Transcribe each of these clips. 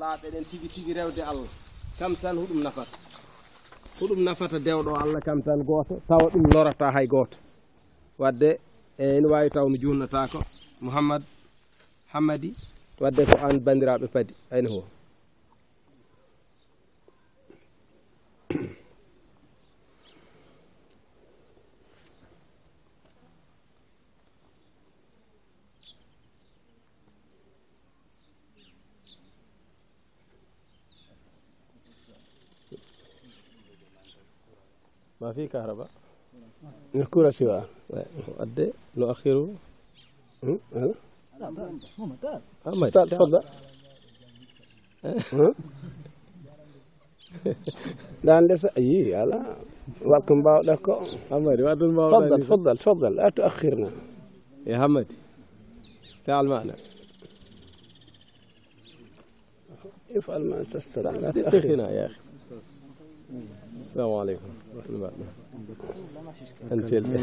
laaɓe ɗen tigi tigi rewde allah. Kam tan huɗum nafata. Huɗum nafata dewɗo allah kam tan gooto. Tawa ɗum lorata hay gooto. Wadde e ene wawi taw mi junnatako mouhammad hammadi wadde ko an bandiraɓe paadi ayni ho ما في كهرباء الكرة سواء أدي لو أخيره هلا ممتاز تفضل لان لسه اي هلا ولكم باو لك حمدي تفضل تفضل تفضل لا تؤخرنا يا حمدي تعال معنا افعل ما تستطيع لا تؤخرنا يا اخي assalamu aleykum mbaɗɗa an celɗe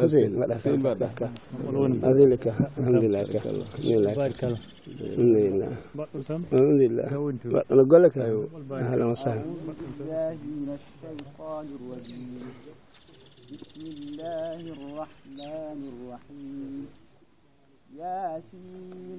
hussein mbaɗa alhamdulillah ka. Alhamdulillah ka. Alhamdulillah. Alhamdulillah. Mbaɗɗono golle ka ahlan wa sahlan. بسم الله الرحمن الرحيم ياسين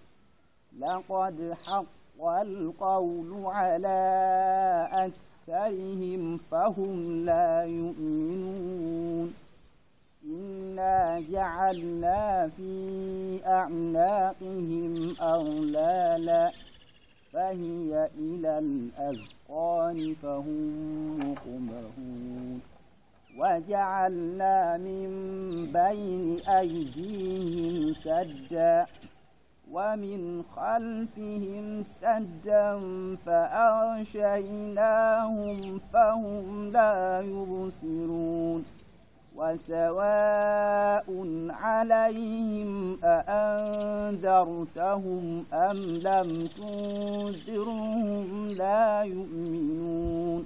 لقد حق القول على أكثرهم فهم لا يؤمنون. إنا جعلنا في أعناقهم أغلالا فهي إلى الأذقان فهم مقمهون وجعلنا من بين أيديهم سدا ومن خلفهم سدا فأغشيناهم فهم لا يبصرون وسواء عليهم أأنذرتهم أم لم تنذرهم لا يؤمنون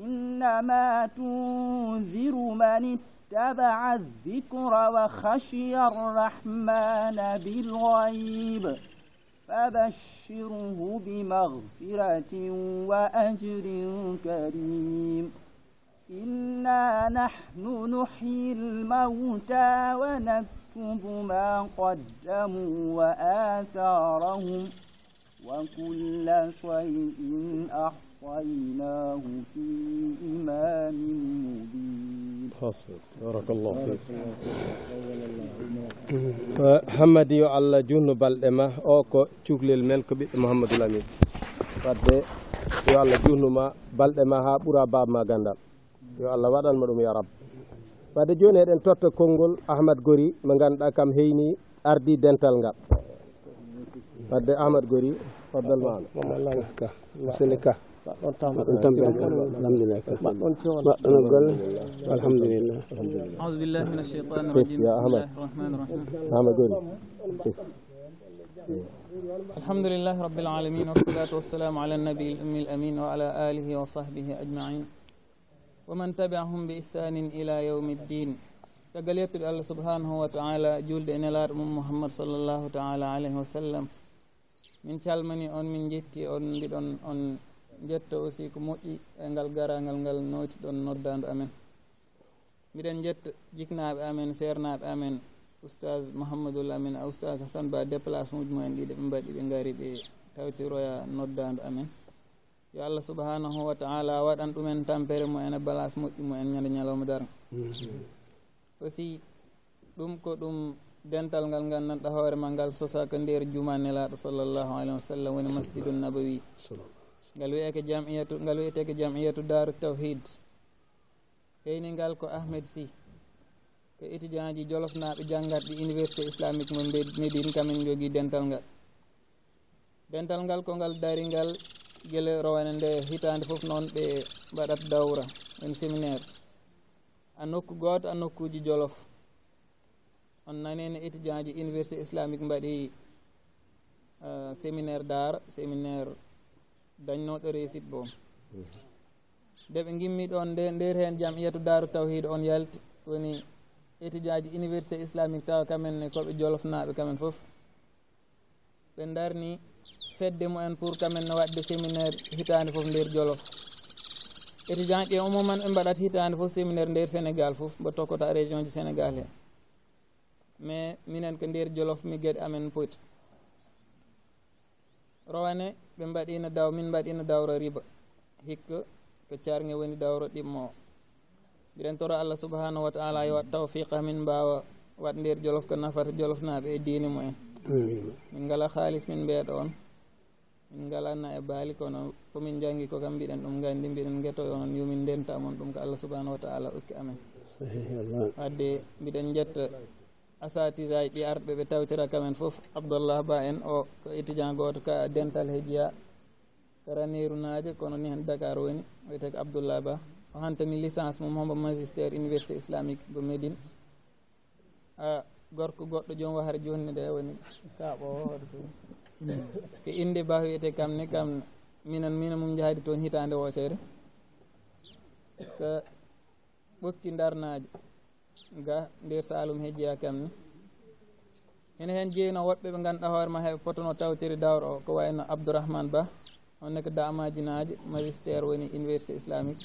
إنما تنذر من واتبع الذكر وخشي الرحمن بالغيب فبشره بمغفرة وأجر كريم. إنا نحن نحيي الموتى ونكتب ما قدموا وآثارهم وكل شيء أحسن ووصيناه في إمام مبين. حسبك. بارك الله فيك. hammadi yo allah junnu balɗe ma o ko cuklel men ko ɓiɗɗo mouhamadoul amin wadde yo allah junnuma balɗe ma ha ɓuura baba ma gandal yo allah waɗanma ɗum ya rab wadde joni eɗen totta konngol ahmad gori mo ganduɗa kam heyni ardi dental ngal wadde ahmad gori faddal maano mamallah ka masele ka ɗon golle alhamdulillah ausubillah min alcheitan irajim bismillah rahmani rahim. الحمد لله رب العالمين والصلاة والسلام على النبي الأمي الأمين وعلى آله وصحبه أجمعين ومن تبعهم بإحسان إلى يوم الدين caggal yettude allah subhanahu wa taala julde e nelaɗo mum mouhammad sallllahu taala alayhi wa sallam. Min calmani on min jetti on mbiɗon on jetta aussi ko moƴƴi e ngal garagal ngal noyti ɗon noddandu amen. Mbiɗen jetta jiknaɓe amen sernaɓe amen oustage mouhammadoul amin a oustage hasane ba déplace mumen ɗiɗe ɓe mbaɗi ɓe gaari ɓe tawtiroya noddandu amen. Yo allah subhanahu wa taala waɗan ɗumen tampere mu en e balance moƴƴi mu en ñande ñalawma dara. Aussi ɗum ko ɗum dental ngal gandanɗa hoore ma ngal sosaka nder juma nelaɗo sallllahu alayhi wa sallam woni masjidu nabawi. ngal wiyeke jamiyatu ngal wiyeteke jamiyatu daru tawhid heyningal ko ahmed sy ko étudient ji jolofnaɓe jangatɗi université islamique mo médine kamin jogui dental ngal. Dental ngal ko ngal dari ngal guila rowane nde hitande foof noon ɓe mbaɗat dawra en séminaire. A nokku goto a nokkuji jolof. On nanino étudient ji université islamique mbaɗi euh, séminaire dar séminaire dañnoɗo réussite boom nde ɓe gimmi ɗon nde nder hen jam iyatu daru tawhid on yalti woni étudiant ji université islamique tawa kamen ne koɓe jolofnaɓe kamen foof ɓe darni fedde mumen pour kamen ne wadde séminaire hitande foof nder jolof. Étudiant ƴe omoman ɓe mbaɗat hitande foof séminaire nder sénégal foof mbo tokkota région ji sénégal he. Mais minen ko nder jolof mi gueɗe amen poti rowane ɓe mbaɗino daw min mbaɗino dawro riba. Hikka ko carge woni dawro ɗimmo. O mbiɗen toro allah subahanahu wa taala yo wat tawfiqa min mbawa wat nder jolof ko nafata jolofnaɓe e dini mumen. Min ngala haalis min mbeeɗo on. Min ngalanna e baali kono komin jangi ko kam mbiɗen ɗum gandi mbiɗen guetoyo on yomin ndentamon ɗum ko allah subahanahu wa taala okki amen wadde mbiɗen jetta asatisaji ɗi arɓe ɓe tawtira kamen foof abdoullah ba en o ko étudiant goto ka dental hejiya raniru naaje kono ni hen dakar woni wiyete ko abdoullah ba. O hantani licence mum hombo magistére université islamique go médine. A gorko goɗɗo jom wahare joni nde woni kaɓo hoɗo to ko inde ba wiyete kam ne kam minen mina mum jahadi toon hitande wotere. Ko ɓokki darnaje ga nder salum hejjiya jeeya kamne ene hen jeyno woɓɓe ɓe ganduɗa hoore ma heɓe potono tawtiri dawro o ko wayno abdourahmane ba. Onne ko damajinaji magistére woni université islamique.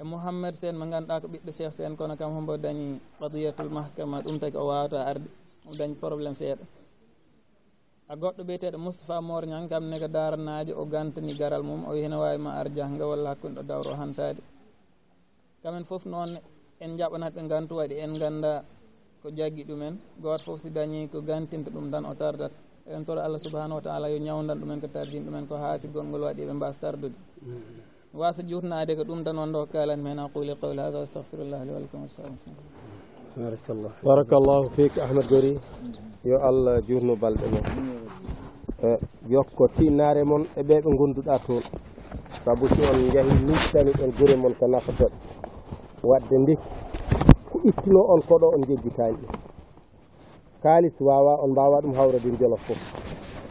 E mouhammed sen mo ganduɗa ko ɓiɗɗo cheikh sen kono kam hombo dañi qadiyatul mahkama ɗum taki o wawata arde o dañi probléme seeɗa. A goɗɗo biyeteɗo moustapha morñan kam ne ko daranaajo o gantani garal mum o wi hene wawi ma ar jahga walla hakkude ɗo dawro o hantade kamen foof noonne en jaɓanat ɓe gantu waɗi en ganda ko jaggi ɗumen. Goto foof si dañi ko gantinta ɗum tan o tardat. En toro allah subahanahu wa taala yo ñawdan ɗumen ko tardin ɗumen ko haasi golngol waɗi ɓe mbasa tardude. Mm-hmm. Wasa jutnade ko ɗum tan wonde hokkalanmi men aquli qawli hada astahfirullah li walakum wassalam barakallah. Barakallahu fik ahmad gori. Yo allah jutno balɗe mon yokko tinnare moon e, e ɓe ɓe gonduɗa toon. Saabu si on jaahi nujtani ɗon e guure moon ko nafatoɓe wadde ndi ittino on koɗo on jeggitani ɗum. Kalis wawa on mbawa ɗum hawrede jolof foof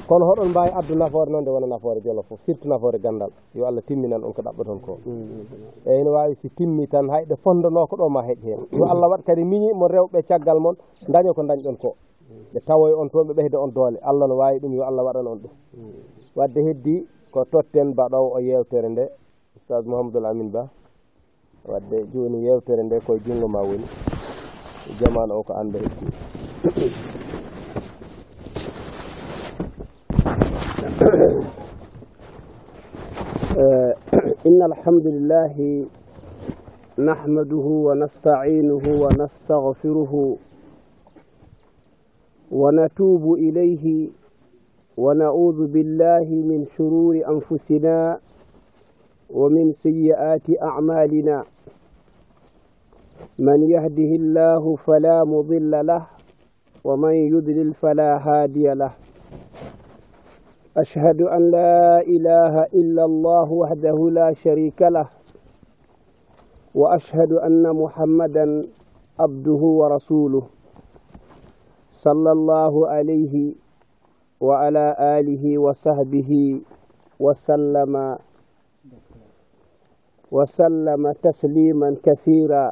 kono hoɗon mbawi addu nafoore noon nde wona nafoore jolof foof surtout nafoore gandal. Yo allah timminan on ko ɗaɓɓaton ko. Mm, mm, mm. Eyyi ne wawi si timmi tan hayɗe fondano ko ɗo ma heeƴ hen yo allah waɗ kadi miñi mo rewɓe caggal moon daña ko dañɗon ko. Ɓe tawoy on toon ɓe ɓeyda on doole. Allah no wawi ɗum yo allah waɗan on ɗum wadde heddi ko totten mbaɗowo o yewtere nde oustage mouhamadoul amin ba. wadde joni yewtere nde koye junngo ma woni jamanu o ko annda hekki إن الحمد لله نحمده ونستعينه ونستغفره ونتوب إليه ونعوذ بالله من شرور أنفسنا ومن سيئات أعمالنا من يهده الله فلا مضل له ومن يضلل فلا هادي له أشهد أن لا إله إلا الله وحده لا شريك له وأشهد أن محمدا عبده ورسوله صلى الله عليه وعلى آله وصحبه وسلم وسلم تسليما كثيرا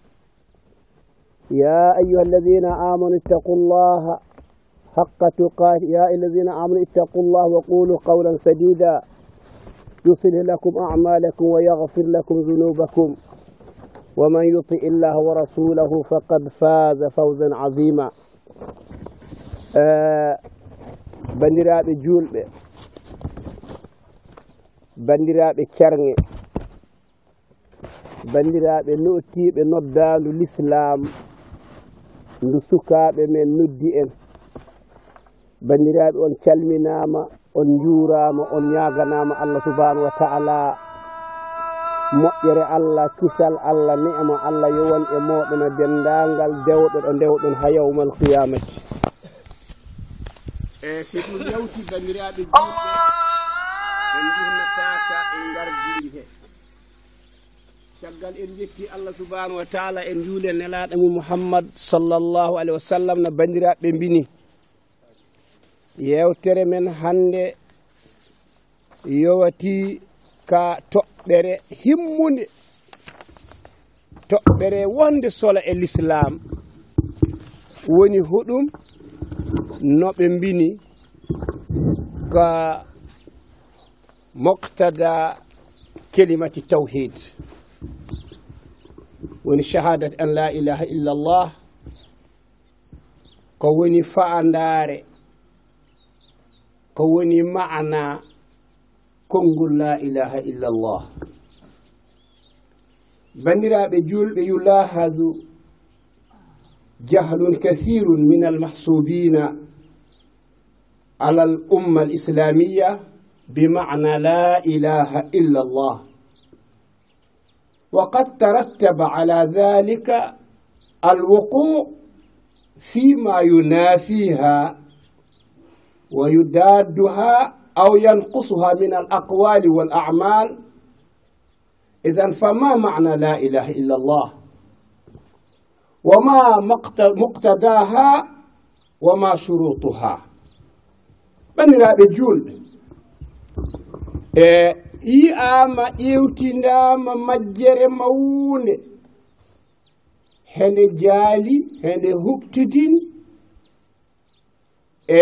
يا أيها الذين آمنوا اتقوا الله حق تقاته. يا أيها الذين آمنوا اتقوا الله وقولوا قولا سديدا. يصلح لكم أعمالكم ويغفر لكم ذنوبكم. ومن يطع الله ورسوله فقد فاز فوزا عظيما. آه بندرابي جولبي. بندرابي كرني. bandiraɓe notiɓe noddandu l'islam ndu sukaaɓe men noddi en. Banndiraaɓe on calminaama on njuuraama on ñaaganaama allah subhanahu wa taala. Moƴƴere allah kisal allah ni'ama allah yowon e mooɓen e denndaangal dewɗo ɗo ndewɗon ha yawmal qiyamati eyi si ɗum yawti banndiraaɓe oh! juuɓe en jurnataaka e ngardiiri hee caggal en jetti allah subahanahu wa taala en juule nelaɗo mum mouhammad sallllahu alayhi wa sallam no bandiraɓe mbini. Yewtere men hande yowati ka toɓɓere himmude toɓɓere wonde sola e l'islam woni huɗum noɓe mbini ka moctada kelimati tawhid. woni shahadat an la ilaha illallah ko woni fa'andaare ko woni ma'ana konngol la ilaha illallah. Banndiraaɓe julɓe yulahadu jahlun kathirun min almahsubina ala al umma al islamiya bi ma'na la ilaha illallah. وقد ترتب على ذلك الوقوع فيما ينافيها ويدادها أو ينقصها من الأقوال والأعمال. إذا فما معنى لا إله إلا الله؟ وما مقتداها وما شروطها. بني رابي e yi'ama ƴewtindama majjere mawunde hende jaali hende huɓtidini e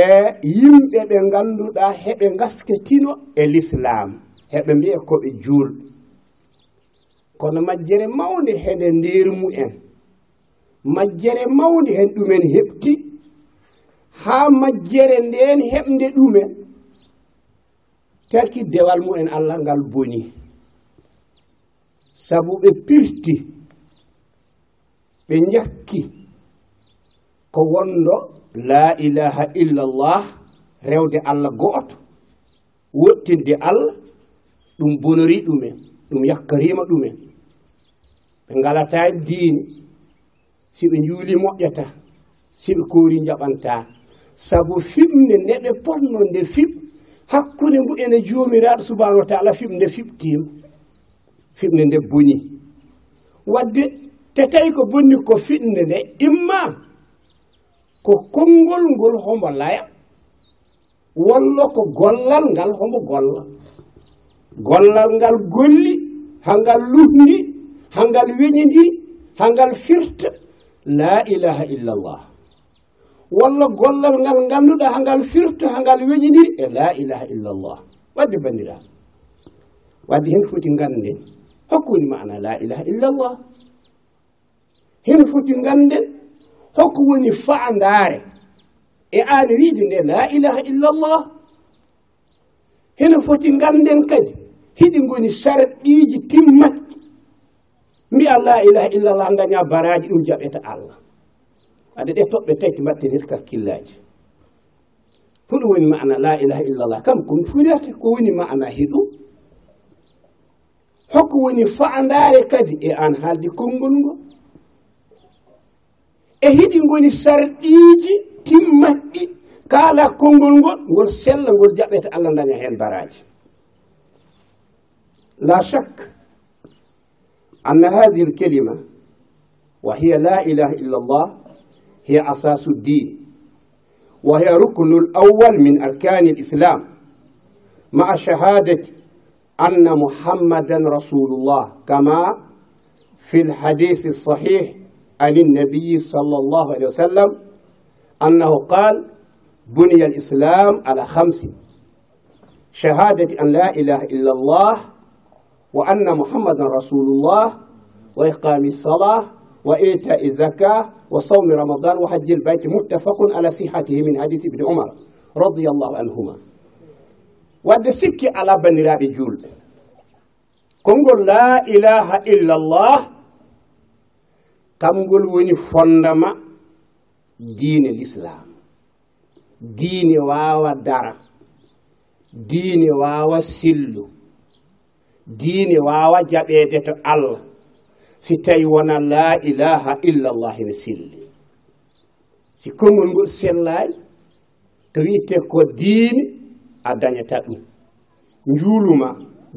yimɓe ɓe ganduɗa heɓe gasketino e l'islam heɓe mbiya koɓe julɓe kono majjere mawde hende ndermu en majjere mawde hen ɗumen heɓti. Ha majjere nden heɓde ɗumen taki dewal mu'en allah ngal boni. Sabu ɓe pirti ɓe jakki ko wondo la ilaha illallah rewde allah gooto wottinde allah ɗum bonori ɗumen ɗum yakkarima ɗumen ɓe ngalata diini si ɓe juuli moƴƴata si ɓe koori jaɓanta sabu fiɓnde nde ɓe ponno nde fiɓ hakkunde ngu ene joomiraɗo subahanahu wa taala fiɓde fiɓtima fiɓde nde boni wadde te tawi ko bonni ko fiɗde nde imma ko konngol ngol hombo laya walla ko gollal ngal hombo golla. Gollal ngal golli ha ngal luhndi ha ngal weñidi ha ngal firta la ilaha illallah walla gollal ngal ngannduɗa hangal firta hangal weñidiri e la ilaha illallah. Wadde banndiraaɓe wadde hen foti ngannden hokkuni mana la ilaha illallah. Hen foti ngannden hokko woni faandaare. E aan wiide nde la ilaha illallah. Heno foti ngannden kadi hiɗi ngoni sarɗiiji timmat. Mbiya la ilaha illallah daña baraji ɗum jaɓeta allah. ade ɗe toɓɓe tati mbattenit kakkillaji huɗum woni mana la ilaha illallah kam komi furiyata ko woni mana hiɗum hokko woni fa'andare kadi e an haalde konngol ngol e hiɗi goni sarɗiji timmatɗi kaala konngol ngol ngol sella ngol jaɓete allah daña hen baraji la chaque أن هذه الكلمة وهي لا إله إلا الله هي أساس الدين. وهي ركن الأول من أركان الإسلام مع شهادة أن محمدا رسول الله كما في الحديث الصحيح عن النبي صلى الله عليه وسلم أنه قال بني الإسلام على خمس شهادة أن لا إله إلا الله وأن محمدا رسول الله وإقام الصلاة وإيتاء الزكاة وصوم رمضان وحج البيت متفق على صحته من حديث ابن عمر radiallahu anhuma wadde sikki ala bandiraɓe julɓe konngol la ilaha illa llah kamngol woni fondama diine l'islam diine wawa dara diine wawa sillu diine wawa jaɓede to allah si tawi wona la ilaha illallah ene selli si konngol ngol sellani to wiitte ko diine a dañata ɗum. Njuuluma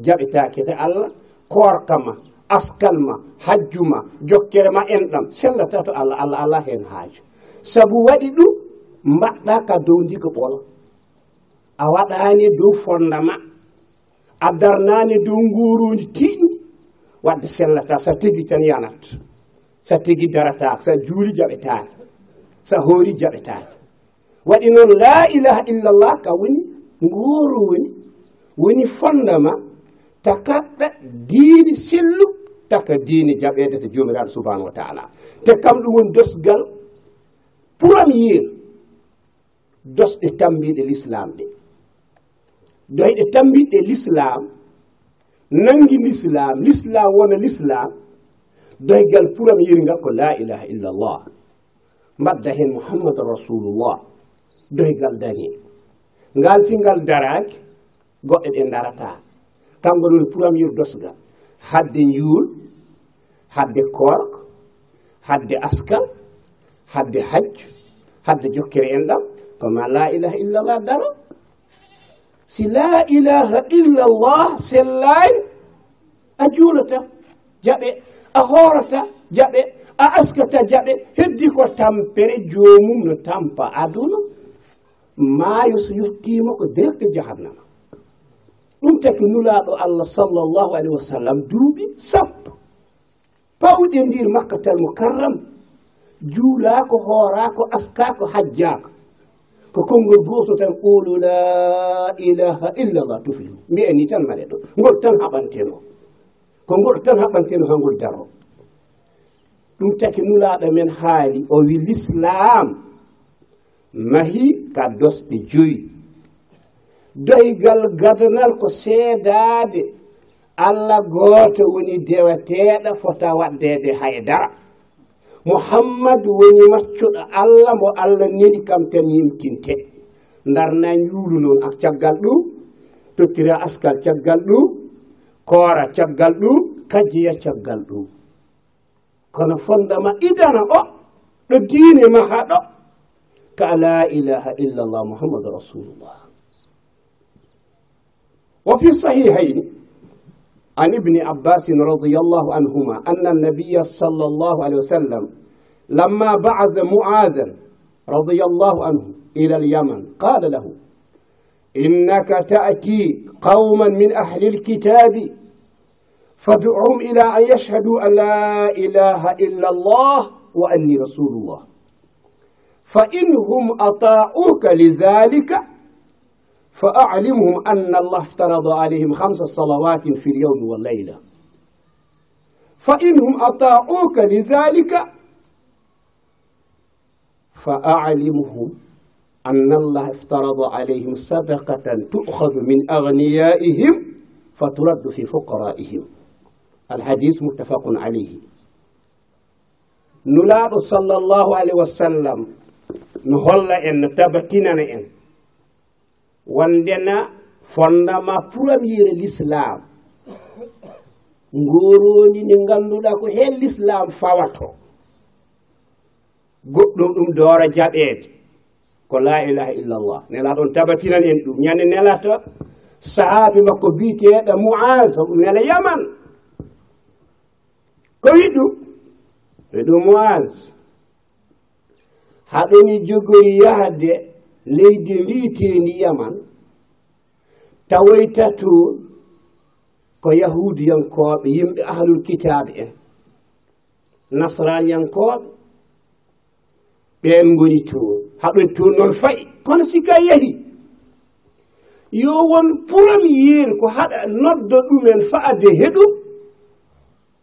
jaɓetake to allah korka ma askal ma hajju ma jokkere ma enɗam sellata to allah allah ala hen haaju. Sabu waɗi ɗum mbaɗɗa ka dow ndiga ɓola a waɗani dow fondama a darnani dow ngurundi tiiɗum wadde sellata sa tegi tan yanat. Sa tegi darata sa juuli jaɓetaake sa hoori jaɓetaake. Waɗi noon la ilaha illallah ka woni ngooro woni woni fondama takaɗɗa diini sellu taka diini jaɓeede to joomiraaɗo subahanahu wa taala. Te kam ɗum woni dosgal premier dosɗe tambiɗe l'islam ɗe. Doyɗe tambiɗe l'islam nangi l'islam l'islam wona l'islam doygal puram yeringal ko la ilaha illallah. Mbadda hen muhammadu rasulullah doygal dañi ngal singal daraki goɗɗe ɗe darata kamɓe ɗon puram yer dosgal hadde yuul hadde korko hadde askal hadde hajju hadde jokkere en ɗam ko la ilaha illallah daro. si la ilaha illallah sellaani a juulata jaɓe a hoorata jaɓe a askata jaɓe heddi ko tampere joomum no tampa aduna maayo so yettima ko directe jahannama. Ɗum taki nulaaɗo allah sallllahu alayhi wa sallam duuɓi sappo. Pawɗe ndir makkatal mukarram juulaako hoorako askaako hajjaako. ko konngol gooto tan qulu la ilaha illallah tuflihu. Mbiyen ni tan mbaɗe ɗo. Ngol tan haɓanteno. Ko ngol tan haɓanteno ha ngol daro. Ɗum taki nulaaɗo men haali o wi l'islam mahi ka dosɗe joyi. Doygal gadanal ko seedaade. Allah gooto woni deweteeɗo fota waɗdeede haydara muhammadu woni maccuɗo allah mo allah neni kam tan yimtinte. Darna juulu noon ak caggal ɗum tottira askal caggal ɗum koora caggal ɗum kajiya caggal ɗum kono fondama idana o ɗo diine maha ɗo ka la ilaha illallah muhammadu rasulullah. Wa fi sahihayni عن ابن عباس رضي الله عنهما أن النبي صلى الله عليه وسلم لما بعث معاذا رضي الله عنه إلى اليمن قال له إنك تأتي قوما من أهل الكتاب فادعهم إلى أن يشهدوا أن لا إله إلا الله وأني رسول الله فإنهم أطاعوك لذلك فأعلمهم أن الله افترض عليهم خمس صلوات في اليوم والليلة. فإنهم أطاعوك لذلك. فأعلمهم أن الله افترض عليهم صدقة تؤخذ من أغنيائهم فترد في فقرائهم. الحديث متفق عليه. نلاب صلى الله عليه وسلم. نهل إن تبتنن إن. wondena fondama premier l'islam. Ngoroni ndi ganduɗa ko hen l'islam fawato. Goɗɗum ɗum doora jaɓede. Ko la ilaha illallah. Nela ɗon tabatinan en ɗum. Ñande nelata sahabi makko biyeteɗo moas nela yaman. Ko wi ɗum? Wi ɗum moas haɗoni jogori yahde leydi mbiyeteendi yaman tawoyta toon ko yahudiyankoɓe yimɓe ahlul kitabe en. Nasraniyankoɓe ɓen goni toon haɓen toon noon fayi kono sika yeehi yo won premier ko haɗa nodda ɗumen faade heɗum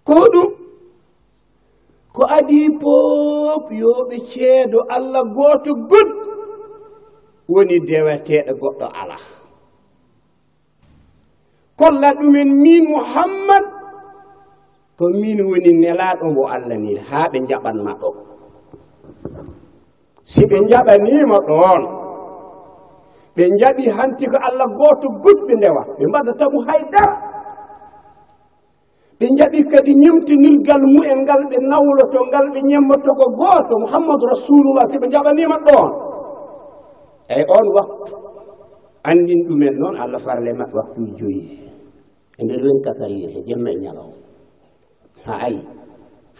ko ɗum ko adi pop yoɓe ceedo allah goto goɗɗo woni deweteɗo goɗɗo ala kolla ɗumen min muhammad ko min woni nelaɗo mo allah ni ha ɓe jaɓanma ɗo. Si ɓe jaɓanima ɗon ɓe jaɓi hanti ko allah goto goɗɓe ndewa ɓe mbaɗatamo haydara ɓe jaɓi kadi ñemtinirgal mumen ngal ɓe nawloto ngal ɓe ñemmoto ko goto mouhammadou rasulullah si ɓe jaɓanima ɗon. eyyi on waktu andin ɗumen noon allah farle ma waktu joyi. E nder wenkatayir he jemma e ñalawma. Ha ayi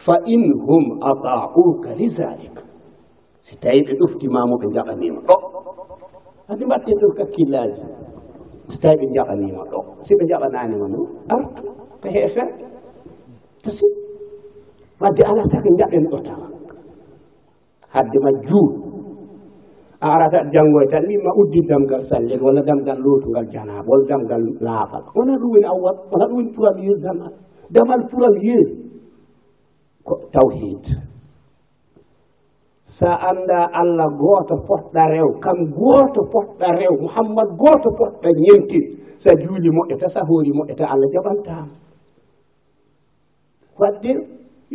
fa in hum atauka lidalik si tawi ɓe ɗoftimamo ɓe jaɓanima ɗo. Andi mbatte ɗon kakkillaji so tawi ɓe jaɓanima ɗo. Si ɓe jaɓananima noon artu ko heefen kasi wadde ala saka jaɓen ɗo tawa hadde ma juul a arata janngoy tan mimma uddi damgal sallel walla damgal lootungal janaba walla damgal laafal wona ɗum woni awwal wona ɗum woni pural yeeri damal damal pural yeeri ko tawhid sa annda allah gooto poɗɗa rew kam gooto poɗɗa rew mouhammad gooto poɗɗa ñentin sa juuli moƴƴata sa hoori moƴƴata allah jaɓantama wadde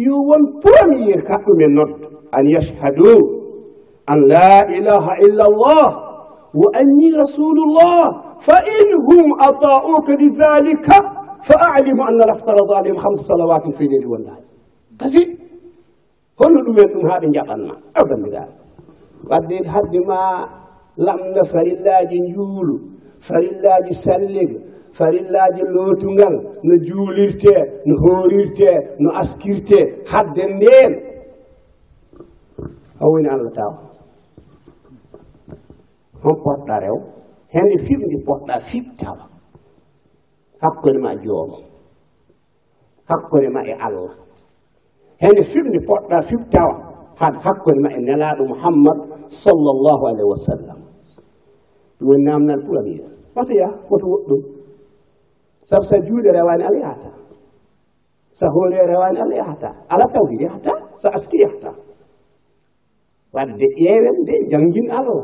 yo won premier kaɗumen noddo an yashhadu an la ilaha illa allah wa anni rasulullah fa in hum ata'uka lidhalika fa alimu anna laftarada alayhim hamsa salawatin fi leyli wallahi kasi holno ɗumen ɗum haa ɓe jaɓanma aw bandiraɓe wadde hadde ma lamna farillaji juulu farillaji salliga farillaji lootungal no juulirte no hoorirte no askirte hadde nden ndeen hawoni allah tawa on poɗɗa rew hene fiɓde poɗɗa fiɓtawa hakkude ma joomum hakkude ma e allah. Hene fiɓde poɗɗa fiɓtawa han hakkude ma e nelaɗo mouhammad sallllahu alayhi wa sallam. Ɗum woni namdal pour awiya woto yaha woto woɗɗum. Sabu sa juuɗe rewani ala yahata. Sa hoore rewani ala yahata. Ala tawhid yahata sa aski yahata. Wadde ƴeewen nde jangin allah.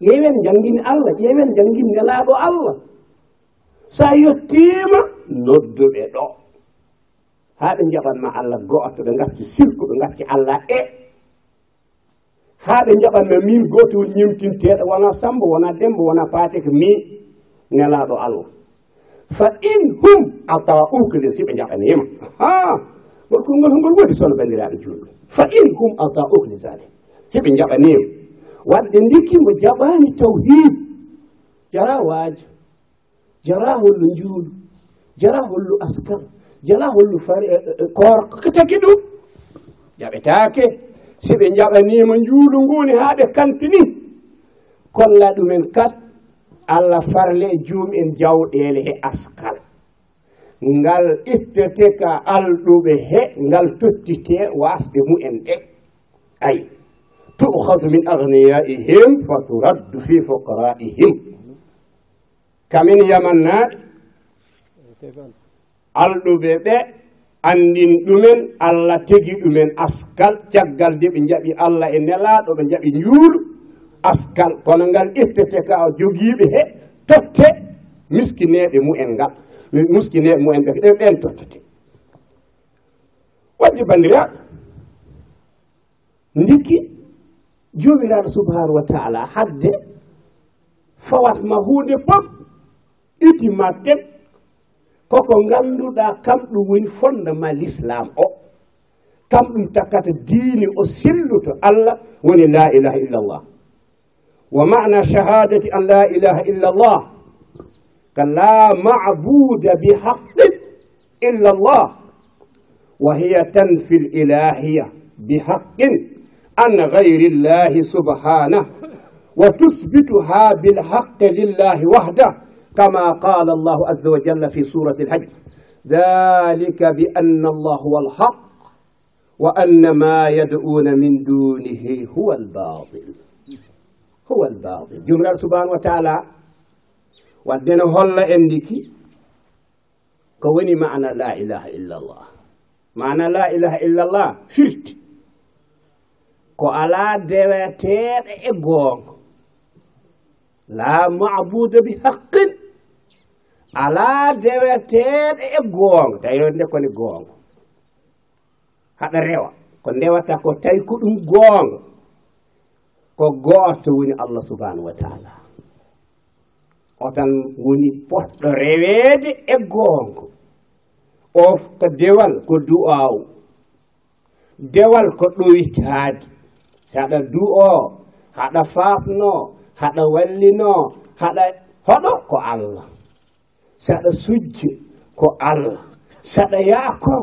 ƴeewen janngini allah ƴeewen janngini nelaaɗo allah. So a yettiima nodduɓe ɗo. Haa ɓe jaɓanma allah gooto ɓe ngacci sirku ɓe ngacci allah e. Haa ɓe jaɓanma min gooto woni ñimtinteeɗo wona samba wona dembo wona paate ko min nelaaɗo allah. Fa in hum atauka nde si ɓe jaɓaniima ha gorkol ngol hongol woni sono banndiraaɓe juulɓe fa in hum atauka lisali si ɓe jaɓaniima wadde ndiki mo jaɓani tawhid. Jara waajo jara hollo njuulu jara hollo askar jara hollo fari eh, eh, korko ko taki ɗum jaɓetake si ɓe jaɓanima njuulu nguni ha ɓe kantini. Kolla ɗumen kat allah farle e joom en jawɗele e askal ngal ittete ka alɗuɓe he ngal tottite wasɗe mu'en ɗe. Ayi tu'khadhu min agniyaihim fa turaddu fi fuqaraihim kamin yamannaɗe alɗuɓe ɓe andin ɗumen allah tegi ɗumen askal caggal de ɓe jaɓi allah e nelaɗo ɓe jaɓi juulu askal kono ngal ittete ka jogiiɓe he totte miskineɓe mu'en ngal miskineɓe mu'en ɓe ɗe ɓen tottete waɗi bandiraɓe ndikki jomiraɗo subhanahu wa taala hadde fawatma hunde pop itima teg koko ganduɗa kam ɗum woni fondement l'islam o kam ɗum takkata diini o silluto allah woni la ilaha illa allah ومعنى شهادة أن لا إله إلا الله كلا معبود بحق إلا الله وهي تنفي الإلهية بحق عن غير الله سبحانه وتثبتها بالحق لله وحده كما قال الله عز وجل في سورة الحج ذلك بأن الله هو الحق وأن ما يدعون من دونه هو الباطل هو الباطل جملة سبحانه وتعالى ودنا هلا انديكي كوني معنى لا إله إلا الله معنى لا إله إلا الله فرت ko alaa deweteeɗo e goonga laa mabuda bi haqqin. Alaa deweteeɗo e goonga tawino nde kone goonga haɗa rewa. Ko ndewata ko tawi ko ɗum goonga ko gooto woni allah subhanahu wa taala. O tan woni poɗɗo reweede e goonga o ko dewal ko du'aawu dewal ko ɗowitaade haɗa du'o haɗa faatno haɗa wallino haɗa hoɗo ko allah. Saɗa sujje ko allah. Saɗa yaako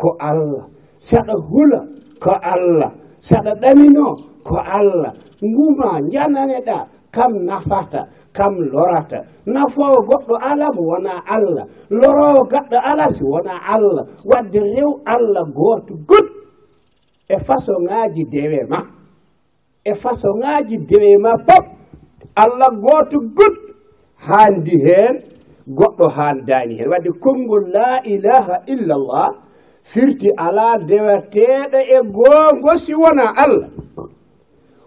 ko allah. Saɗa hula ko allah. Saɗa ɗamino ko allah. Nguma jananeɗa kam nafata kam lorata. Nafowo goɗɗo ala mo wona allah. Lorowo gaɗɗo ala si wona allah. Wadde rew allah gooto gud e façon ŋaji dewe ma. e façon ŋaji dewe ma pop allah gooto god haandi heen goɗɗo haandani heen. Wadde konngol la ilaha illallah firti ala deweteeɗo e goongo si wona allah.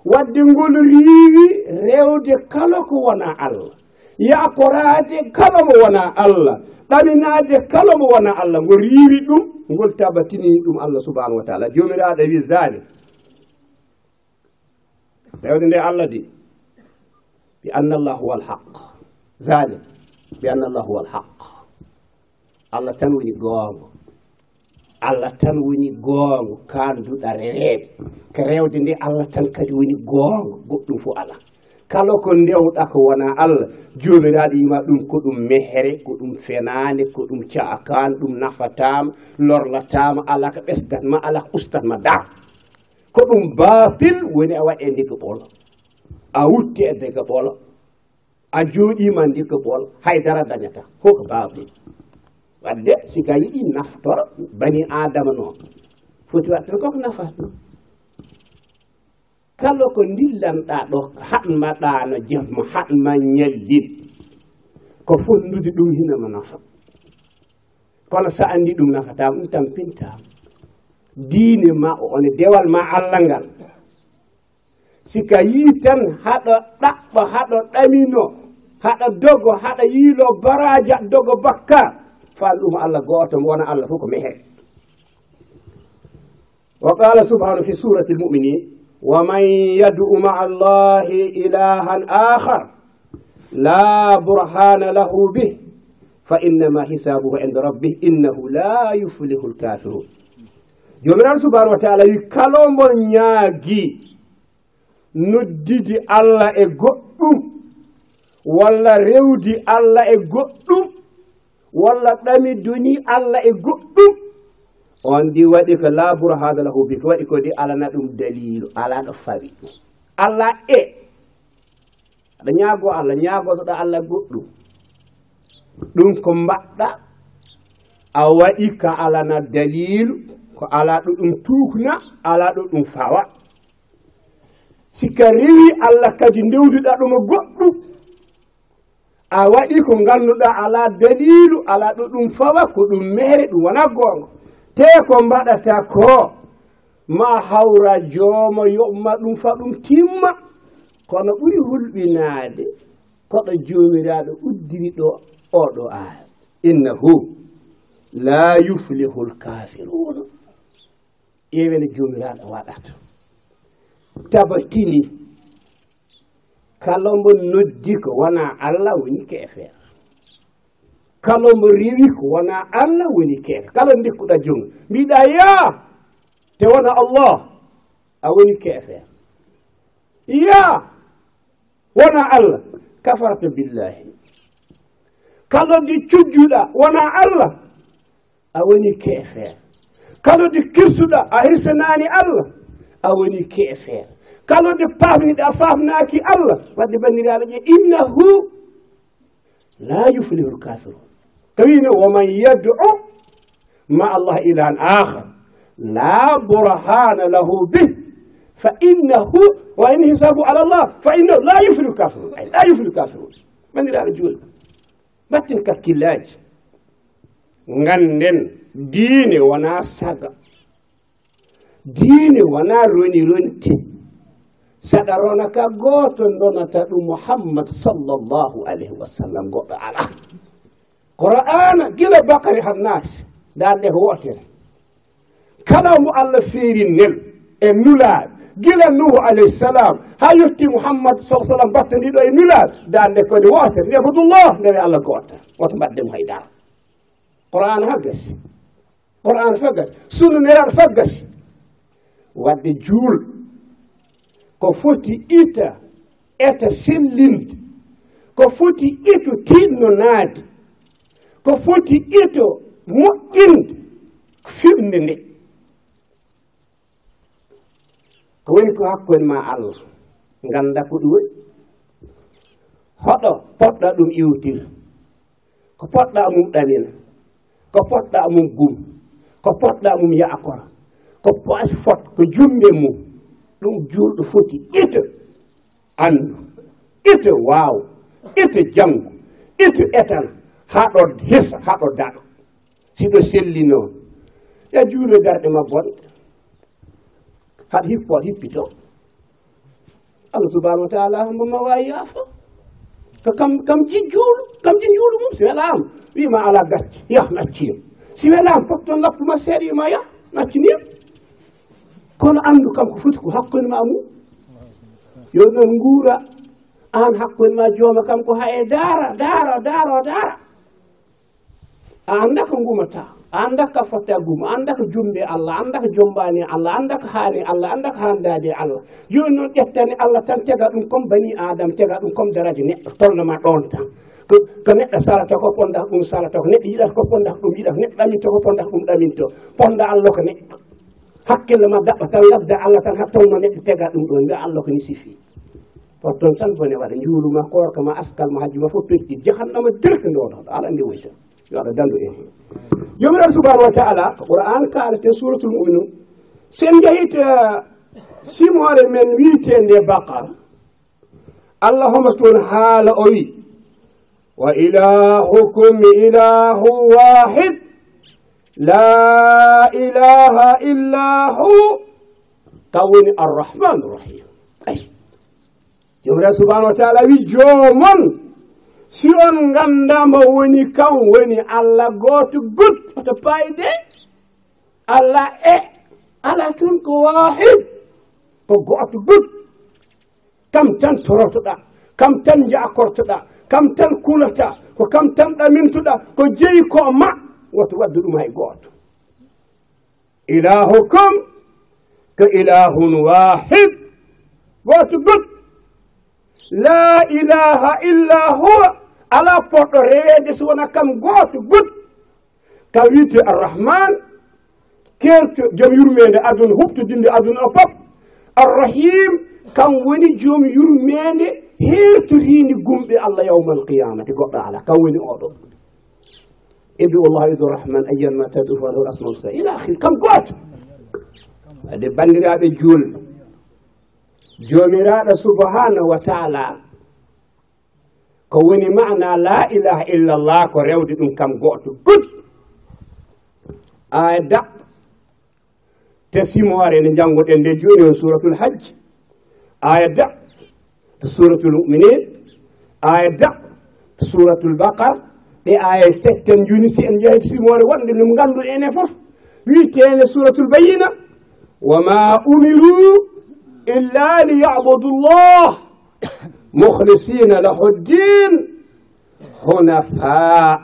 Wadde ngol riiwi rewde kala ko wona allah. Yakorade kala mo wona allah. Ɗaminade kala mo wona allah. Ngo riiwi ɗum ngol tabatini ɗum allah subhanahu wa taala. Jomiraɗo e wi zalik ɓewde nde allah de bi anna allah huwa alhaq zalik bi anna allah huwa alhaq allah tan woni goongo allah tan woni goongo kaanduɗa reweede ko rewde nde allah tan kadi woni goongo goɗɗum fof ala. Kala ko ndewɗa ko wona allah jomiraɗo yima ɗum ko ɗum mehere ko ɗum fenade ko ɗum caakane ɗum nafatama lorlatama ala ko ɓesdatma ala ko ustatma dam ko ɗum batil woni a waɗe ndikka ɓoola a wutti e ndikka ɓoola a jooɗima ndikka ɓoola haydara dañata. Hoko batil wadde sika yiɗi naftora bani adama noon. Foti waɗ koko nafatno kala ko dillanɗa ɗo haɗma ɗano jemma haɗma ñallin ko fondude ɗum hinama nafa. Kono sa andi ɗum nafatama ɗum tampintama diine ma one dewal ma allah ngal sika yii tan haɗa ɗaɓɓa haɗa ɗamino haɗa dogo haɗa yiilo baraja dogo bakkar faal ɗum allah gooto mo wona allah fof ko mehere wa qala subhanahu fi surati lmuminin ومن يدعو مع الله إلها آخر لا برهان له به فإنما حسابه عند ربه إنه jomiraɗo subahanahu wa taala wi kala mo ñaagi noddidi allah e goɗɗum. Walla rewdi allah e goɗɗum. Walla ɗamidoni allah e goɗɗum. On ɗi waɗi ko laaburo haada lahu bi ko waɗi ko ɗi alana ɗum dalilu. Ala ɗo fawi. Allah e. Aɗa ñaago allah ñaagotoɗo allah goɗɗum. Ɗum ko mbaɗɗa. A waɗi ka alana dalilu. ko ala ɗo ɗum tuukna ala ɗo ɗum fawa sikka rewi allah kadi ndewduɗa ɗuma goɗɗum a waɗi ko ngannduɗa ala dalilu ala ɗo ɗum fawa ko ɗum mere ɗum wona goonga. Te ko mbaɗata ko ma hawra joomo yoɓma ɗum fa ɗum timma. Kono ɓuri hulɓinaade koɗo joomiraaɗo uddiri ɗo oɗo aaya. Innahu la yuflihu lkafiruna ƴeewene joomiraaɗo waɗata tabatini kala mbo noddi ko wonaa allah woni keefeere kala mbo rewi ko wonaa allah woni keefe kala ndikkuɗa jom mbiɗa ya te wona allah a woni keefeere ya wona allah kafarta billahi kala ndi cujjuɗa wona allah a woni keefeere kala ɗo kirsuɗa a hirsanani allah a woni keefeere kala ɗo paamniɗa famnaki allah wadde bandiraɓe ƴe innahu la yuflihu lkafirun tawino woman yad'u ma allah ilan ahar la burhana lahu bih fa innahu wa in hisabu ala llah fa innahu la yuflihu kafirun ay la yuflihu kafirun bandiraɓe juulɓe batten kakkillaji ganden diine wona saga. Diine wona roni ronti saɗa rona ka gooto donata ɗum muhammad sallllahu alayhi wa sallam goɗɗo ala. Qur'ana gila bakary hannas darde ko wotere. Kala mo allah feeri nel e nulaaɓe gila nuhu alayhi salam ha yetti mouhammad sa sallam battandiɗo e nulaaɓe darde kode wotere. Nebadullah ndewe allah goota. Woto mbaddemo haydara. qur'an ha gasi qur'an fa gasi sunna neraɗo fa gasi wadde juul. Ko foti ita eta sellinde ko foti ito tiɗno naade ko foti ito moƴƴinde. Fiɓde nde. Ko woni ko hakkude ma allah. Ganda ko ɗum woni. Hoɗo poɗɗa ɗum iwtir ko poɗɗa mum ɗamina ko poɗɗa mum gum ko poɗɗa mum yaakora ko pos fot ko jumɓe mum ɗum julɗo foti ita andu ita waaw ita janggo ita etan haɗo hisa haɗo daɗo. Siɗo selli noon ya juulo darɗe ma bonɗe haɗa hippo haɗa hippito. Allah subahanahu wa taala mbo mawa yaafo. ko kam kam ji juulu kam ji juulu mum si welaama wiima ala gat yah nacciim si welaama fof toon lappuma seeɗa wima yah nacciniim kono anndu kam ko foti ko hakkunde ma mum. Yo ɗon nguura aan hakkunde ma jooma kam ko hay daara daara daaro daara. A annda ko ngumataa. annda ka fotta gum annda ko jumde allah annda ko jombani allah annda ko haani allah annda ko handade allah. Joni noon ƴettani allah tan tega ɗum comme bani adame tega ɗum comme daraja neɗɗo tolnoma ɗon tan. Ko neɗɗo sarata ko ponda ɗum sarata ko neɗɗo yiɗata ko ponda ɗum yiɗata neɗɗo ɗaminto ko ponda ɗum ɗaminto. Ponda allah ko neɗɗo. Hakkille ma daɓɓa tan labda allah tan ha tolno neɗɗo tega ɗum ɗon mbiya allah ko ni sifi potton tan bone waɗa juuluma korka ma askal ma hajjuma fof perti jahannama dirke ndonoɗo aɗa andi woytan yo allah dandu en yomiraɗo subahanahu wa taala qur'an kaalete suratul muminum sen jahit simore men wiitende baqara. Allah homa toon haala o wi. Wa ilahukum ilahu wahid la ilaha illa hu taw woni arrahmanu rahim ay. Jomiraɗo subahanahu wa taala wi joomon. si on gandamo woni kan woni allah gooto gut oto payde allah e ala tun ko wahid ko gooto gut kam tan torotoɗa kam tan jakortoɗa kam tan kulata ko kam tan ɗamintoɗa ko jeeyi ko ma woto wadde ɗum hay gooto. Ilahukum ko ilahun wahid gooto gut la ilaha illa huwa. ala poɗɗo rewede so wona kam gooto gut ka wiite arrahman kerto joom yurmede aduna huɓtodinde aduna o pop arrahim kam woni joom yurmede hertorinde gumɓe allah yawma alqiyamati goɗɗo ala kam woni oɗo ebi wallahu idu rahman ayyanma tadu falahu asmaul husna ila ahir kam gooto. Wadde bandiraɓe julɓe jomiraɗo subhanahu wa taala ko woni mana la ilaha illallah ko rewde ɗum kam goto gud. Aya daɓɓa te simore nde janngoɗen nde joni on suratul hajji aya daɓɓa to suratul muminin aya daɓɓa to suratul bakar ɗe aya tetten joni si en jeeyi simore wonde ɗum gandu enen e foof wiitede suratul bayina wama umiru illa liyabudu llah mukhlisina lahu ddin hunafa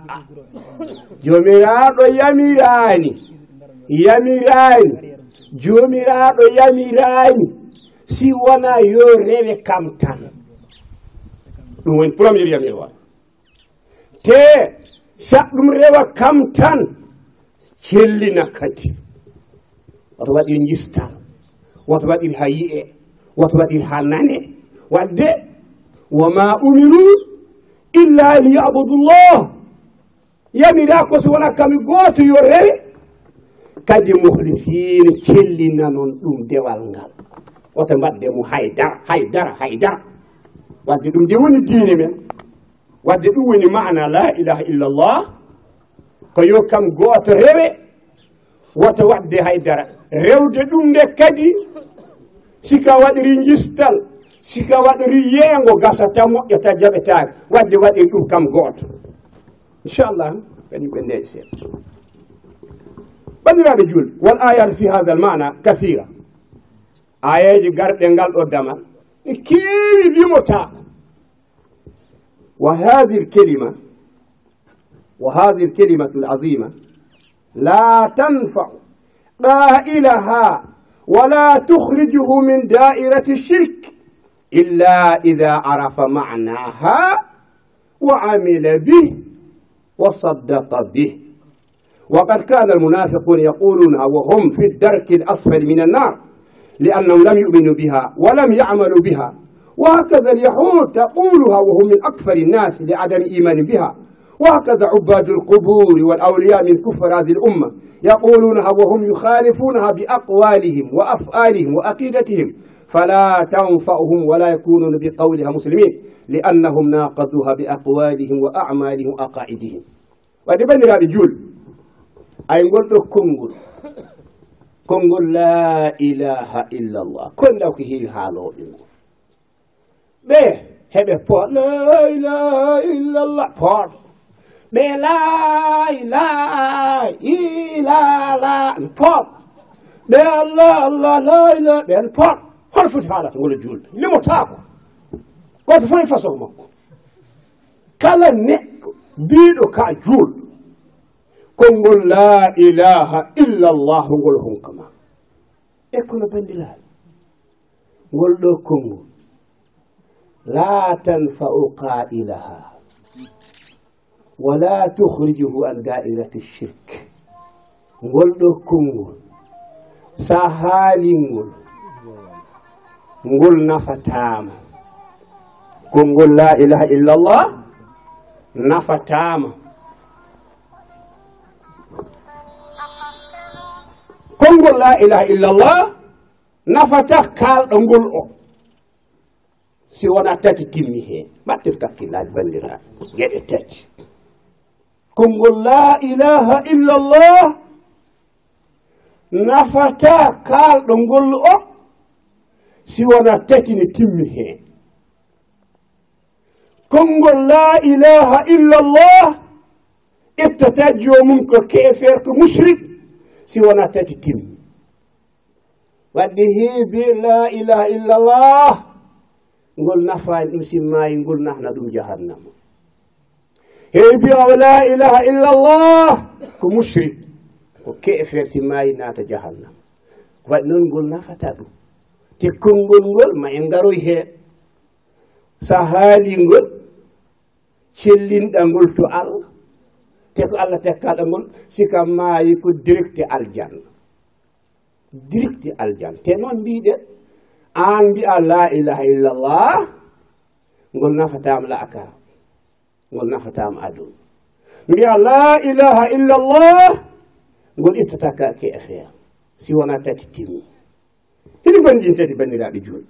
jomiraɗo yamirani yamirani jomiraɗo yamirani si wona yo rewe kam tan ɗum woni premier yamirwa te sat ɗum rewa kam tan cellina kadi woto waɗir jista woto waɗir ha yi'e woto waɗir ha nane wadde wama umiru illa liyabudullah. Yamira ko so wona kami gooto yo rewe kadi muhlisina cellina noon ɗum dewal ngal. Oto mbadde mo haydara haydara haydara wadde ɗum de woni diine men. Wadde ɗum woni mana la ilaha illallah. Ko yo kam gooto rewe woto wadde haydara. Rewde ɗum nde kadi sika waɗiri gistal sika waɗori yeengo gasata moƴƴata jaɓetake wadde waɗi ɗum kam gooto inchallah kañum ɓe ndeeƴ seeɗa bandiraɓe julɓe won ayat fi hada al mana kasira ayaji garɗe ngal ɗo damal ne keewi limotako wa hadi l kelima wa hadi l kelimatu l azima la tanfau قائلها ولا تخرجه من illa ida arafa manaha wa amila bih wa saddaqa bih. وقد كان المنافقون يقولونها وهم في الدرك الأسفل من النار لأنهم لم يؤمنوا بها ولم يعملوا بها وهكذا اليهود تقولها وهم من أكثر الناس لعدم إيمان بها وهكذا عباد القبور والأولياء من كفر هذه الأمة يقولونها وهم يخالفونها بأقوالهم وأفعالهم وأقيدتهم فلا تنفعهم ولا يكونون بقولها مسلمين لأنهم ناقضوها بأقوالهم وأعمالهم وأقاعدهم. Wadde banndiraaɓe juulɓe ay ngonɗo konngol. Konngol la ilaha illallah. Konɗa ko heewi haalooɓe ngol ɓe heɓe pooɗ la ilaha illallah. Pooɗo ɓe la ilaha ilala n ɓe allah allah la ilah ɓen pooɗ hono foti haalata ngolo julde limotako. Goto fof e façon makko. Kala neɗɗo mbiɗo ka juulɗo konngol la ilaha illallahu ngol honkama e kono bandiraɓe ngol ɗo konngol. La tanfa'u qailaha wala tukhrijuhu an dairati shirk. Ngol ɗo konngol. Sa haalingol ngol nafatama konngol la ilaha illallah nafatama konngol la ilaha illallah nafata kalɗo ngol o. Si wona tati timmi heen mbatten takkillaji bandiraɓe gueɗe tati. Konngol la ilaha illallah nafata kalɗo ngol o. si wona tati ne timmi heen konngol la ilaha illallah ittata joomum ko keefeer ko mushrik si wona tati timmi. Wadde heebi la ilaha illallah ngol nafani ɗum simmayi ngol nahna ɗum jahannama. Heebi o la ilaha illallah ko mushrik ko kefeer simmayi naata jahannama. Waɗi noon ngol nafata ɗum. te konngol ngol ma en ngaroy heen so haali ngol cellinɗa ngol to allah te ko allah tekkaɗa ngol sika maayi ko directe aljanna. Directe aljanna. Te noon mbiɗen an mbiya la ilaha illallah ngol nafatama la akara ngol nafatama aduna. Mbiya la ilaha illallah ngol ittata kake e feere si wona tati timmi. hiɗi gonɗin tati bandiraɓe joyi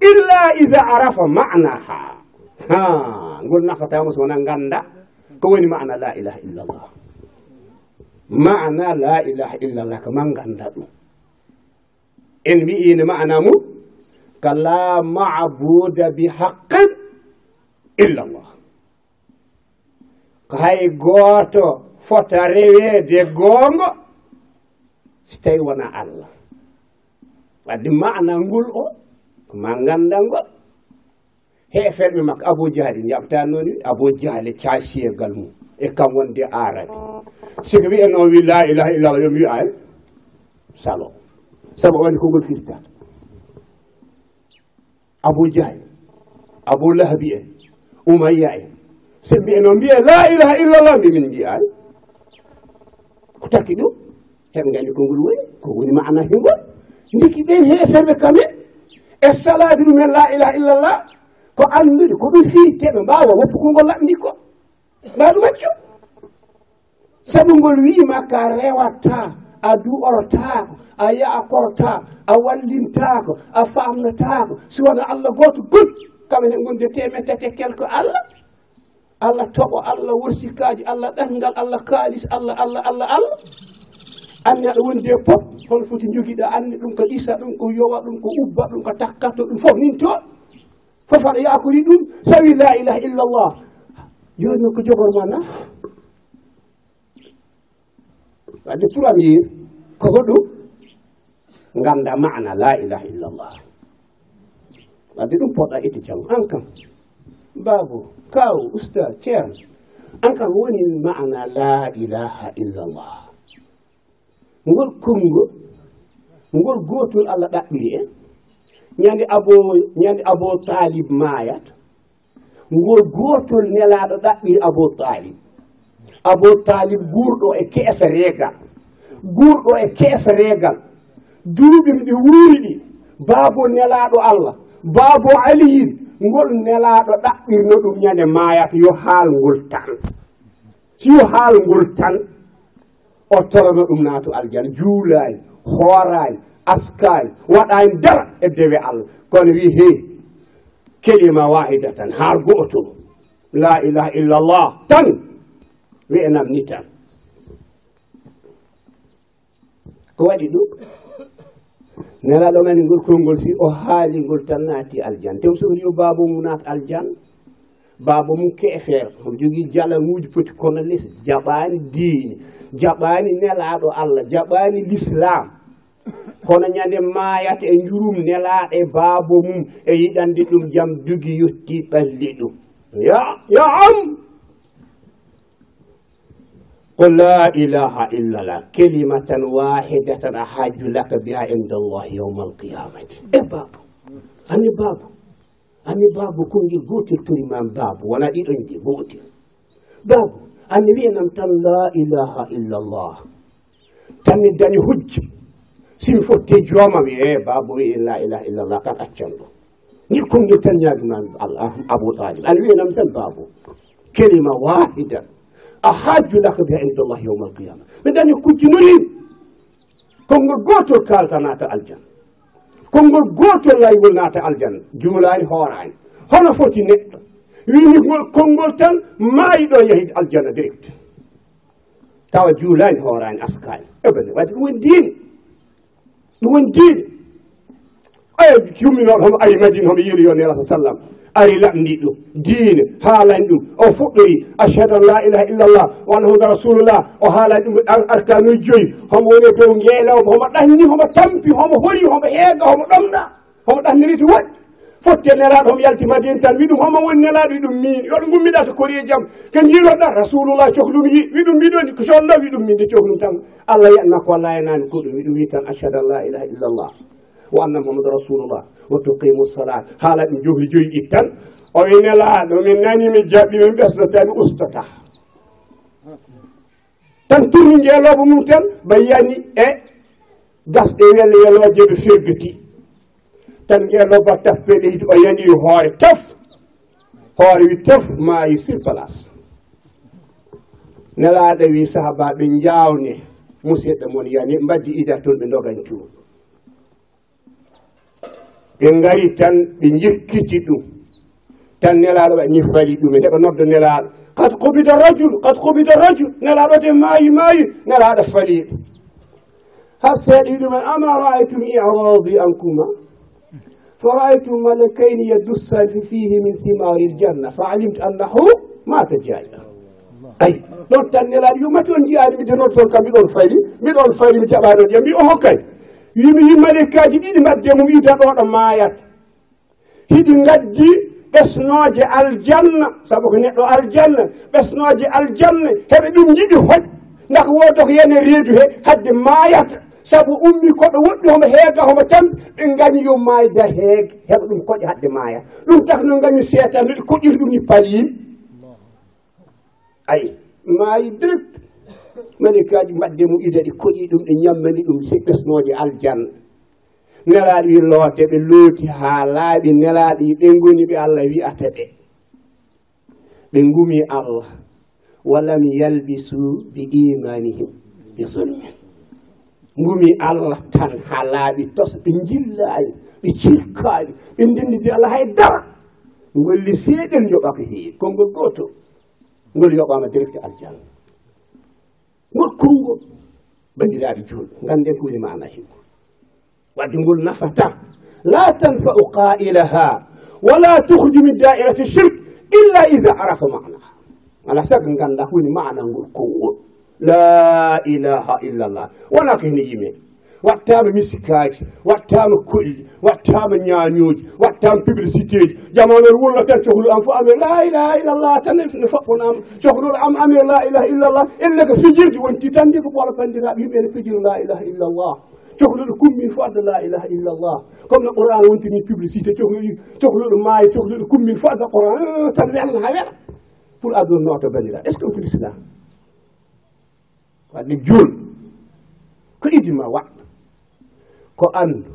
illa isa arafa manaha. Ha ngol nafatama sowona ganda ko woni mana la ilaha illallah. Mana la ilaha illallah ko man ganda ɗum. En wi'ino mana mum ka la mabuda bi haqqin illallah. Ko hay gooto fota rewede goongo so tawi wona allah. wadde mana ngol o ma gandangol heeferɓe makko abou diahali jaɓtan noon wi abou diahali casiyegal mum e kam wonde arabi siko noon wi la ilaha illallah yomi wi ay eh? salo. Saabu wani kongol firtata abou diahali abou lahabi en umayya en so mbiye noon mbiye la ilaha illallah mbi min mbiyani eh? ko takki ɗum heɓe gandi kongol woni ko woni mana hingol ndiki ɓen heeferɓe kamen e salade ɗumen la ilaha illallah ko anndude ko ɗum fii ɓe mbawa woppugol ngol laɓndi ko. Mbaɗu macco sabu ngol wiima ka rewatta a du'orotako a yaakortako a wallintako a famnotako si wona allah goto gud kamene gonde temen tati quelque allah. Allah toɓo allah worsikaji allah ɗatgal allah kaalis allah allah allah allah. anne aɗa wondi e pop hono foti jogiɗa anne ɗum ko ɗisa ɗum ko yowa ɗum ko ubba ɗum ko takkato ɗum fof nin toon fof aɗa yakori ɗum sawi la ilaha illallah. Joni ko jogorma naf wadde premier am yii ko hoɗum ganda mana la ilaha illallah. Wadde ɗum poɗɗa itti jam an kam. Baabo kaw usta ceerno an kam woni mana la ilaha illallah. ngol konngo ngol gotol allah ɗaɓɓiri en ñande abo ñande abo talib maayata ngol gotol nelaɗo ɗaɓɓiri abo talib abo talib guurɗo e keesa reegal guurɗo e keesa reegal. Duuɓi ɗi wuuri ɗi baabo nelaɗo allah baabo aliyin ngol nelaɗo ɗaɓɓirno ɗum ñande maayata yo haal ngol tan si yo haal ngol tan. o torono ɗum naato aljana juulani hoorani askani waɗani dara e dewe allah. Kono wi he kelima wahida wahidatan haa gootum la ilaha illallah tan wi'enam ni tan. Ko waɗi ɗum? Nelaɗo men ngol kolngol si o haali ngol tan naati aljanna tem sohli yo baabo mum naat aljanna baaba mum keefeer omo jogii jalamuuji poti kono les jaɓaani diine jaɓaani nelaaɗo allah jaɓaani l'islam kono ñande maayata e njurum nelaaɗo e baabo mum e yiɗande ɗum jam dugi yetti ɓalli ɗum ya ya am قل لا إله إلا الله كلمة واحدة أحاج لك بها عند الله يوم القيامة إيه بابو أنا بابو أنا بابو كنجي قوتل كلمة بابو ولا دي عندي قوتل بابو أنا بينام تن لا إله إلا الله تن داني هج سيم فوتي جوما بي إيه بابو إيه لا إله إلا الله كان أتشندو نيل كنجي تن يا الله أبو طالب أنا بينام تن بابو كلمة واحدة أحاج لك بها عند الله يوم القيامة من داني كنت مريم كونغol gotol kalta naata aljanna konngol gootol laygol naata aljanna. Jumlaani hoorani hono foti neɗɗo. Wini ngol konngol tan maayi ɗo yahi aljanna direct. Tawa juulaani hoorani askaani. Ebene wadde ɗum woni diine. Ɗum woni diine. Aya jumminooɗo homo ari madine homo yiiri yo nelasa sallam. ari lamdiɗ ɗum diine haalani ɗum o fuɗɗori achhadu an la ilaha illallah wa anna hamada rasulullah o haalani ɗum arkanoji joyi homo woni e dow ngeelawmo homo ɗanni homo tampi homo hori homo heega homo ɗomɗa homo ɗanniriti waɗi fotte nelaɗo homo yalti madine tan wi ɗum homo woni nelaɗo wi ɗum min yoɗo gummiɗa to kori e jaam ken jiiloɗa rasulullah cohlum yi wi ɗum mbiɗoni ko sonno wi ɗum min de cohlum tan. Allah yiyatma ko allah enani ɗum wi ɗum wi tan achhadu an la ilaha illallah. wa anna mouhamadou rasulullah. Wa tuqimu solat haala ɗum johri joyi ɗi tan. O wi laaɗo min nani mi jaɓɓi min ɓesdota mi ustata. Tan turni njeelooɓe mum tan mbayiyani e gasɗe welle yelooje ɓe fergati tan njeelooba tappe leydi o yani hoore tef hoore wi tef maayi sur place. Nelaaɗo wi sahabaɓe njaawne. Musidɗo moon yani mbaddi ida toon ɓe dogan cuum ɓe ngari tan ɓe jikkiti ɗum. Tan nelaɗo wa ñiffali fali ɗum heɓa nodda nelaɗo kad kubida rajul kad kubida rajul nelaɗo de maayi maayi nelaɗo faliɗo ha seeɗi ɗumen ama raaytum iradi ankuma? Fa raaytum malakaini yadussani fihi min simari ljanna. Fa alimtu annahu mata tajaja ayi ɗon tan nelaɗo yummati on jiyaɗi miɗe noon toon kam mbiɗon fali mbiɗon fali mi jaɓa ɗon ya mbi oho kay. yimi yi malikaji ɗiɗi mbadde mum ida ɗoɗo maayat. Hiɗi gaddi ɓesnoje aljanna. Saabu ko neɗɗo aljanna ɓesnoje aljanna heɓe ɗum yiɗi hoƴ. Daka wodoko yene reedu he hadde maayata. Saabu ummi koɗo woɗɗi homo heega homo tampi ɓe gañi yo mayda heeg. Heɓa ɗum koƴa hadde maaya. Ɗum tak no gañi seetan ɗi koƴiri ɗum i e palyi ayi maayi direct. malikaji madde mum ida ɗi koɗi ɗum ɗe ñammani ɗum ɓesnoje aljanna. Nelaɗo wi loote ɓe looti ha laaɓi nelaɗo yi ɓe goni ɓe allah wiyata ɓe. Ɓe gumi allah walam yalbisu bi imanihim bi zulmin. Gumi allah tan ha laaɓi tosa ɓe jillaani ɓe cirkaani ɓe ndendidi allah hay dara golli seeɗen yoɓaka heewi konngol gooto ngol yoɓama direct aljanna. gorkungo bandiraɓe julɓe ganden ko woni mana hikku. Wadde ngol nafata la tanfa'u qailaha wala tukhruju min dairati shirk illa ida arafa manaha. Ala sago ganda ko woni mana ngol konngol la ilaha illa llah wona ko hene yimen wattama misikaji wattama koɗiɗi wattama ñañoji wattama publicité ji jamano wulla tan e cohlu am fo amir e la ilaha illallah tan ne faɓɓon am. Cohlul am amir e la ilaha illallah elle ko fijirde wonti tan ndi ko ɓoola bandiraɓe yimɓe ne fijiri la ilaha illallah cohluɗo kummin fo adda la ilaha illallah comme no qouran wontini publicité cohluɗo cohluɗo maayi cohluɗo kummin fo adda qouran tan welna ha wela. Pour aduna noto bandiraɓe est ce que o filislam wadde juul ko idima waɗ ko anndu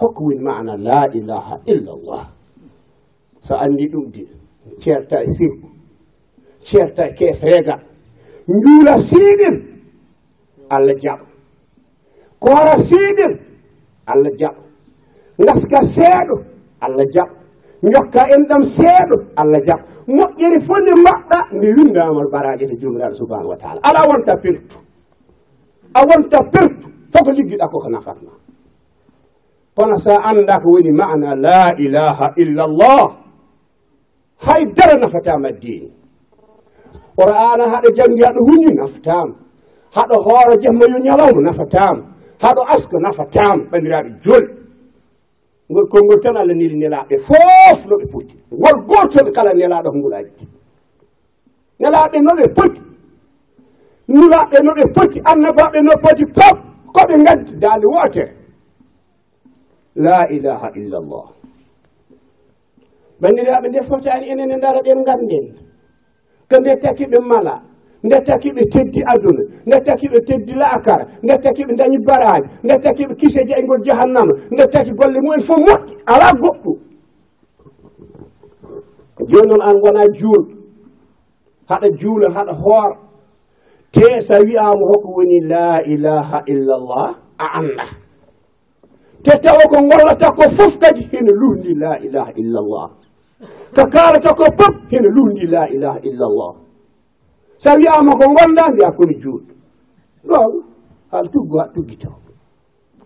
hokkumin mana la ilaha illa llah so anndi ɗum de ceerta e sirku ceerta e keef reegal njuula siiɗir allah jaɓa. Koora siiɗir allah jaɓa. Ngaska seeɗo allah jaɓa. Jokka enɗam seeɗo allah jaɓa. Moƴƴere fof nde mbaɗɗa nde windamal baraje to jumre allah subahanahu wa taala. Ala wonta pertu a wonta pertu fof ko liggiɗa koko nafatma kono sa annda ko woni mana la ilaha illallah. Haydara nafatama dini qur'ana haɗo jangi haɗo huñi nafatama. Haɗo hooro jemma yo ñalawma nafatama. Haɗo aska nafatama ɓandiraɓe jol ngol konngol tan allah neli nelaɓe foof noɓe poti ngol gotoɓe kala nelaɗo ko ngol addi nelaɓe noɓe poti nulaɓe noɓe poti annabaɓe no poti pop koɓe gaddi daande wootere. la ilaha illallah. Bandiraɓe nde fotani enen e dara ɗen ganden ko nde takiɓe mala nde takiɓe teddi aduna nde takiɓe teddi laakara nde takiɓe dañi baraji nde takiɓe kise jeygol jahannama nde taki golle mumen fof moƴƴi ala goɗɗo joni noon an wona juul haɗa juula haɗa hoora te sa wiyama hoko woni la ilaha illallah a anda te tawa ko gollata ko fof kadi hene lundi la ilaha illallah. Ko kalata ko pop hene lundi la ilaha illallah. Sa wiyama ko gonɗa mbiya komi juuɗo ɗon haɗa tuggo haɗa tuggito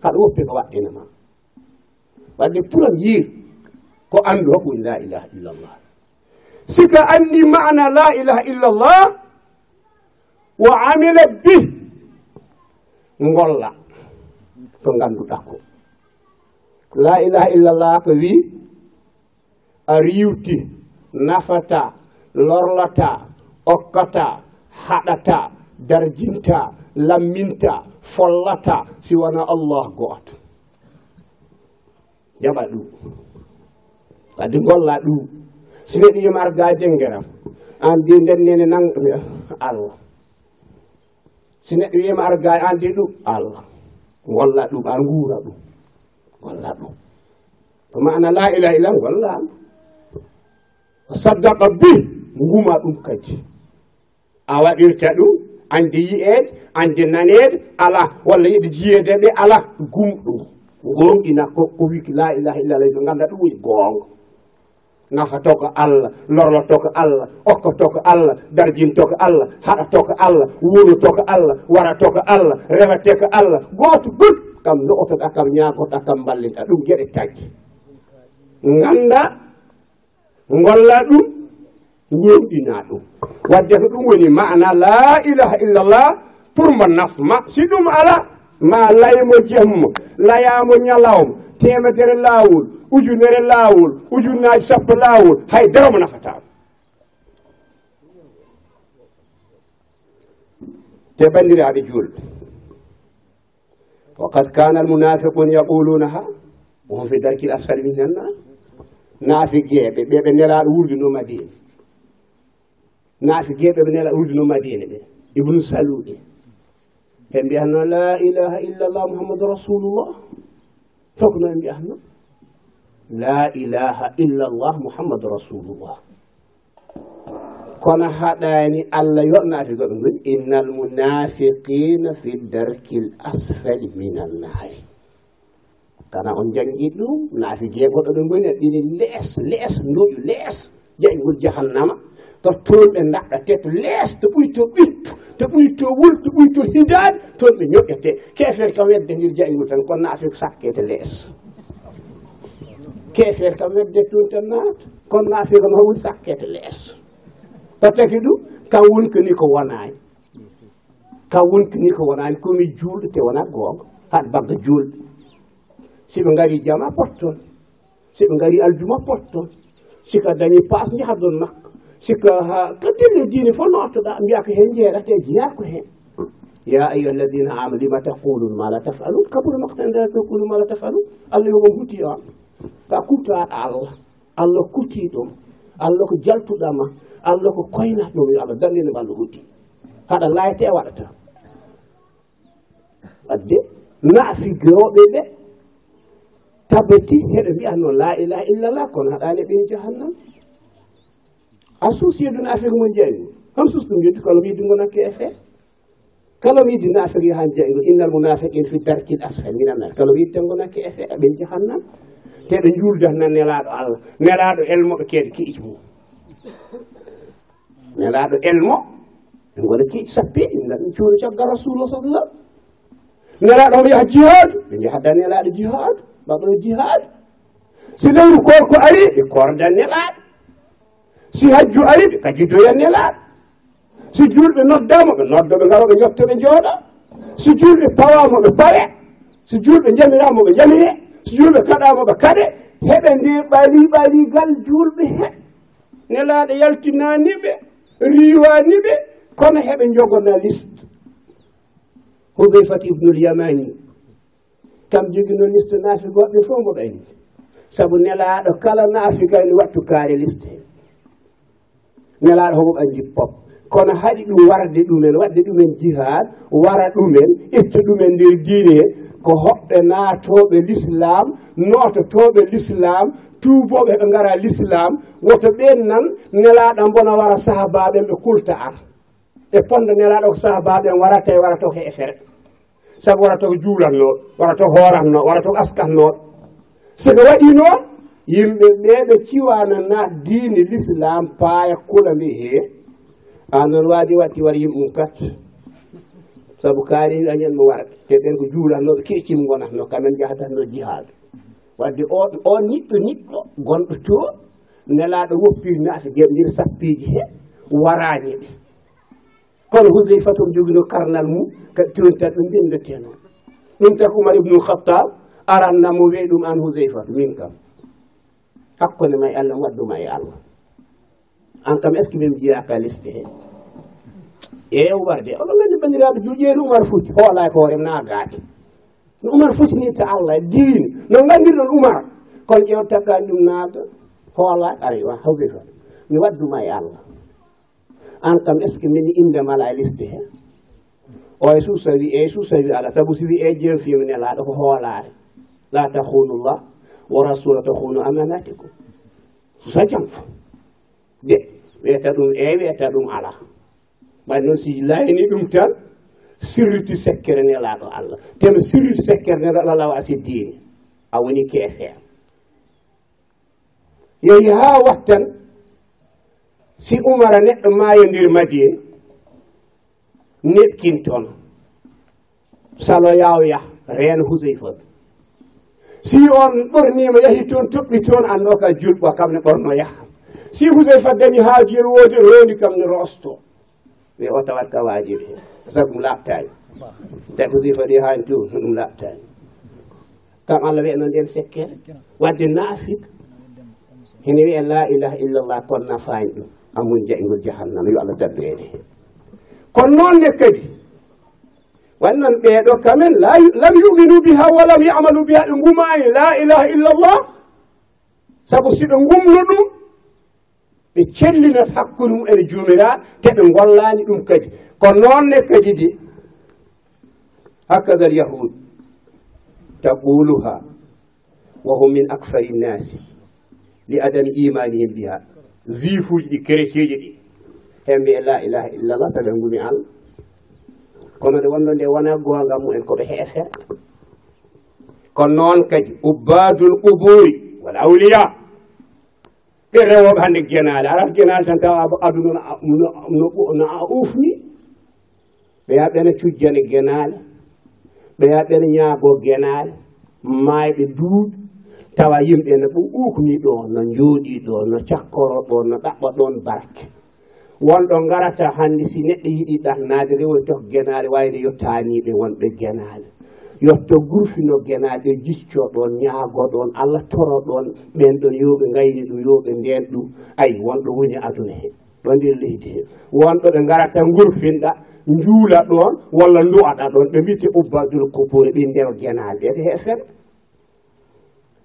haɗa woppe ko waɗɗinama wadde puram yiir ko andu hokku la ilaha illallah. Sika andi mana la ilaha illallah wa amila bi golla to ganduɗa ko. la ilaha illallah ko wi a riwti nafata lorlata okkata haɗata darjinta lamminta follata si wona allah gooto jaɓa ɗum. Wadde golla ɗum. Si sine ɗiyum arga dengeram an di nden nene nan allah. Si neɗɗo wiyama arga an de ɗum allah. Golla ɗum a guura ɗum. walla ɗum. To mana la ilaha illa gollama o saddaka bi guma ɗum kadi. A waɗirta ɗum ande yiyeede ande nanede ala walla yeɗe jiyeede ɓe ala gumɗum. Gonɗina kokko wiki la ilaha illallah ɓe ganda ɗum woni gonga nafato ko allah lorloto ko allah okkoto ko allah darjinto ko allah haɗato ko allah wonuto ko allah warato ko allah rewete ko allah. Gooto gut kam do'otoɗa kam ñagotoɗa kam ballita ɗum gueɗe taggi. Ganda golla ɗum ñewɗina ɗum. Wadde ko ɗum woni mana la ilaha illallah pour mo nafma. Si ɗum ala ma laymo jemmo layamo ñalawma temedere lawol ujunere lawol ujunnaji sappo lawol hay dara mo nafatamo te bandiraɓe julɓe وقد كان المنافقون يقولونها وهم في الدرك الأسفل من النار؟ نافق ɓe ɓe نلا الورد madina مدينة. نافق جيبي بنلا الورد نو مدينة ابن سلوئي بين بأن لا إله إلا الله محمد رسول الله. فكنا بأن لا إله إلا الله محمد رسول الله. kono haɗani allah yoɓnaafi goɓe goni innal munafiqina fi darkil asfali min naari. Kana on jangi ɗum naafi jeegoɗo ɓe goni ɗini lees lees nduƴu lees jeyngol jahannama. To toon ɓe daɗɗate to lees to ɓuri to ɓittu to ɓuri to wul to ɓuri to hidade toon ɓe ñoƴƴete kefere kam wedde ndir jeyngol tan kono naafik sakkete lees. Kefere kam wedde toon tan naata kono naafika ma wul sakkete lees. o taki ɗum kam wonkani ko wonani kam wonkani ko wonani komi juulɗo te wona goonga haɗa bagga juulɗo siɓe gari jama potton siɓe gari aljuma potton sika dañi paas jaha ɗon makko sika ha ko dille diine fof nottoɗa mbiya ko hen jeeɗate jeeya ko hen. Ya ayuha alladina amanu lima taqulun ma la tafalun? Kabura maqtanda taqulu ma la tafalun? Allah yogo huti on. Ka kutaɗa allah. Allah kuti ɗum allah ko jaltuɗama allah ko koyna ɗum yo allah darnine ma allah hoddi haɗa layte waɗata. Wadde naafi gowɓe ɓe tabati heɗo mbiya la ilaha illallah kono haɗani ɓen jahannam. A suusiyedu naafi mon jeyni hon susɗum yeddi kala mo yiddi gonakke e fee kala mo yiddi yahan jeygo innal mo naafi fi darkil asfal minannar kala mo yidde gonakke e fee aɓen jahannam. te ɗo juuldata nelaɗo allah. Nelaɗo elmo ɗo keeɗo kiiƴ mum. Nelaɗo elmo ɓe gona kiiƴ sappiɗi ɓe cuuno caggal rasulullah sah sallam. Nelaɗo omo yaha jihadu ɓe jahadda nelaɗo jihadu mbaɗo jihadu si lewru korko ari ɓe korda nelaɗo si hajju ari ɓe kajidoya nelaɗo si julɓe noddama ɓe nodda ɓe garo ɓe jotto ɓe jooɗa si julɓe pawama ɓe pawe si julɓe jamirama ɓe jamire julɓe kaɗama ɓe kaɗe heɓe nde ɓali ɓaligal julɓe he. Nelaɗo yaltinaniɓe riwaniɓe kono heɓe jogona liste hudeyfat ibnul yamani kam joguino liste naafi goɗɗe fof mbo ɓayni. Saabu nelaɗo kala naafi gani wattu kaari liste he. Nelaɗo homo ɓanji pop. Kono haɗi ɗum warde ɗumen wadde ɗumen jihad wara ɗumen itta ɗumen nder diine he. ko hoɓɓe naatoɓe l'islam noototoɓe l'islam tuboɓe ɓe gara l'islam woto ɓen nan nelaɗo bona wara sahabaɓen ɓe kulta ar e ponda nelaɗo ko sahabaɓen warata e warata ko efere saabu warata ko juulatnoɗo warata ko horatnoɗo warata ko askatnoɗo soko waɗi noon yimɓe ɓe ɓe ciwana na diine l'islam paaya kula mbi he an noon waadi watti war yimɓe mum kat saabu kaari añen mo waɗa te ɓen ko juulatnoɓe keccim gonatno kamen jahatatno jihaadu wadde o o niɗɗo niɗɗo gonɗo to nelaɗo woppi naata jemdir sappiji he warani ɓe kono husey fatom joguino karnal mum kadi tontat ɗum bindete noon. Ɗum tak oumar ibnul khattab arannamo wey ɗum an huseyfatu min kam. Hakkude ma e allah waddu ma e allah. An kam est ce que min jiyaka liste he Eh, ewbar de oɗon gandi bandiraɓe juuƴeeri umar fuuti. Hoolaki hoorem na gaaki no umar futinirta allah e diin no gandirɗon umar kono ƴeew takkani ɗum naata hoolaki ayiwa hawsi toon mi wadduma e allah. An kam est ce que mini inde mala e liste he? O e suusa wi e suusa wi ala saabu so wi e jeem fimne laaɗo ko hoolaare. La tahunullah wa rasula tahunu amanatikum susa jam fo de wiyata ɗum e wiyata ɗum ala mbaɗi noon si layini ɗum tan sirrutu sekkere nelaɗo allah. Teno sirrutu sekkere nelaɗo allah wasi diini a woni keefeen yehi ha wattan si umara neɗɗo maayodir madine neɓkin toon neɗkintoon saloyawya reen huseyfon si on ɓornima yahi toon toɓɓi toon anno ka julɓo kam ne ɓorno yaha. Si huseyfa dañi haaji woodi rondi kam ne rosto wi o tawat ka waajib hen sabu ɗum laɓtani te wasifa ɗi haani tu ɗum laɓtani kam allah wiya no nden sekkere wadde naafik. Hene wiya la ilaha illallah kon nafani ɗum. Amun jaygol jahannama yo allah dabbeede hen kono noonne kadi wannan ɓeeɗo kamen lam yuminu biha walam yamalu biha ɓe ngumaani la ilaha illallah. Sabu siɓe ngumno ɗum ɓe cellinat hakkude mum ene juumiraɗo te ɓe gollani ɗum kadi. Ko noonne kadi de hakkada l taquluha wa hum min akfari nnasi li adami imanihim biha. Zifuji ɗi chrétien ɗi. Hembe e la ilaha illallah saɗa ngumi allah. Kono nde wonno nde wona gonga mumen koɓe heefere kono noon kadi ubbadul quburi wal awliya ɓe rewoɓe hannde genaali arat genaali tan tawa aduna no a ufni ɓe yaa ɓene cujjane genaali ɓe yaa ɓene ñaago genaali maayɓe duuɓi. Tawa yimɓe no ɓe uukni ɗo no jooɗi ɗo no cakkoro ɗo no ɗaɓɓa ɗon barke. Wonɗo garata hannde si neɗɗo yiɗi ɗannade rewol tok genaali wayde yottaniɓe wonɓe genaali yotto gurfino genaɓe jicco ɗon ñaago ɗon allah toro ɗon ɓen ɗon yoɓe gayni ɗum yoɓe nden ɗum. Ayi wonɗo woni aduna he ɗo nder leydi he. Wonɗo ɓe garata gurfinɗa juula ɗon walla duwaɗa ɗon ɓe mbite ubbadul kubure ɓi nder guenaɗe he hefere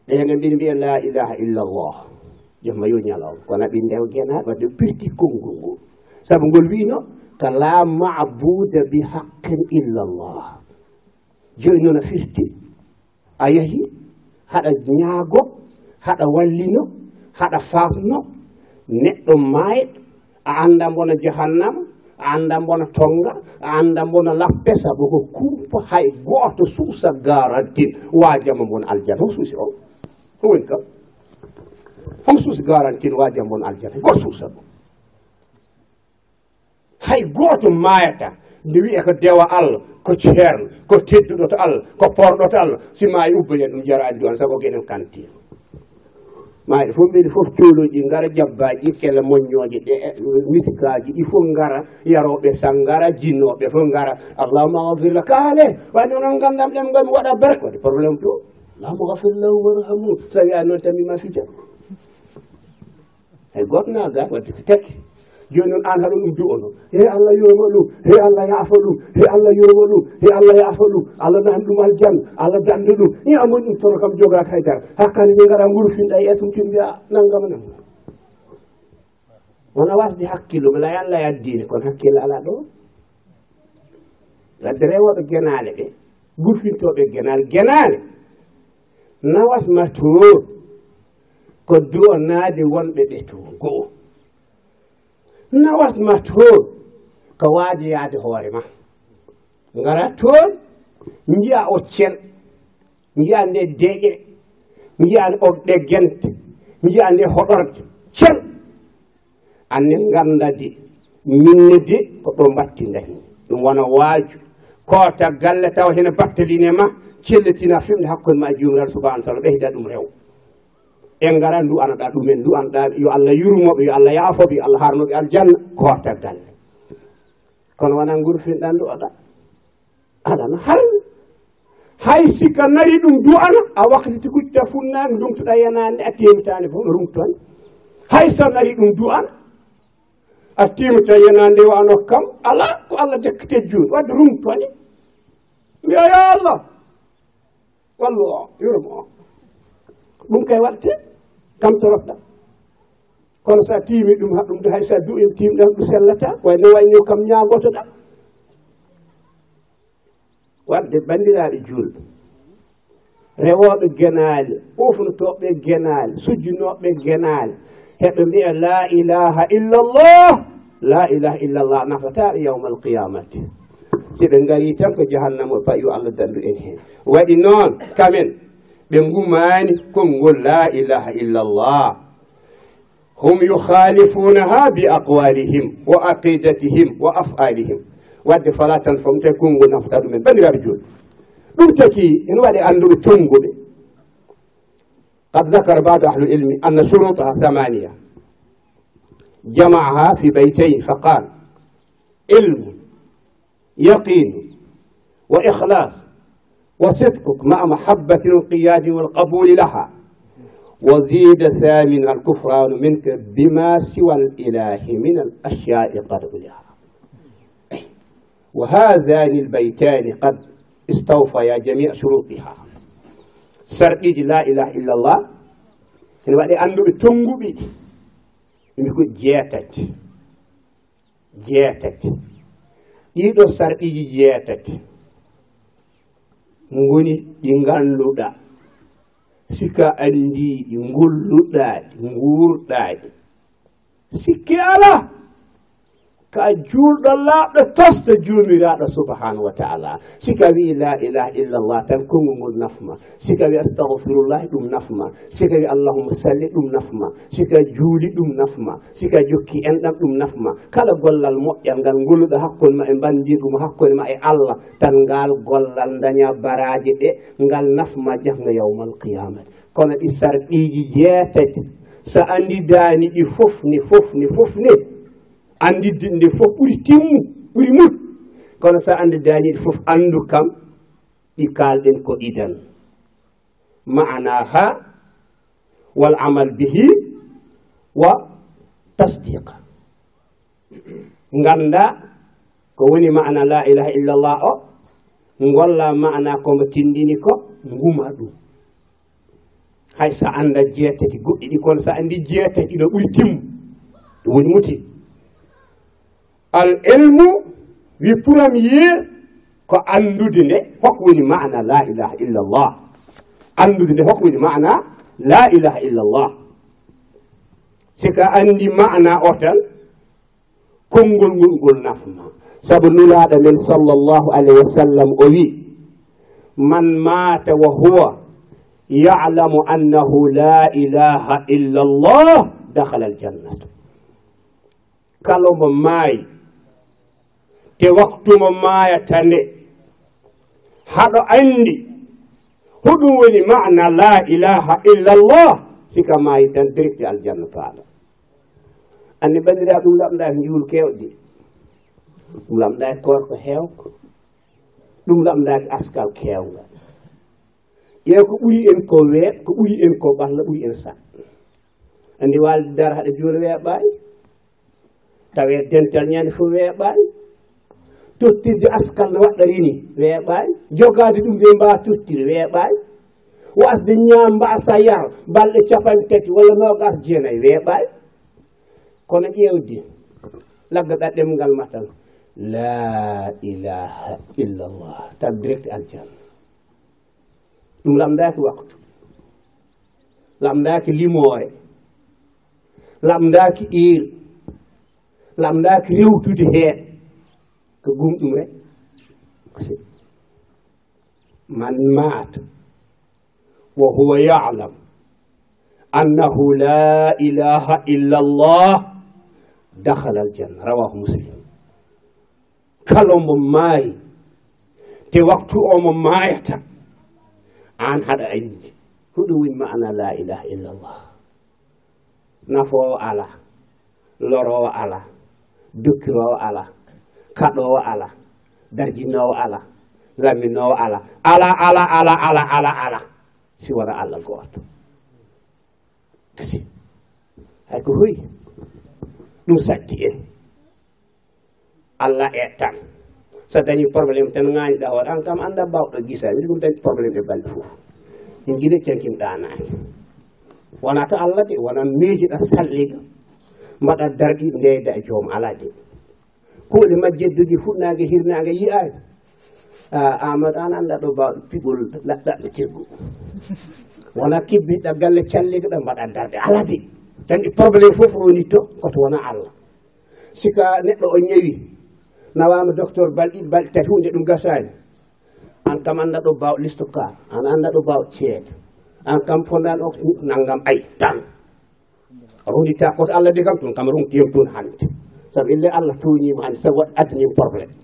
enen mbiɗa mbiya la ilaha illallah. Jomma yo ñalawma. Kono ɓi nder guenaɗe wadde pirti konngol ngol. Saabu ngol wino ka la mabuda bi haqqin illallah jooni noon a firti. A yahi haɗa ñaago haɗa wallino haɗa famno neɗɗo maayɗo a annda mbona jahannama a annda mbona tonga a annda mbona lappe sabu ko kumpa hay gooto suusa garantin waajama mbona aljana o suusi o? Ɗum woni kam. Omo suusi garantin waajama mbona aljana goto suusa ɗum. Hay gooto maayata nde wiye ko dewa allah ko ceerno ko tedduɗo to allah ko porɗo to allah si maayi ubbayen ɗum jarani ɗon saabu ko enen kanti. Maaɗe fof mbeɗe fof cooloji ɗi ngara jabbaji kela moññoje ɗe misikaji ɗi fof ngara yaroɓe sangara jinnoɓe fof ngara. Allahuma gafirla kaale waɗi noon gandam ɗen gomi waɗa berk waɗi probléme to allahuma gafirlahu warhamu so wiya noon tamima fija. Hay goto naga wadde ko tekki. joni noon an haɗo ɗum du'o noon he allah yorma ɗum he allah yaafa ɗum he allah yorma ɗum he allah yaafa ɗum allah nahani ɗum aljanna allah dande ɗum. I amoni ɗum tono kam jogaka haydara hakkade ɓe gara gurfinɗa e esum tim mbiya naggama nanggam wona wasde hakkillo mi laya allah yaddine kono hakkille ala ɗo? Wadde rewoɓe genale ɓe gurfintoɓe genale genale. Nawatma to ko du'o naade wonɓe ɓe to go'o nawatma toon ko waajoyaade hoore ma. Ngara toon njiya o cel njiya nde deƴe njiya o ɗe gente njiya nde hoɗorde cel annen ngannda de minne de ko ɗo mbatti dañi ɗum wona waaju. Koota galle taw hene batteline ma cellitina fimde hakkude ma e jumiraɗo subahana taala ɓeyda ɗum rew. en ngara ndu anaɗa ɗumen ndu anaɗa yo allah yurmoɓe yo allah yaafoɓe yo allah harnoɓe aljanna ko hortat galle. Kono wona gurfinɗa ndu oɗa aɗana harmi hay sikka nari ɗum du'ana a wakkatiti kuccita funnani dumtoɗa yanande a temitani fof no rumtan hay so nari ɗum du'ana a timita yanande wano kam ala ko allah dekkate juuɗe wadde rumtoni mbiya ya allah wallu o yurmo. O ɗum kay waɗte kam torofɗa kono sa tiimi ɗum ha ɗum ɗo hay sa du'im timɗam ɗum sellata wayno wayno kam ñaagotoɗa. Wadde banndiraaɓe julɓe rewoɓe genaali ufnotoɓe genaali sujjunoɓe genaali heɓe mbiya la ilaha illallah la ilaha illallah nafataɓe yawma alqiyamati si ɓe gari tan ko jahannama o payo e allah dandu en hen waɗi noon kamen ɓe gumani konngol la ilaha illa llah hum yukhalifunaha bi aqwalihim wa aqidatihim wa af'alihim wadde fala tan fom tawi konngol nafata ɗumen bandiraɓe joni ɗum taki ene waɗi anduɓe tonguɓe قد ذكر بعض أهل العلم أن شروطها ثمانية جمعها في بيتين فقال علم يقين وإخلاص وصدقك مع محبة الانقياد والقبول لها وزيد ثامن الكفران منك بما سوى الإله من الأشياء قد لها وهذان البيتان قد استوفيا جميع شروطها sarɗiji la ilaha illallah ene waɗe annduɓe tonnguɓiɗi ɗumi ko jeetati jeetati ɗiɗo sarɗiji jeetati ngoni ɗi ngannduɗa sikka anndi ɗi ngolluɗa ɗi sikki alaa ka juulɗo laaɓɗo tosta juumiraɗo subhanahu wa taala. Sika wi la ilaha illallah tan kongu ngol nafma. Sika wi astahfirullahi ɗum nafma. Sika wi allahuma salli ɗum nafma. Sika juuli ɗum nafma. Sika jokki enɗam ɗum nafma. Kala gollal moƴƴal ngal ngolluɗo hakkude ma e bandiɗum hakkude ma e allah tan ngal gollal daña baraji ɗe ngal nafma jahno yawmal qiyamati kono ɗi sarɗiji jeetati. So andidani ɗi fof ni fof ni fof ni. andidde nde fof ɓuri timmu ɓuri mut kono sa anda daaniɗe fof andu kam ɗi kalɗen ko idan. Ma'anaha wal amal bihi wa tasdiqa ganda ko woni maana la ilaha illallah o golla maana komo tindini ko nguma ɗum. Hay sa anda jeetati goɗɗi ɗi kono sa andi jeetati ɗo ɓuri timmu ɗum woni mutin al ilmu wi ɓuram yeer ko anndude nde hoko woni mana la ilaha illa llah anndude nde hoko woni mana la ilaha illa llah sika anndi mana o tan konngol ngol ngol nafma sabu nulaaɗo men sallllahu alayhi wa sallam o wi man maata wa huwa yalamu annahu la ilaha illa llah dahala aljannata kala mo maayi te waktumo maayata nde haɗo anndi hoɗum woni mana la ilaha illa llah sika maayi tan direct aljanna paaɗa anni banndiraa ɗum lamɗaa e ko njuul kewɗi ɗum lamɗaa e korko heewko. Ɗum lamɗaki e askal keewngal ƴeew ko ɓuri en ko weet ko ɓuri en ko ɓalla ɓuri en sa. Anndi waalde dara haɗa jooni weeɓaani tawe dental ñande fof weeɓaani tottirde askalla waɗɗa rini weeɓani jogade ɗum ɓe mbawa tottiri weeɓani wasde ñaam mbasa yar balɗe capan tati walla nogas jeenayyi weeɓani kono ƴeewdi laggaɗa ɗemgal ma tan la ilaha illallah tan direct aljanna. Ɗum lamdaki waktu. Lamdaki limore lamdaki ir lamdaki rewtude heen. ko gumɗum rek man maata wa huwa yalam annahu la ilaha illa allah dahala aljanna. Rawahu muslim. Kala mo maayi te waktu omo maayata an haɗa andi huɗum woni mana la ilaha illa allah. Nafowo ala lorowo ala dokkirowo ala kaɗowo ala. Darjinowo ala. Lamminowo ala. Ala ala ala ala ala ala. Si wona allah gooto kasi. Hay ko hoyi ɗum satti en. Allah e tan. So dañi probléme tan ŋaaniɗa o an kam anda bawɗo gisa. Mbiɗi ɗum dañi probléme e balɗe fof en giɗe tenkin ɗanaki wona to allah de wona miijiɗa salliga. Mbaɗa darɗi ndeyda e joom ala de. kuuɗe majjedduji jogi fuɗnaage hirnaage yiyaade amadou an annda ɗo bawɗo piɓol laɗɗaɓe teggu wona kibbiɗɗa galle calliga ɗa mbaɗa darde ala de tandi probléme fof woni to koto wona allah. Sika neɗɗo o ñawi nawama docteur balɗiɗi balɗi tati hunde ɗum gasani. An kam anda ɗo baw listo ka an anda ɗo baw ceede. An kam fondan o naggam ayi tan. Rundi koto allah de kam tun kam runti yem tun hande sabu ille allah tooñima hande sabu waɗ addanim probléme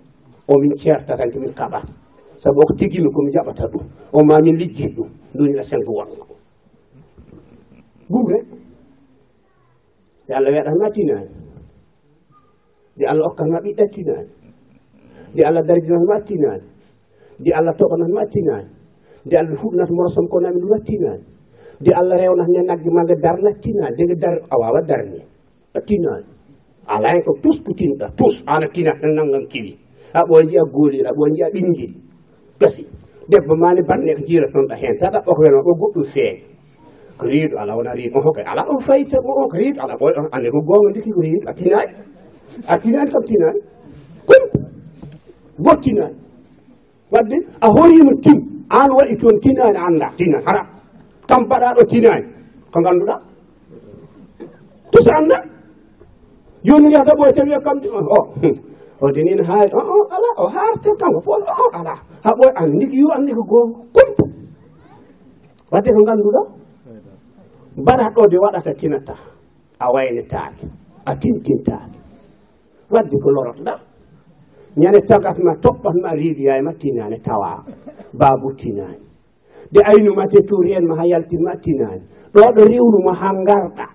omin tan komin kaɓat saabu oko tigimi komi jaɓata ɗum. O ma min liggiɗ ɗum. Ndunila sengo wongo ɗum rek nde allah weɗatma tinani nde allah okkanma ɓiɗɗa tinani nde allah darjinatma tinani nde allah toɓanatma tinani nde allah fuɗnata morosom kono amin ɗum tinani nde allah rewnata nde nagge ma nde darna tinani nde nge dar a wawa darni. A tinani alay ko tuskutinɗa tus. Ana tina tan nanngam kiwi. A aɓon jiya a aɓon jiya ɓinngiri gasi. Debbo mani banne ko jiiratonɗa heen. Tata ko weno ɗo goɗɗum feeña ko riiɗo ala wona riiɗo on kay ala o fayita on ko riiɗo ala ɓoy ande ko goonga ndiki ko riiɗo a tinaani a tinaani kam tinaani kom gottinaani wadde a horiima tim. Aan waɗi toon tinaani annda tina hara. Kam mbaɗaa ɗo tinaani ko ngannduɗaa tusa annda joni wiyata ɓoy tawi kam o o denin haari o o ala. O haarte kanko fo o ala. Ha ɓoy andi yo andi ko gonga kumpa wadde ko ngannduɗa? Mbaɗa ɗo de waɗata tinata. A waynetaake a tintintaake. Wadde ko lorotoɗa ñande tagatma riidiyaye ma tinani tawa babu tinani de aynuma te tuuri en ma ha yaltinma tinani ɗo ɗo rewluma ha garɗa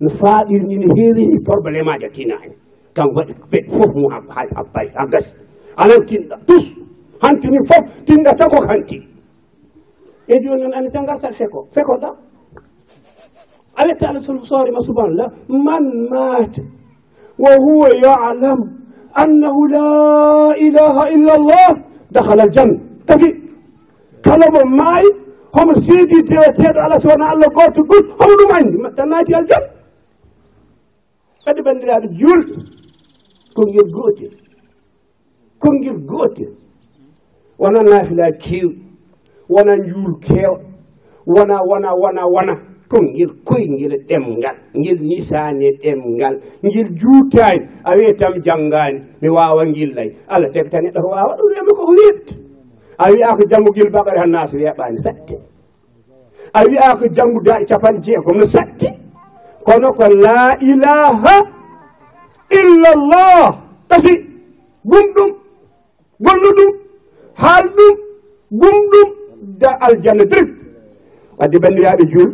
no faaɗirni no heewini probléme aji tina hen kan waɗi ɓeɗ fof mu habbay ha gasi anan tinɗa tous hantini fof tinɗa tan koko hanti. E joni noon andi tan gartat feko. Fekoɗa a wetta alah soorema subhanallah man mata wa huwa yalam annahu la ilaha illa llah dahala aljanna tasi kala mo maayi homo seedi deweteɗo alah so wona allah goto goɗɗo homo ɗum andi tan naati aljanna kadi bandiraɓe juulɗo konngel gootel konngel gootel wona naafilaa keewɗi wona njuul keewa wona wona wona wona to ngel koyngel ɗemngal ngel nisaani ɗemngal ngel juutaani. A wiye tam janngaani mi waawa ngillay allah tagi tan neɗɗo ko waawa ɗum wiyama koko weeɓta a wiya ko janngo gil baɓare han naata weeɓaani satte a wiya ko janngo daaɗi capanɗe jeegom no saɗ kono ko la ilaha illallah. Tasi gumɗum golluɗum haalɗum gumɗum da aljanna direct wadde bandiraɓe juul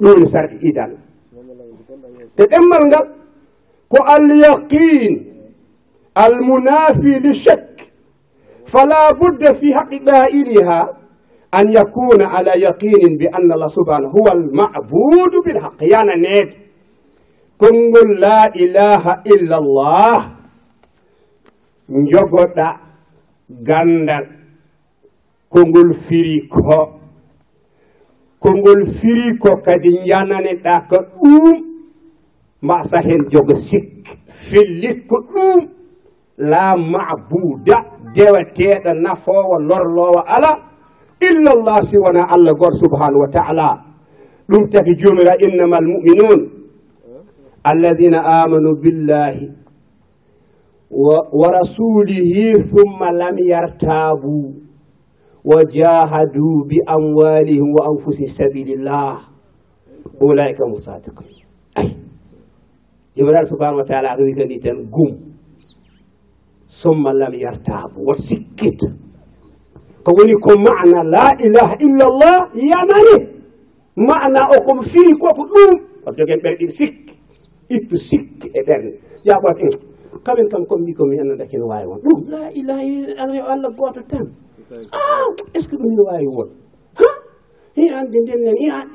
ɗum ne sarɗi ɗiɗal te ɗemmal ngal ko alyaqin almunafi li chek fala budda fi haqi ɗa an yakuna ala yaqinin bi anna allah subhanahu huwa almabudu bilhaq yana neede konngol la ilaha illa allah jogoɗa gandal kongol firi ko kongol firi ko kadi jananeɗa ko ɗum mbasa hen jogo sikk fillit ko ɗum la mabuda deweteɗo nafowo lorlowo ala illallah si wona allah goto subhanahu wa taala. Ɗum taki jomira innama almuminun alladina amanu billahi wa rasulihi summa lam yartabu wa jahadu bi amwalihim wa anfusihim sabilillah. Ulaika hum sadiqun. Jomiraɗo subhanahu wa taala ko wi kadi tan gum. Summa lam yartabu won sikkita ko woni ko mana la ilaha illallah yamani. Mana o komo firi koko ɗum. Oto jogen ɓerɗe ɗiɗi sikki ittu sikki e ɓernde. Yaɓoto en kamen kam comme mbi komi annanda kene wawi won. Ɗum la ilaha illallah allah goto tan. Ah, A est ce que ɗum ine wawi won? Ha? I ande nden nan i an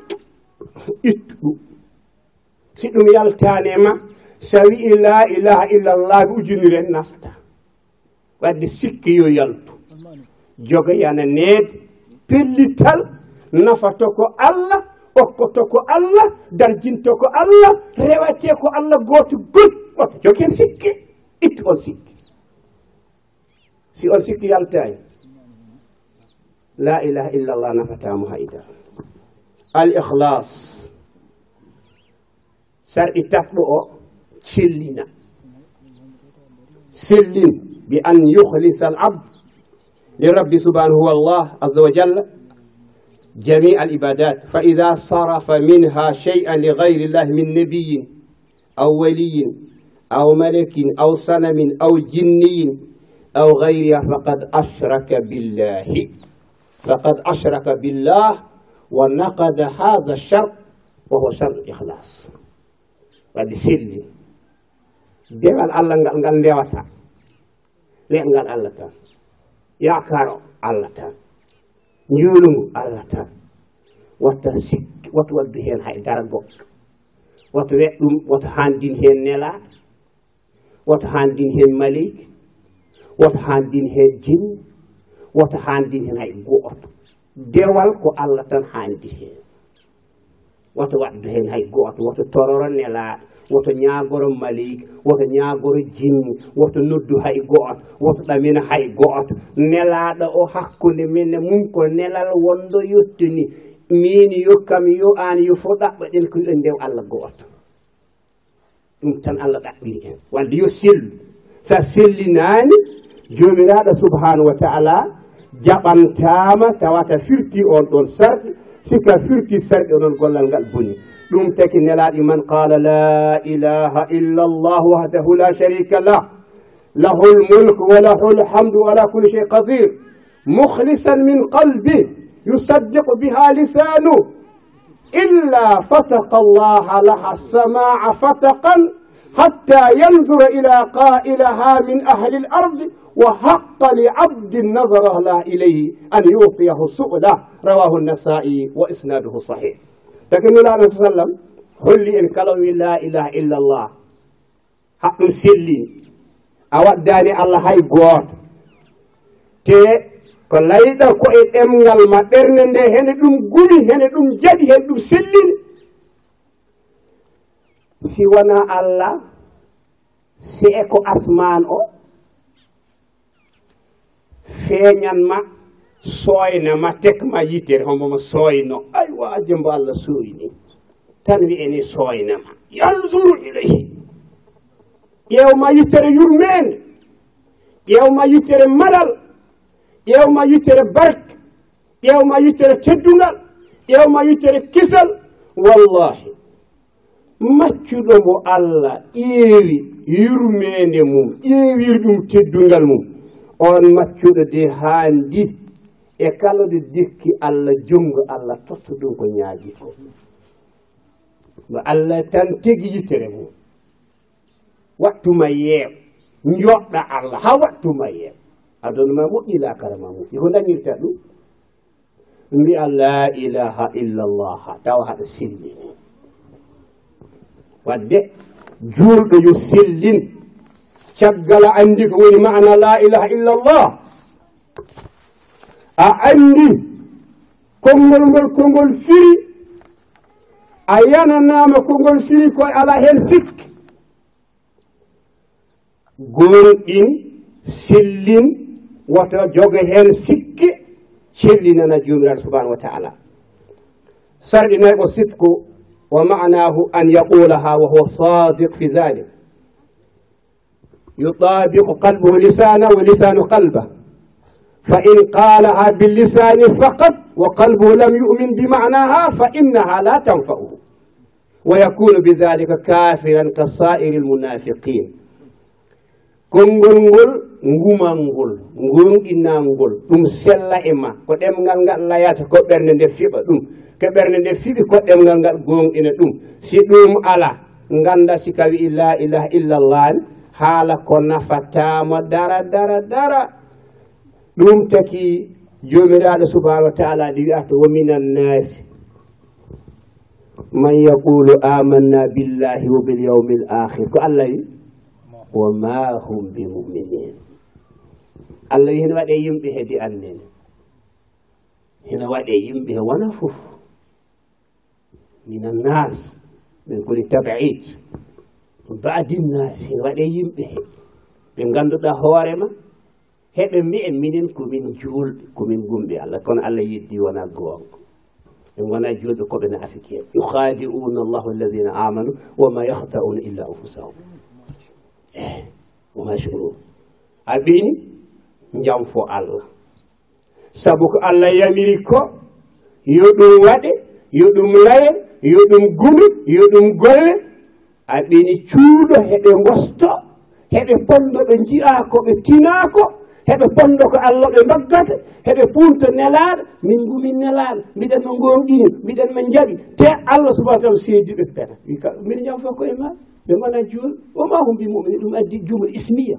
ittu ɗum. Si ɗum yaltane ma so wi la ilaha illallah ujunire nafta. Wadde sikki yo yaltu. joga yana neede pellital nafato ko allah okkoto ko allah darjinto ko allah rewate ko allah gooto gol oto jogi hen sikke itti on sikke si on sikki yaltani la ilaha illallah nafatamo hayda al ihlas sarɗi tafɗo o cellina sellin bi an yuhlisa al abd. li rabbi للرب سبحانه هو الله عز وجل جميع العبادات فإذا صرف منها شيئا لغير الله من نبي أو ولي أو ملك أو صنم أو جني أو غيرها فقد أشرك بالله فقد أشرك بالله ونقد هذا الشرط وهو شرط الإخلاص وهذا سر ديوال الله نقال ديواتا ليه نقال الله yakaro allah tan. Njuulungu allah tan. Watta sikki wata waddu heen haydara goɗɗo. Wata wet ɗum wata haandin heen nelaa wata haandin heen maleyki wata haandin heen jinni wata haandin heen hay gooto. Dewal ko allah tan haandi heen. Woto waddu heen hay gooto woto tororo nelaa woto ñagoro malik woto ñagoro jinni woto noddu hay gooto woto ɗamina hay gooto nelaɗo o hakkude min e mum ko nelal wondo yettini min yokkam yo an yo fo ɗaɓɓaɗen ko yiɗen ndew allah gooto. Ɗum tan allah ɗaɓɓiri en. Wande yo sellu. Sa sellinani jomiraɗo subhanahu wa taala jaɓantama tawata firti on ɗon sarɗi sika firti sarɗe noon gollal ngal boni. Ɗum taki nelaɗi man qala la ilaha illa allah wahdahu la sharika lah. Lahu lmulk wa lahu lhamdu ala kulli shei qadir. Mukhlisan min qalbi yusaddiqu biha lisanu. Illa fataqa allaha laha samaa fataqan حتى ينظر إلى قائلها من أهل الأرض وحق لعبد نظر لا إليه أن يوقيه سؤلا رواه النسائي وإسناده صحيح. لكن لا صلى الله عليه وسلم holli en kala wi la ilaha illallah haɗum selli a waddani allah hay gooto te ko layɗa ko e ɗemgal ma ɓernde nde hene ɗum guli hene ɗum jaɗi hene ɗum sellini si wona allah si e ko asman o feeñanma soynama tekma yitere homboma soyno ay waajembo allah soyni tan wiyeni sooynama yo allah suuru ilayi yittere yurmeende ƴewma yittere malal. Ƴewma yittere barke ƴewma yittere teddungal. Ƴewma yittere kisal. Wallahi maccuɗo mo allah ƴeewi yurmeende mum ƴeewiri ɗum teddungal mum. on maccuɗo de haandi e kala ɗo dikki allah jongo allah totta ɗum ko ñaagi ko mo allah tan tegi yittere mum wattuma yeew joɗɗa allah ha wattuma yeew. Adona ma moƴƴi lakara ma moƴƴi. Ko dañirta ɗum? Mbiya la ilaha illallah tawa haɗa sellini wadde juulɗo yo sellin caggal a andi ko woni mana la ilaha illallah. A andi konngol ngol kongol firi a yananama kongol firi ko ala hen sikki. Gonɗin sellin woto joga hen sikki cellinana jomiraɗo subahanahu wa taala. Sarɗinayɓo sitko wa manahu an yaqulaha wa huwa sadiq fi dhalik يطابق قلبه لسانه ولسان قلبه فإن قالها باللسان فقط وقلبه لم يؤمن بمعناها فإنها لا تنفعه ويكون بذلك كافرا كسائر المنافقين konngol ngol ngumal ngol ngurɗinangol ɗum sella e ma. Ko ɗemgal ngal layata ko ɓernde nde fiɓa ɗum. Ko ɓernde nde fiɓi ko ɗemgal ngal gonɗina ɗum. Si ɗum ala ganda si kawi la ilaha illallah haala ko nafatamo dara dara dara. Ɗum taki jomiraɗo subahanahu wa taala ɗi wiyata wominan nasi man yaqulu amanna billahi wa bilyawmi l akhir ko allah wi wa ma hum bi muminin allah wi hene waɗe yimɓe heedi annene. Hene waɗe yimɓe wona fof. Minan nas min kuli tabid baadinnasi waɗe yimɓe. Ɓe ganduɗa hoorema heɓe mbi'en minen komin juulɓe komin gumɓe allah. Kono allah yeddi wona goonga. Ɓe gona juulɓe koɓe naafiki en. Yukhadi'una allahu alladina amanu wama yahta'una illa anfusahum. Eh, Eyi wama shurun a ɓini jam fo allah. Sabu ko allah yamiri ko yo ɗum waɗe yo ɗum laye yo ɗum gumi yo ɗum golle a aɓeni cuuɗo heɓe gosto heɓe pondo ɗo jiɗako ɓe tinako heɓe pondo ko allah ɓe mbaggata heɓe punta nelaɗo min gumi nelaɗo mbiɗen no gonɗini mbiɗen ma jaaɓi te allah subahana taala seediɓe pena. Mbiɗa jam fo koye ma ɓe gona juul woma ko mbimumini ɗum addi jumla ismiya.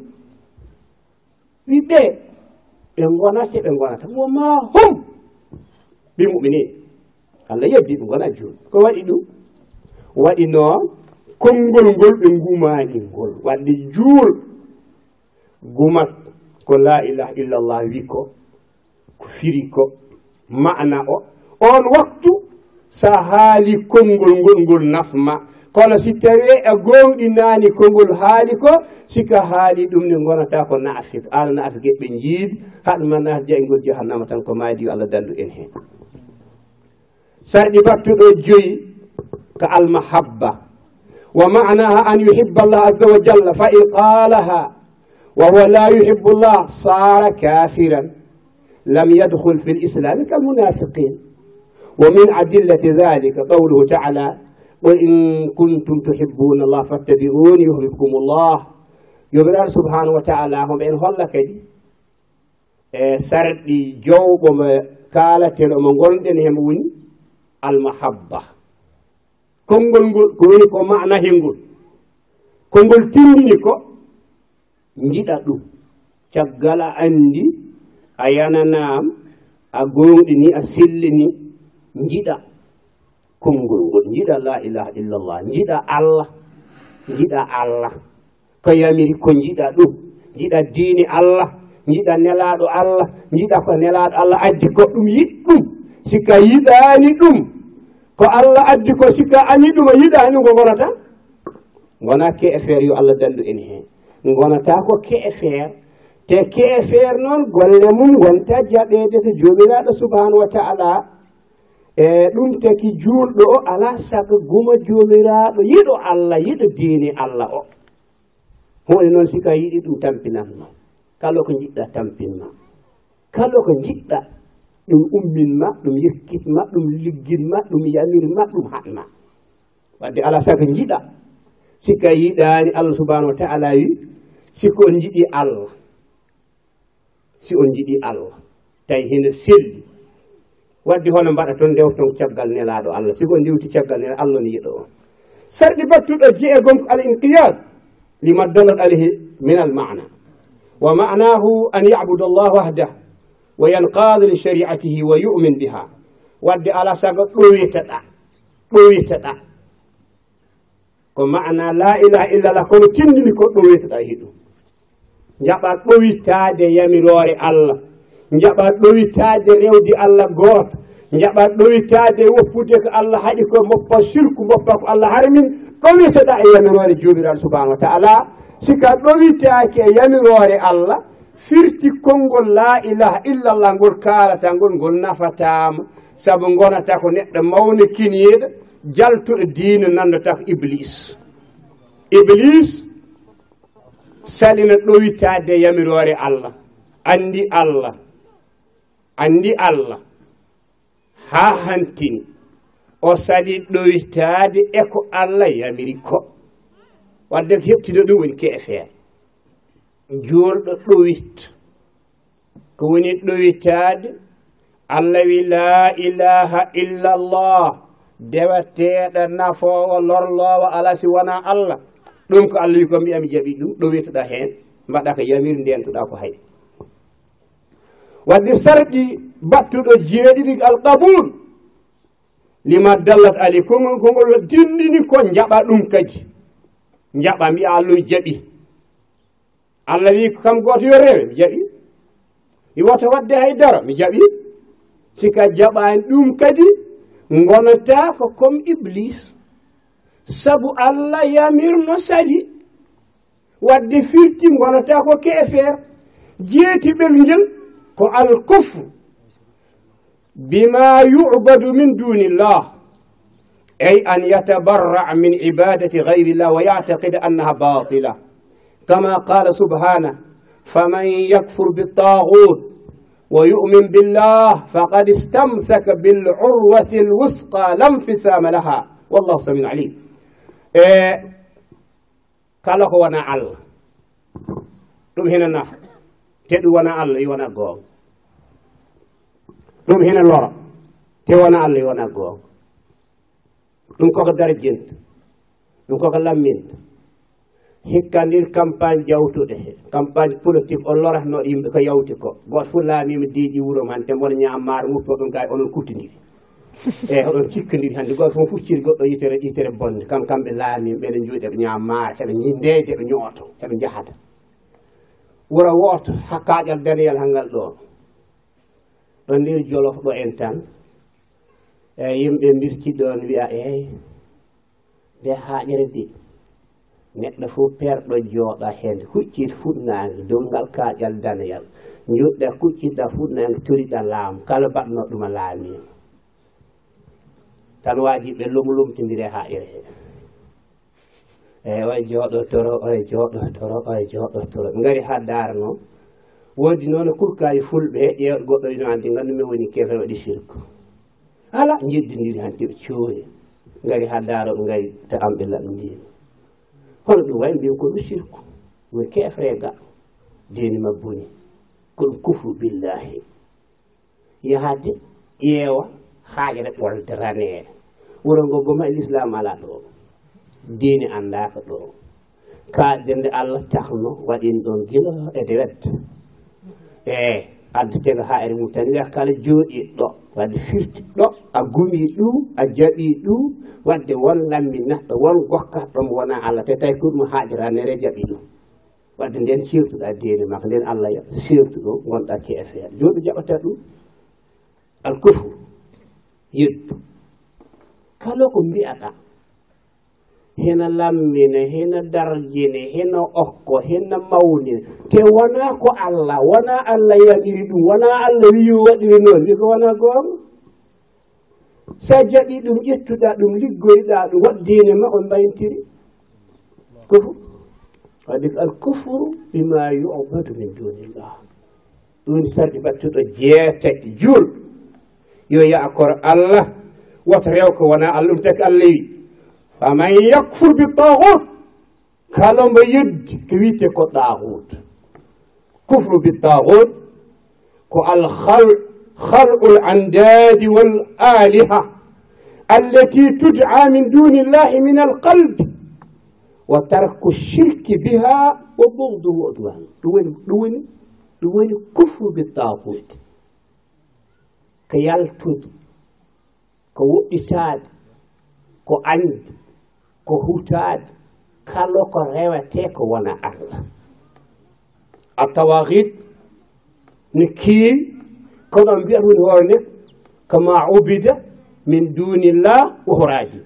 Wi ɓe ɓe gonate ɓe gonata woma hum mbimumini allah yebdi ɓe gona juul. Ko waɗi ɗum? Waɗi noon konngol ngol ɓe ngumani ngol. Wadde juul gumat ko la ilaha illallah wi ko ko firi ko ma'na o. On waktu sa haali konngol ngol ngol nafma kono si tawi a gonɗinani konngol haali ko sika haali ɗum ne gonata ko naafik. Ala naafigue ɓe jiidi haɗuma naati jaygol e jahannama tan ko maadi yo allah dandu en hen sarɗi battuɗo joyi ko almahabba. ومعناها أن يحب الله عز وجل فإن قالها وهو لا يحب الله صار كافرا. لم يدخل في الإسلام كالمنافقين ومن أدلة ذلك قوله تعالى قل إن كنتم تحبون الله فاتبعوني يحببكم الله. يبرر سبحانه وتعالى هم إن هلك دي. سرد جوب كالة من قلدن هم المحبة. konngol ngol ko woni ko mana hengol. Konngol tindini ko giɗa ɗum. Caggal a anndi a yananaam a gonɗini a sillini jiɗa konngol ngol. Jiɗa la ilaha illallah jiɗa allah jiɗa allah. Ko yamiri ko jiɗa ɗum. Jiɗa diini allah jiɗa nelaaɗo allah jiɗa ko nelaaɗo allah addi ko ɗum yiɗ ɗum sika yiɗaani ɗum. ko allah addi ko sikka ani ɗuma yiɗani ngo gonata gona ke e feere yo allah dallu en hen gonata ko ke e feere te ke e feere noon golle mum gonta jaɓede to joomiraaɗo subhanahu wa taala. E ɗum taki juulɗo o ala sago guma joomiraaɗo yiɗo allah yiɗo diini allah o. Hunde noon sika yiɗi ɗum tampinatma kala ko jiɗɗa tampinma kala ko jiɗɗa ɗum umminma ɗum yekkitma ɗum ligginma ɗum yamirma ɗum hanma. Wadde ala sago jiɗa sikka yiɗani allah subahanahu wa taala wi sikko on jiɗi allah. Si on jiɗi allah. Tawi hene selli. Wadde hono mbaɗa toon ndew toon caggal nelaɗo allah. Siko ndewti caggal nela allah ne yiɗo. On sarɗi battuɗo jeegom ko al inqiyad lima dollat alayhi min al mana. Wa manahu an yabuda allah wahdah wa yanqadu li shari'atihi wa yu'min biha wadde ala sago ɗowitaɗa ɗowitaɗa ko mana la ilaha illallah kono tindini ko ɗoyitaɗa hiɗum jaɓa ɗowitade yamirore allah jaɓa ɗowitade rewdi allah gooto jaɓa ɗowitade woppude ko allah haɗi ko moppa sirku moppa ko allah harmin ɗowitoɗa e yamirore jomiraɗo subahanahu wa taala sika ɗowitaki e yamirore allah firti konngol la ilaha illallah ngol kaalata ngol ngol nafatama saabu gonata ko neɗɗo mawne kiniyeɗo jaltuɗo diina nandata ko iblis iblis salina ɗoyitade yamirore allah. Andi allah. Andi allah. Ha hantini. O sali ɗowitaade e ko allah yamiri ko. Wadde ko heptino ɗum woni keefeere juulɗo ɗowit. Ko woni ɗowitaade allah wi laa ilaha illallah deweteeɗo nafoowo lorloowo alaa si wona allah. Ɗum ko allah wi ko mbiyami jaɓi ɗum ɗowitoɗa heen mbaɗa ko yamiri ndentoɗa ko hay. Wadde sarɗi battuɗo jeeɗiɗi alqabul lima dallat ali kongol kongol dindini ko jaɓa ɗum kadi. Jaɓa mbiya allah jaɓi. allah wi kam goto yo rewe mi jaaɓi mi wota wadde haydara mi jaaɓi sika jaɓani ɗum kadi gonata ko comme iblis. Sabu allah yamirno sali. Wadde firti gonata ko kefere jeeti ɓelgel ko alkufre bima yubadu min dunillah. Ay an yatabarra min ibadati gayri llah wa yataqida annaha batila كما قال سبحانه فمن يكفر بالطاغوت ويؤمن بالله فقد استمسك بالعروة الوثقى لا انفسام لها. والله سميع عليم. E kala ko wona allah. Ɗum hina nafa. Te ɗum wona allah i wona goonga ɗum hina lora te wona allah i wona goonga ɗum koko darjinta. Ɗum koko lamminta. hikkandir campagne jawtuɗe. He campagne politique o lorahno yimɓe ko yawti ko. Goto fof laamima diiƴi wuuro wuurom hannde mboɗo ñammar wuppo ɗum ga onon kuttidiri eyyi oɗon cikkadiri hannde. Goto fof fucciri goɗɗo yitere yitere bonde. Kam kamɓe laamima ɓeɗen juuɗe ɓe ñammar heɓe ndeyde ɓe ñooto heɓe jahata wuro woto hakkaƴal daniyal hangal ɗo. Ɗo ndir jolof ɗo en tan. Eyyi yimɓe mbirtiɗon wiya eyyi nde haƴere de neɗɗo fof perɗo jooɗa heen huccit fuɗnaange dongal kaaƴal daneyal juɗɗa kuccitɗa fuɗnaange toriɗa laamu kala mbaɗno ɗuma laamima tan waaji ɓe lumlumtindire haa ire hee eyi oye jooɗotoro oye jooɗotoro oye jooɗotoro ɓe ngari haa daarno woodi noon e kurkaaji fulɓe ƴeewɗo goɗɗo ino anndi nganndu woni kefe waɗi sirku ala jeddindiri hanti ɓe cooni ngari haa daaro ɓe ngari to amɓe laɓ kono ɗum wawi mbiyen koɗum sirku yo kefrega deni ma boni ko ɗum kufru billahi yahade ƴeewa haajere ɓolderanee wuro ngo boma e l'islam ala ɗo dini andaka ɗo. Kaɗirde allah tahno waɗin ɗon gila e de wetta eyi addetega ha ere mum tan wiya kala jooɗiɗɗo wadde firti ɗo a gumi ɗum a jaɓi ɗum wadde won lammi neɗɗo won gokkat ɗomo wona allah te tawi ko ɗum haajiranere jaɓi ɗum. Wadde nden certuɗa deene makko nden allah yo sertu ɗo gonɗa keefeere joni jaɓata ɗum? Alkofru yeddu. Kala ko mbiyaɗa hena lammina hena darjine hena okko hena mawnina te wona ko allah wona allah yaɓiri ɗum wona allah wi waɗiri noon. Wi ko wona goonga sa jaɓi ɗum ƴettuɗa ɗum liggoyɗa ɗum waddine ma on mbayntiri? Kufru wadde ko kufru bima yubadu min dunillah. Ɗum sarɗi battuɗo jeetati juul yo yaakor allah woto rew ko wona allah ɗum taki allah wi faman yakfur bi tagut kala mbo yeddi ko wiite ko tagut kufru bi tagut ko alhal خلق الأنداد والآلهة التي تدعى من دون الله من القلب وترك الشرك بها وبغضه وعدوان دون دون ko hutaade kala ko rewete ko wona allah. A tawahid ne keewi kono mbiyat woni hoore ko ma ubida min dunillah uhraji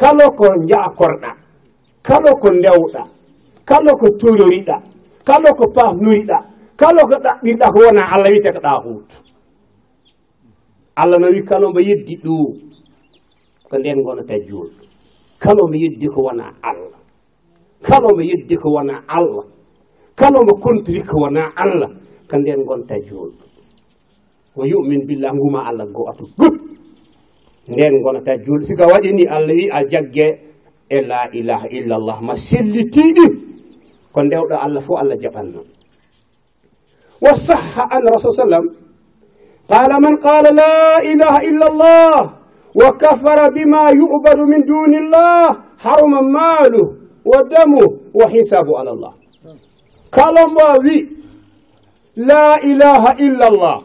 kala ko jaakorɗa kala ko ndewɗa kala ko tororiɗa kala ko pafnoriɗa kala ko ɗaɓɓirɗa ko wona allah wiyete ko ɗa huutu allah no wi kala mbo yeddi ɗo ko nden gonata juulɗo kala mo yeddi ko wona allah. Kala mo yeddi ko wona allah. Kala mo kontiri ko wona allah. Ko nden gonta juulɗo o yumin billah nguma allah goto gut nden gonata juulɗo sika waɗini allah wi a jagge e la ilaha illallah. Ma sellitiɗi ko ndewɗo allah fof allah jaɓanno wa sahha an rasul sallam qala man qala la ilaha illallah. wa kafara bima yubadu min dunillah haruma maalu wa damu wa hisabu ala llah kala mo wi la ilaha illa llah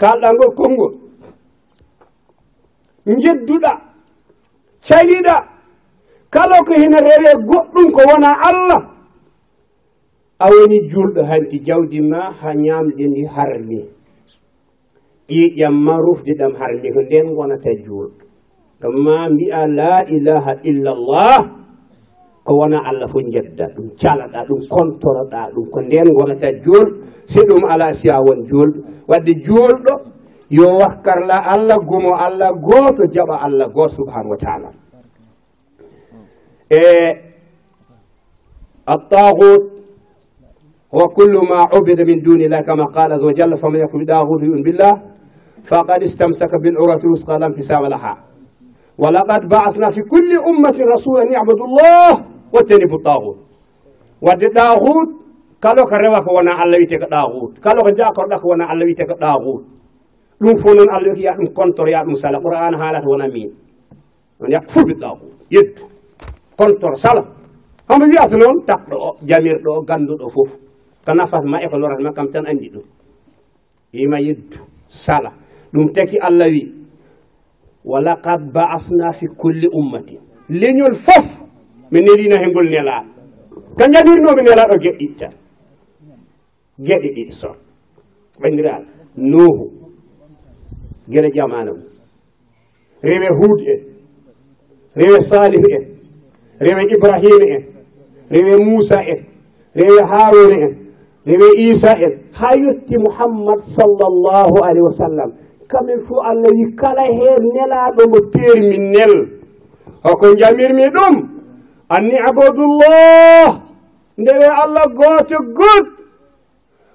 kalɗangol konngol jedduɗa caliɗa kala ko hina rewe goɗɗum ko wona allah a woni julɗo hanti jawdi ma ha ñamɗi ndi harmi ƴiƴam ma rufdiɗam harli ko nden gonata juul. Ɗum ma mbi'a la ilaha illallah ko wona allah fof jedda ɗum calaɗa ɗum kontoroɗa ɗum ko nden gonata juul. Si ɗum ala siya won juulɗo wadde juulɗo yo wakkarla allah gumo allah gooto jaɓa allah goto subhanahu wa taala. E attagut وكل ما عبد من دون الله كما قال عز وجل فمن يكفر بداغوت يؤمن بالله faqad istamsaka bil urwati lwusqa la infisama laha wa laqad ba'asna fi kulli ummatin rasula an yabudu llah wattanibu tagut wadde ɗaahut kala ko rewa ko wona allah wiyete ko ɗaahut kala ko jakorɗa ko wona allah wiyete ko ɗaahut ɗum fof noon allah wiki ya ɗum contor ya ɗum sala. Qur'an haalata wona min on yak fulɓe ɗaahut yettu contor sala. Homo wiyata noon taɓɗo o jamirɗo o ganduɗo fof. Ko nafat ma e ko lorat ma kam tan anndi ɗum. Ima yeddu sala. ɗum taki allah wi. Walaqad baasna fi kulli ummatin leñol fof mi nelina he ngol nelaɗo ko jadirnomi nelaɗo geɗe tan geɗe ɗiɗi son ɓandiral nuhu gueɗe jamana mum rewe hud en rewe salih en rewe ibrahima en rewe moussa en rewe haruna en rewe isa en ha yetti mouhammad sallllahu alayhi wa sallam kamen fo allah wi kala hen nelaɗo mo peermi nel. Hoko jamirmi ɗum. Anni abadullah ndewe allah gooto god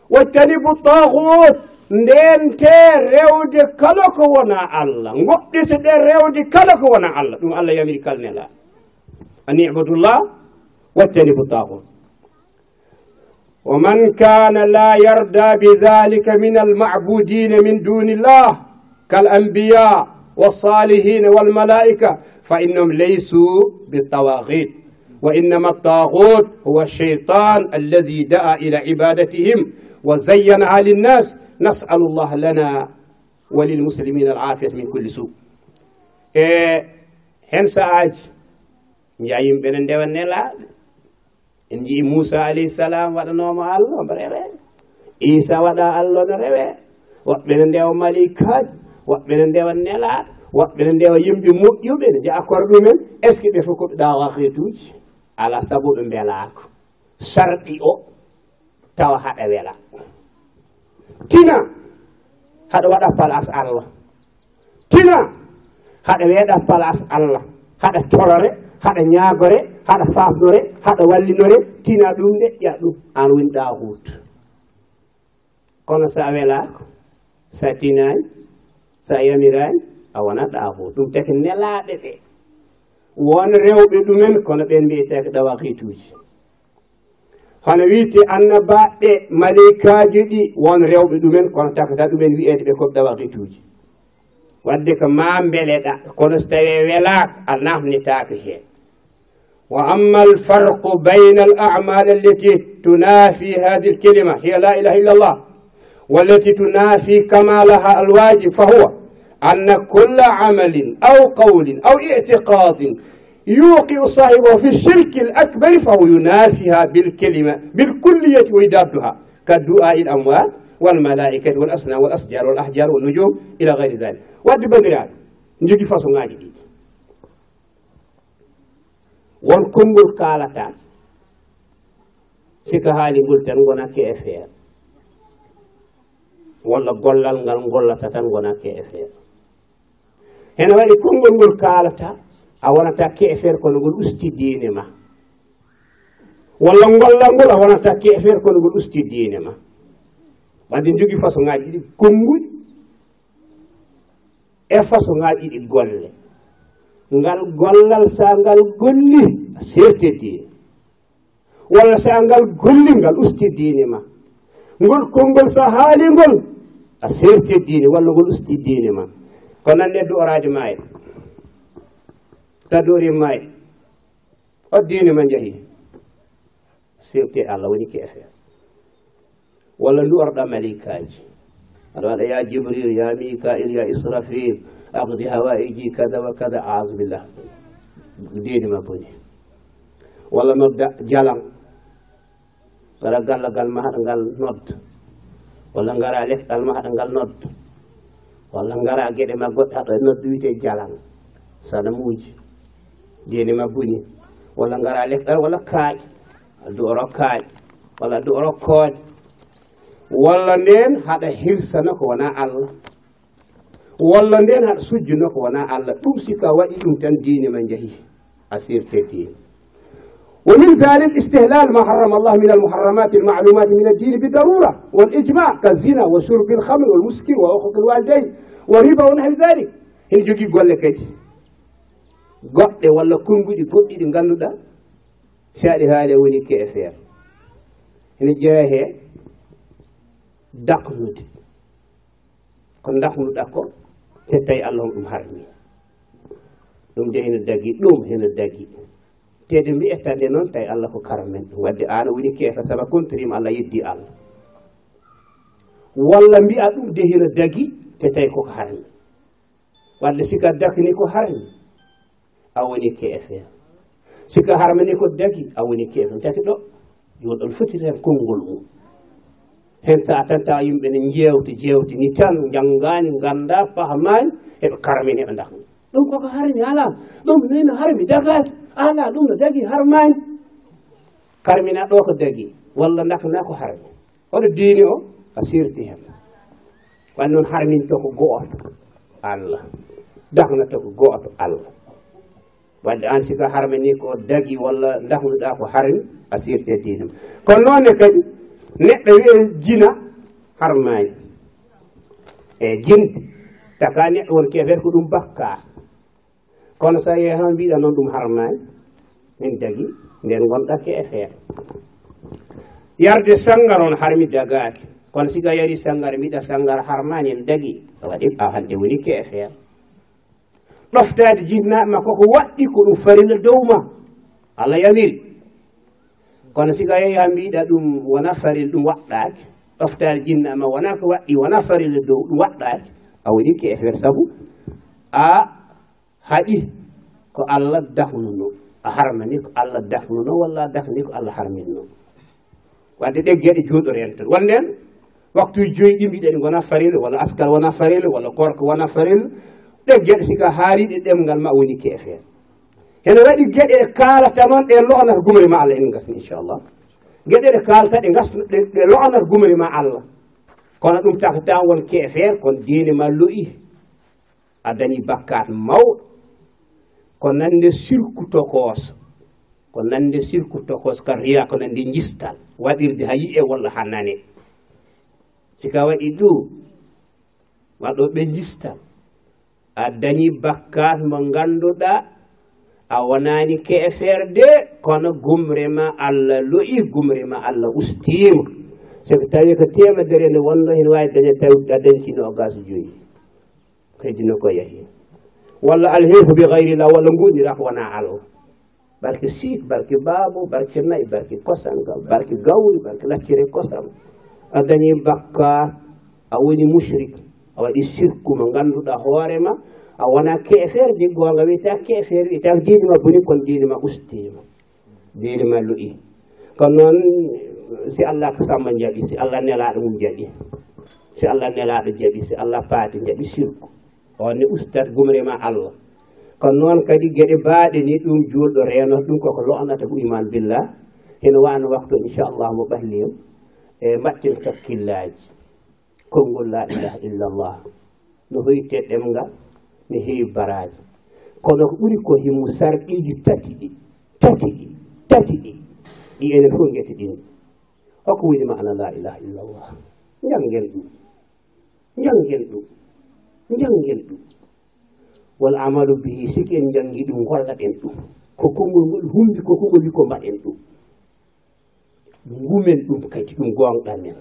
wattanibu tagut ndente rewde kala ko wona allah. Goɗɗito ɗe rewde kala ko wona allah. Ɗum allah yamiri kala nelaaɗo anni abadullah wattanibu tagut ومن كان لا يرضى بذلك من المعبودين من دون الله كالأنبياء والصالحين والملائكة فإنهم ليسوا بالطواغيت. وإنما الطاغوت هو الشيطان الذي دعا إلى عبادتهم وزينها للناس. نسأل الله لنا وللمسلمين العافية من كل سوء. e hen saaji mbiya yimɓene ndewanne laaɓe en jii moussa alayhisalam waɗanoma allah omo rewe isa waɗa allah no rewe woɓɓene ndewmali kaaji woɓɓe ne ndewa nelaɗo woɓɓe ne ndewa yimɓe moƴƴuɓe ne jeya kor ɗumen. Est ce que ɓe fof koɓe dawahetuji ala saabu ɓe belako sarɗi o tawa haɗa wela. Tina haɗa waɗa place allah. Tina haɗa weeɗa place allah. Haɗa torore haɗa ñaagore haɗa faafnore haɗa wallinore. Tina ɗum de ƴa ɗum. An woni ɗa huut kono sa welaako sa tinaani so a yamirani a wona ɗaafo ɗum taki nelaɗe ɗe. Won rewɓe ɗumen kono ɓen mbiyeteke ɗawakituji hono wiite annabaɓe maleykaji ɗi won rewɓe ɗumen kono takata ɗumen wiyede ɓe koɓe ɗawakituji wadde ko ma beleɗa kono so tawi welaka a nafnitaka hen وأما الفرق بين الأعمال التي تنافي هذه الكلمة هي لا إله إلا الله والتي تنافي كمالها الواجب فهو أن كل عمل أو قول أو اعتقاد يوقع صاحبه في الشرك الأكبر فهو ينافيها بالكلمة بالكلية ويدابها كدعاء الأموال والملائكة والأصنام والأشجار والأحجار والنجوم إلى غير ذلك. ودي بغريان نجي فاسو ناجي. دي والكمبل قالتان. سكهالي قلتن e feere walla gollal ngal gollata tan wonake e feere ene waɗi konngol ngol kaalata a wonata ke e feere kono ngol usti diine ma. Walla gollal ngol a wonata ke e feere kono ngol usti diine ma. Wadde jogii façon ŋaaji ɗiɗi konnguli e façon ŋaaji ɗiɗi golle. Ngal gollal sa ngal golli serte diine. Walla sa ngal golli ngal usti diine ma. Ngol konngol sa haalingol a serti diine walla ngol usti diine ma. Ko nan neddo oraade maayi sa doori maayi o diine ma njahi. Serti e allah woni keefeer walla ndu malikaji. Aɗa waɗa ya jibril ya mikail ya israfil aqdi hawaiji kada wa kada. Asubillah diine ma boni. Walla nodda jalan. Waɗa gallagal ma haɗa ngal nodda. walla ngara lefgal ma haɗa ngal nodda walla ngara geɗe ma goɗɗe haɗa noddu wiyete jalan sanam uji jeni ma buni walla ngara lefgal walla kaaƴ. Addu oro kaaƴ. Walla addu oro kooƴe walla nden haɗa hirsana ko wona allah. Walla nden haɗa sujjuno ko wona allah. Ɗum sikka waɗi ɗum tan diine ma jeehi a sirte diine ومن ذلك استهلال ما حرم الله من المحرمات المعلومات من الدين بالضرورة والإجماع كالزنا وشرب الخمر والمسكر وعقوق الوالدين وربا ونحو ذلك. هن جوجي قول لك goɗɗe walla kunguɗi goɗɗi ɗi ngannduɗa si aɗi haali woni keefeer ene jeehe daknude ko daknuɗa ko hettawi allah on ɗum harmi ɗum de heno dagi ɗum heno dagi te ɗo mbi ettande noon tawi allah ko kara men wadde an woni keefa saba contrima allah yeddi allah. Walla mbiya ɗum de hino dagi te tawi koko harani wadde sika dakni ko harani a woni keefeer sika harmani ko dagi a woni keefe. Taki ɗo joni ɗon fotiri hen konngol mum. Hen sa tanta yimɓe ne jewti jewti ni tan janngani ganda fahamani eɓe karmini eɓe dakni ɗum koko harmi ala ɗum ni harmi dagaki ala ɗum no dagi harmani karmina ɗo ko dagi walla nakna ko harmi oɗo diini o a sirti hen. Wan noon harminto ko gooto allah. Dahnato ko gooto allah. Wadde an sika harmini ko dagi walla dahnuɗa ko harmi a sirte diinam kono noonne kadi neɗɗo wiye jina harmani e jinde taka neɗɗo won kefet ko ɗum bakka kono so yehi han mbiɗa noon ɗum haramani min dagi nden gonɗakke e feere. Yarde sangar on harmi dagaki kono siga yari sangar mbiɗa sangar harmani en dagi waɗi a hande woni ke e feere. Ɗoftade jinnaɓe ma koko waɗɗi ko ɗum farila dow ma allah yamiri. Kono siga yehi ha mbiɗa ɗum wona faril ɗum waɗɗaki ɗoftade jinnaɓe ma wona ko waɗɗi wona farila dow ɗum waɗɗaki a woni ke e feere. Saabu a haɗi ko allah dahnuno a harmani ko allah dahnuno walla dahni ko allah harminno. Wadde ɗe gueɗe jooɗore tan. Wonde en waktuji joyi ɗi mbiɗen gona farila walla askal wona farila walla gorko wona farila ɗe gueɗe sika haariɗe ɗemgal ma woni keefeen hene waɗi gueɗe ɗe kalata noon ɗe loonata gumri ma allah en gasni inchallah. Gueɗe ɗe kalata ɗe gasno ɗe loonata gumri ma allah. Kono ɗum taka tan won keefeer kono diine ma loyi a dañi bakkat mawɗo ko nande sirku tokoos ko nande sirku tokoos ka riya ko nande jistal waɗirde ha yiye walla ha nane. Sika waɗi ɗo waɗo ɓe jistal a dañi bakkat mo ganduɗa a wonani keeferde kono gumre ma allah loyi gumre ma allah ustima soko tawi ko temedere nde wonno hen wawi daña tawi a dañtino nogas joyi. Heddino ko yeehi walla alhefu bi gayrillah walla nguɗirak wona alo barke siik barke baabo barke nayi barke kosangal barke gawri barke laccire kosam. A dañi bakka a woni mushrik a waɗi sirku mo ngannduɗa hoorema a wona keefeere jiggoonga wiyeta keefeere wiyeta diine ma boni kono diine ma ustima diine ma luyi kono noon si allah ko samma jaɓi si allah nelaɗo mum jaɓi si allah nelaɗo jaɓi si allah paati jaɓi sirku onne ustat gumrema allah. Kono noon kadi geɗe baaɗe ni ɗum juulɗo reenoto ɗum koko lonata ko iman billah heno wano waktu inchallah mo ɓalliyim e mbatten takkillaji konngol la ilaha illallah. No hoyte ɗemgal no heewi baraji kono ko ɓuri ko himmu sarɗiji tati ɗi tati ɗi tati ɗi. Ɗi ene fof guete ɗin. Hoko woni mana la ilaha illallah. Janggen ɗum. Janggen ɗum. janngel ɗum. Wal amalu bihi siki en janngi ɗum gollaɗen ɗum. Ko konngol ngol humbi ko konngol wi ko mbaɗen ɗum. Ngumen ɗum kadi ɗum gonɗa men.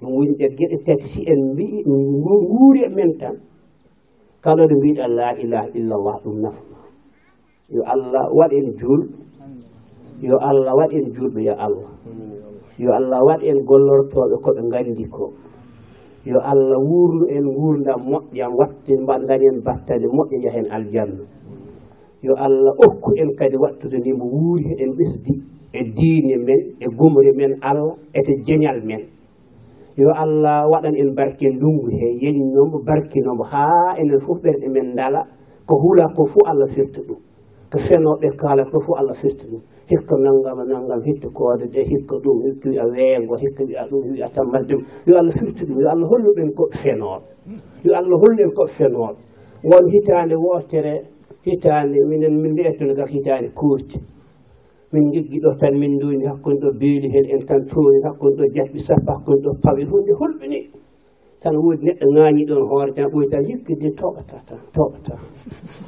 Ɗum woni ɗen geɗe tati si en mbi nguuri e men tan. Kala ɗo mbiɗa la ilaha illallah ɗum nafma yo allah waɗ en julɓe yo allah waɗ en julɓe yo allah. Yo allah waɗ en gollortoɓe koɓe nganndi ko. yo allah wuurnu en nguurdam moƴƴam watte gañen battane moƴƴa yahen aljanna. Yo allah okku en kadi wattude ni mo wuuri heɗen ɓesdi e diine men e gomri men allah ete jeñal men. Yo allah waɗan en barke ndungu he yeñnomo barkinomo haa enen fof ɓerɗe men ndala ko hula ko fof allah firta ɗum. ko fenoɓe kala ko fof allah firti ɗum. Hikka nanngama nanngam hitta koode ɗe hikka ɗum hikka wiya weengo hikka wiya ɗum wiya tammat yo allah firti ɗum yo allah holluɗen koɓe fenoɓe yo allah holluɗen koɓe fenoɓe won hitaande wootere hitaande minen min mbiyeton gak hitaande kuurte. Min jiggi ɗo tan min duuni hakkude ɗo beeli hen en tan tooni hakkude ɗo jaɓɓi sappo hakkude ɗo pawi hunde hulɓini tan woodi neɗɗo ŋaañi ɗon hoore tan ɓoyi tan hikka de toɓata tan toɓata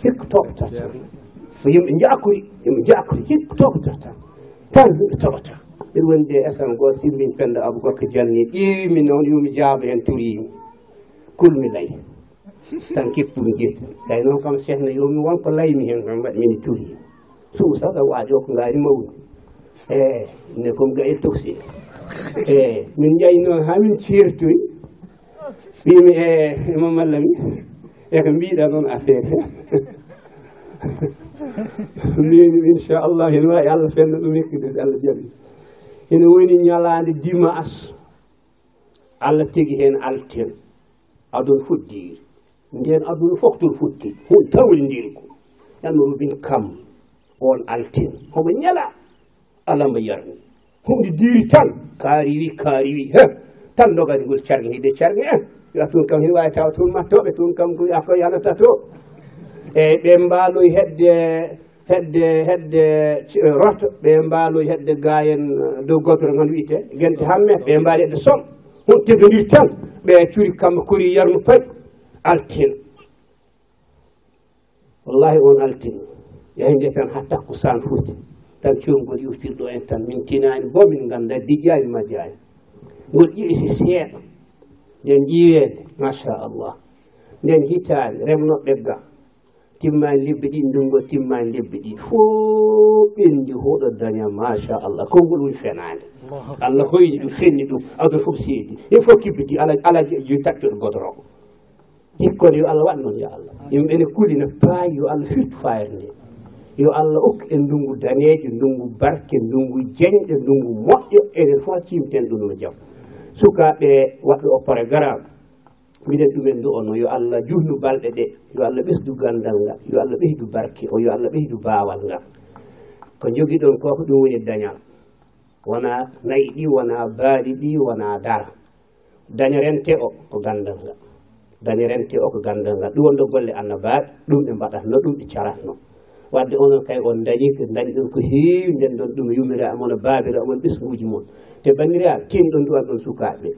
hikka toɓata tan. yimɓe jakori yimɓe jakori hikka toɓata tan tan yimɓe toɓata. Mbiɗa wondi e esam goo simmin penda aboubacry dialni ƴeewimi noon yomi jaaba hen turimi. Kulmi layi tan keppumi guitta kay noon kam sehna yomi wonko laymi hen kam waɗi min turi suusasa waade o ko ngaari mawdi eh, eh, eh, e ne kom ga e toxi eyi min jayi noon hamin ceertoy mbimi e mamallami eko mbiɗa noon affaire. mbiyeni inchallah ene wawi allah fenna ɗum hekkude so allah jaɓi ene woni ñalade dimas allah tegi hen alten. Adon fuddiri nden aduna fof ton futti. Hon tawlidiri ko. Yanno rubin kam on alten. Homo ñala. Alamo yarni. Hunde diri tan. Kaariwi kaariwi he tan dogadi ngol carge hide carge en eh. ya toon kam hene wawi tawa toon mattoɓe toon kam ko afo yanata to eyyi ɓe mbaaloy hedde hedde hedde e, roto ɓe mbaaloy hedde gayen e, dow goto tan wiyete gente hamme ɓe mbaali hedde soom hon teganiri tan ɓe cuuri kamɓe kori yarnu paji altina wallahi on altina yahinde tan ha takkusan fuuti tan congol yuftirɗo en tan min tinani bo min ganda dijjani majjani ngol ƴiwi seeɗa. Nden ƴiweede machallah nden hitaani remnoɓe ga timmani lebbi ɗin ndungo timmani lebbi ɗin. Fof ɓendi hoɗo daña machallah konngol woni fenade allah hoyni ɗum fenni ɗum adon fof seedi. E fof kibbiti ala ala jo taccuɗo godoro jikkon yo allah waɗ noon yo allah yimɓe ne kulina paayi yo allah firtu fayre nde yo allah okku en ndungu daneejo ndungu barke ndungu jeñɗe ndungu moƴƴo enen fof cimten ɗum no jaam sukaɓe waɗɗo oppore garaama. mbiɗen ɗumen du ono yo allah juhnu balɗe ɗe yo allah ɓesdu gandal ngal yo allah ɓeydu barke o yo allah ɓeydu baawal ngal ko jogi ɗon ko ko ɗum woni dañal. Wona nayi ɗi wona baali ɗi wona dara dañerente o ko gandal ngal dañerente o ko gandal ngal ɗum wonɗo golle annabaɓe ɗum ɓe mbaɗatno ɗum ɓe caratno. Wadde onon kay on dañi ko dañi ɗon ko heewi nden ɗon ɗum yummira mono baabiraɓe amon ɓesguji mon te bandiraɓe teni ɗon duwan ɗon sukaɓe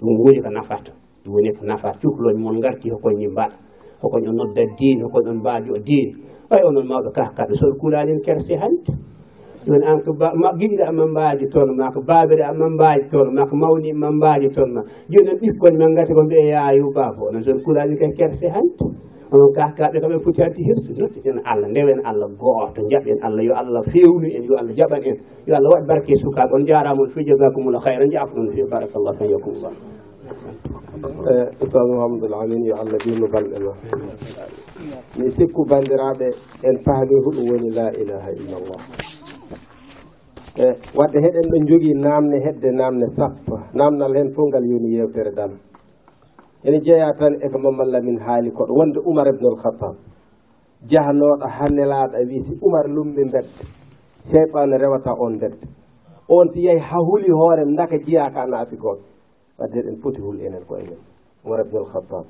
ɗum woni ko nafata. woni ko nafa cukloñ mon garti hokoñi mbaɗa hokoñ o nodda diine hokoñ on mbaajo o e diine ay onon mawɓe kahkaɓe soɗo kulanin kerse hannde. Joni an ko ma giɗiɗa ma mbaaji toon ma ko baabira ma mbaaji toon ma ko mawni ma mbaaji toon ma. Joni noon ɓikkoñ ma ngati ko mbiye yaayu baafo onon soɗo kuulanin ken kerse hannde. Onon kahkaɓe kaɓe poti haddi hirsude en allah ndewen allah gooto jaɓen allah yo allah fewnu en yo allah jaɓan en yo allah waɗ barke sukaɓe on jarama on fijogakumula hayra jaafa on fi barakallah kan yakumullah Eh, ustad mouhamadoul amin yo allah dino balɗe ma. Mi sikku bandiraɓe en paami hoɗum woni la ilaha illallah. Eh, e wadde heɗen ɗo jogii namde hedde namde sappo namdal hen fof ngal yoni yewtere dal. Ene jeeya tan eko mamallah min haali koɗo wonde oumar ibnul khatab jahanoɗo hannelaɗo e wi si oumar lumɓe mbedde cheytan rewata on mbedde on si yeehi ha huuli hoore daka jiyaka ka wadde eɗen poti hul enen ko enen umar ibnul khatab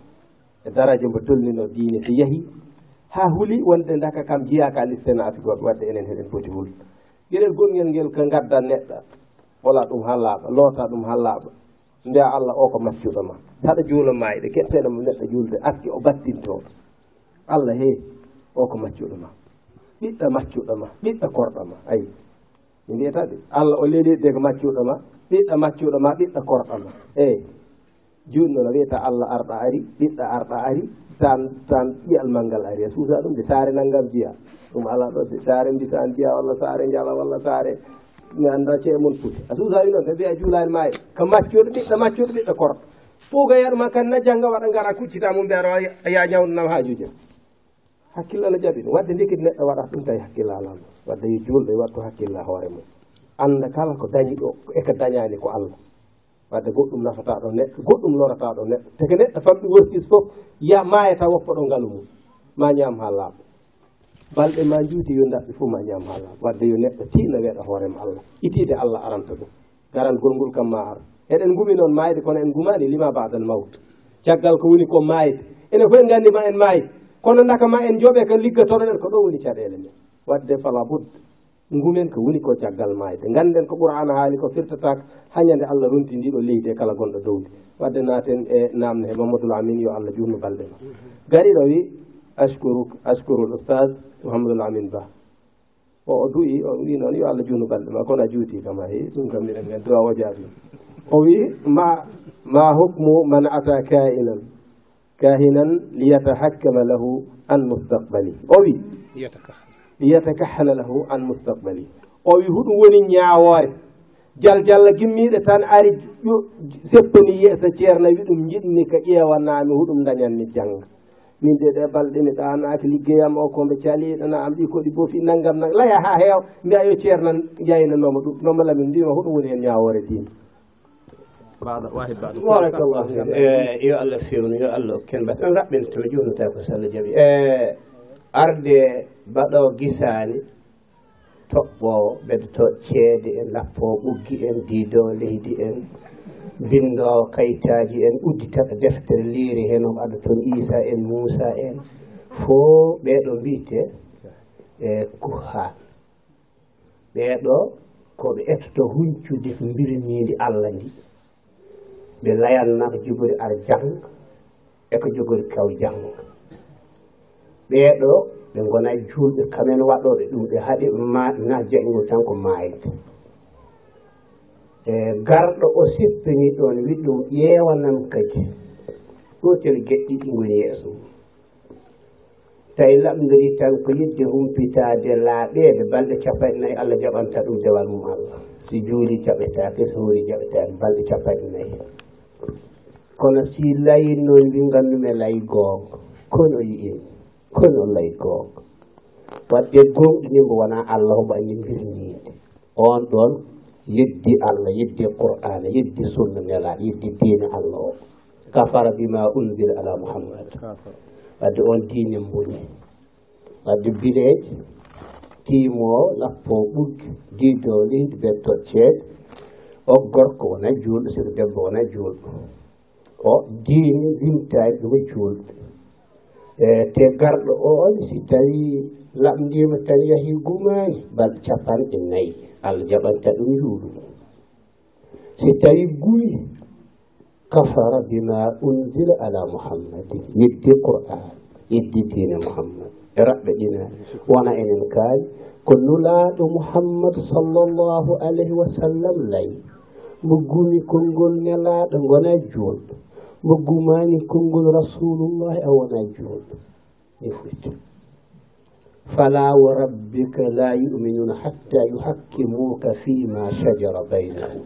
e daraje mbo tolnino diine si yahi ha huuli wonde daka kam jiyaka listeno afrique waɓe wadde enen heɗen poti hul. Gueɗel gongel ngel ko gadda neɗɗa wala ɗum ha laaɓa loota ɗum ha laaɓa. Mbiya allah o ko maccuɗo ma. Saɗa juuloma e ɗe keɗteɗo mo neɗɗo juulde aski o battinto. Allah he o ko maccuɗo ma. Ɓiɗɗo maccuɗo ma ɓiɗɗo korɗo ma ayi. Mi mbiyata de allah o leyɗiɗe ko maccuɗo ma. ɓiɗɗo maccuɗo ma ɓiɗɗo korɗo ma. Eyi joni no wiyata allah arɗa ari ɓiɗɗo arɗa ari tan tan ƴiyal malngal ari. A suusa ɗum de saare nanngam jiya. Ɗum ala ɗo saare mbisan jiya walla saare njala walla saare mi annda cee mon foti a suusani noon tan mbiya juulani maayi ko maccuɗo ɓiɗɗo maccuɗo ɓiɗɗo korɗo. Fuuga yaɗuma kan na jannga waɗa ngara kuccita mum nde ara ya ñawnanam haajuje hakkille ala jaɓi ɗum. Wadde ndikki neɗɗo waɗata ɗum tawi hakkille alama wadde yo juulɗo e wattu hakkille hoore mum. anda kala ko dañi ɗo eko dañani ko allah wadde goɗɗum nafata ɗo neɗɗo goɗɗum lorata ɗo neɗɗo teke neɗɗo famɗi workis fof ya mayata woppa ɗo ngalu mum. Ma ñaam ha laaɓa. Balɗe ma juuti yo daɓɓe fof ma ñaam ha laaɓa. Wadde yo neɗɗo tiina weeɗa hoorema allah itide allah aranta ɗum. Garangol ngol kam ma ara eɗen gumi noon mayde kono en gumani lima badal mawt. Caggal ko woni ko mayde enen fof en gandi ma en maayi kono daka ma en jooɓe kan liggatoɗoɗen ko ɗo woni caɗele men. Wadde fala budde. ngumen ko woni ko caggal mayde ganden ko qur'ana haali ko firtataka hañande allah runti ndiɗo leydi e kala gonɗo dowdi. Wadde naten e namde he mamadoul amin yo allah jurno balɗe ma. Gariɗo wi ashkuru ashkuru l oustage mouhamadoul amin ba. O o duyi o wi noon yo allah jurno balɗe ma. Kono a juuti kam ay ɗum kam miɗen gandi duwa o jaabi o wi ma ma hukmu man ata kainan kahinan liyatahakkama lahu an mustaqbali. O wi yatakahala lahu an mustaqbali. O wi huɗum woni ñawoore. Jal jalla gimmiɗe tan ari seppani yeesa ceerna wi ɗum jiɗmi ka ƴewanami huɗum dañanmi jangga min de ɗe balɗe mi ɗanaki liggeyam o koɓe caliɗana am ɗi koɗi boofi naggam nag laya ha heew mbiya yo ceerna jaynanoma ɗum noma lamin mbima huɗum woni hen ñawore dina barakallah eh, yo allah fewnu yo allah ken mbaɗen raɓɓen to jonuta ko so allah jaaɓi eh, arde mbaɗoo gisaani toɓɓoowo ɓeddoto ceede en lappoo ɓuggi en diidoo leydi en binndoo kayitaaji en udditata deftere liiri heno aɗa toon iisa en muusa en. Fof ɓeeɗo mbiyete e kuhaan ɓeeɗo ko ɓe ettoto huncude mbirniindi allah ndi. Ɓe layanna ko jogori ar jannga e ko jogori kaw jannga ɓeeɗo ɓe gona julɓe kamen waɗoɓe ɗum ɓe haaɗi na jayngu tan ko maayde. E garɗo o sippini ɗon wi ɗum ƴeewanam kadi. Ɗotel geɗɗiɗi goni ngoni yeeso. Tawi lamdiri tan ko yidde humpitade laaɓeede balɗe capannayyi allah jaɓanta ɗum dewal mum allah. Si juuli jaɓetake so hoori jaɓetake balɗe capannayyi kono si layi noon wi nganndume layi goongo kono yiyimi kono noon layit e goonga paɗɗen gonɗinimo wona allah omo andindiri ninde on ɗon yeddi allah yeddi qur'ana yeddi sunna nelaɗo yeddi diine allah o. Kafara bima unzila ala muhammad. Wadde on diine mboni wadde bileeje tiimo lappo ɓuggi didow leydi ɓe tocceede o gorko wona juulɗo siko debbo wona juulɗo. O diine limtaani ɗuma juulɓe E, te garɗo on si tawi lamdima tan yahi gumani balɗe capanɗe nayyi allah jaɓanta ɗum yuulumo si tawi gumi kafara bima unzila ala muhammadin yeddi qur'an yeddi dina muhammad. E raɓɓe ɗinaɗe wona enen kaali ko nulaaɗo muhammad sallllahu alayhi wa sallam layi. Mo gumi konngol nelaaɗo gona joonɗo ɓoggu mani konngol rasulullahi a wona juulɗo ni foyta fala wa rabbika la yuminuna hatta yuhakkimuka fima shajara baynahum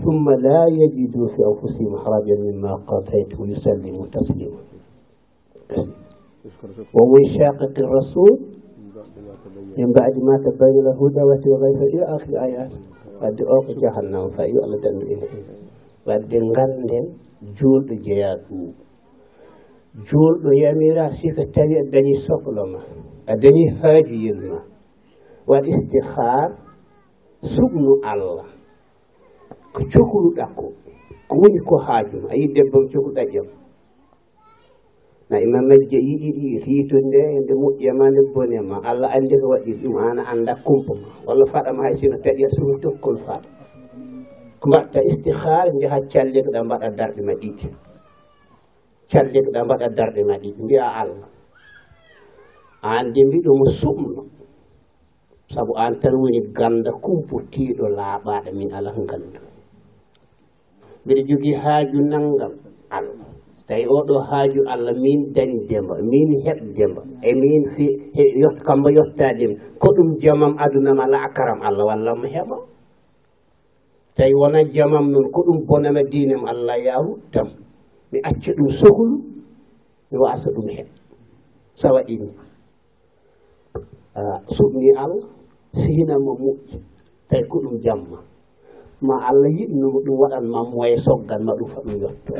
summa la yajidu fi anfusihim harajan mima qadayt wa yusallimu taslima. ومن شاقق الرسول من بعد ما تبين له الهدى وتغير الى اخر الايات قد اوقع جهنم فيؤلد من انه قد غندن julɗo jeeya ɗum. Julɗo yamira siko tawi a dañi sohla ma a dañi haajuyel ma. Waɗ istihar suɓnu allah. Ko cohluɗa ko ko woni ko haajuma a yii debbo cohluɗa jam na imam majje yiɗiɗi riitunde nde nde moƴƴema nde bonema. Allah andi ko waɗi ɗum an anda kumpa ma. Walla faɗama hay sino taƴi a suɓa tokkol faɗa. mbatta istihara mbiha calleguɗa mbaɗa darɗe ma ɗiɗi. Calleguɗa mbaɗa darɗe ma ɗiɗi mbiya allah. An de mbiɗomo sumno saabu an tan woni ganda kumpotiɗo laaɓaɗo min ala gandu mbiɗa jogui haaju naggam allah. So tawi oɗo haaju allah min dañi demba min heɓ demba e min fi kamba yottadema ko ɗum jamam adunama ala akaram allah wallama heɓa. tawi wona jamam noon ko ɗum bonana dinam allah yaruttam mi acca ɗum sohlu mi wasa ɗum hen. Sa waɗini ah, suɓni allah sihinama moƴƴi tawi ko ɗum jamma. Ma allah yiɗnoma ɗum waɗanma moye soggal ma ɗum fa ɗum yetto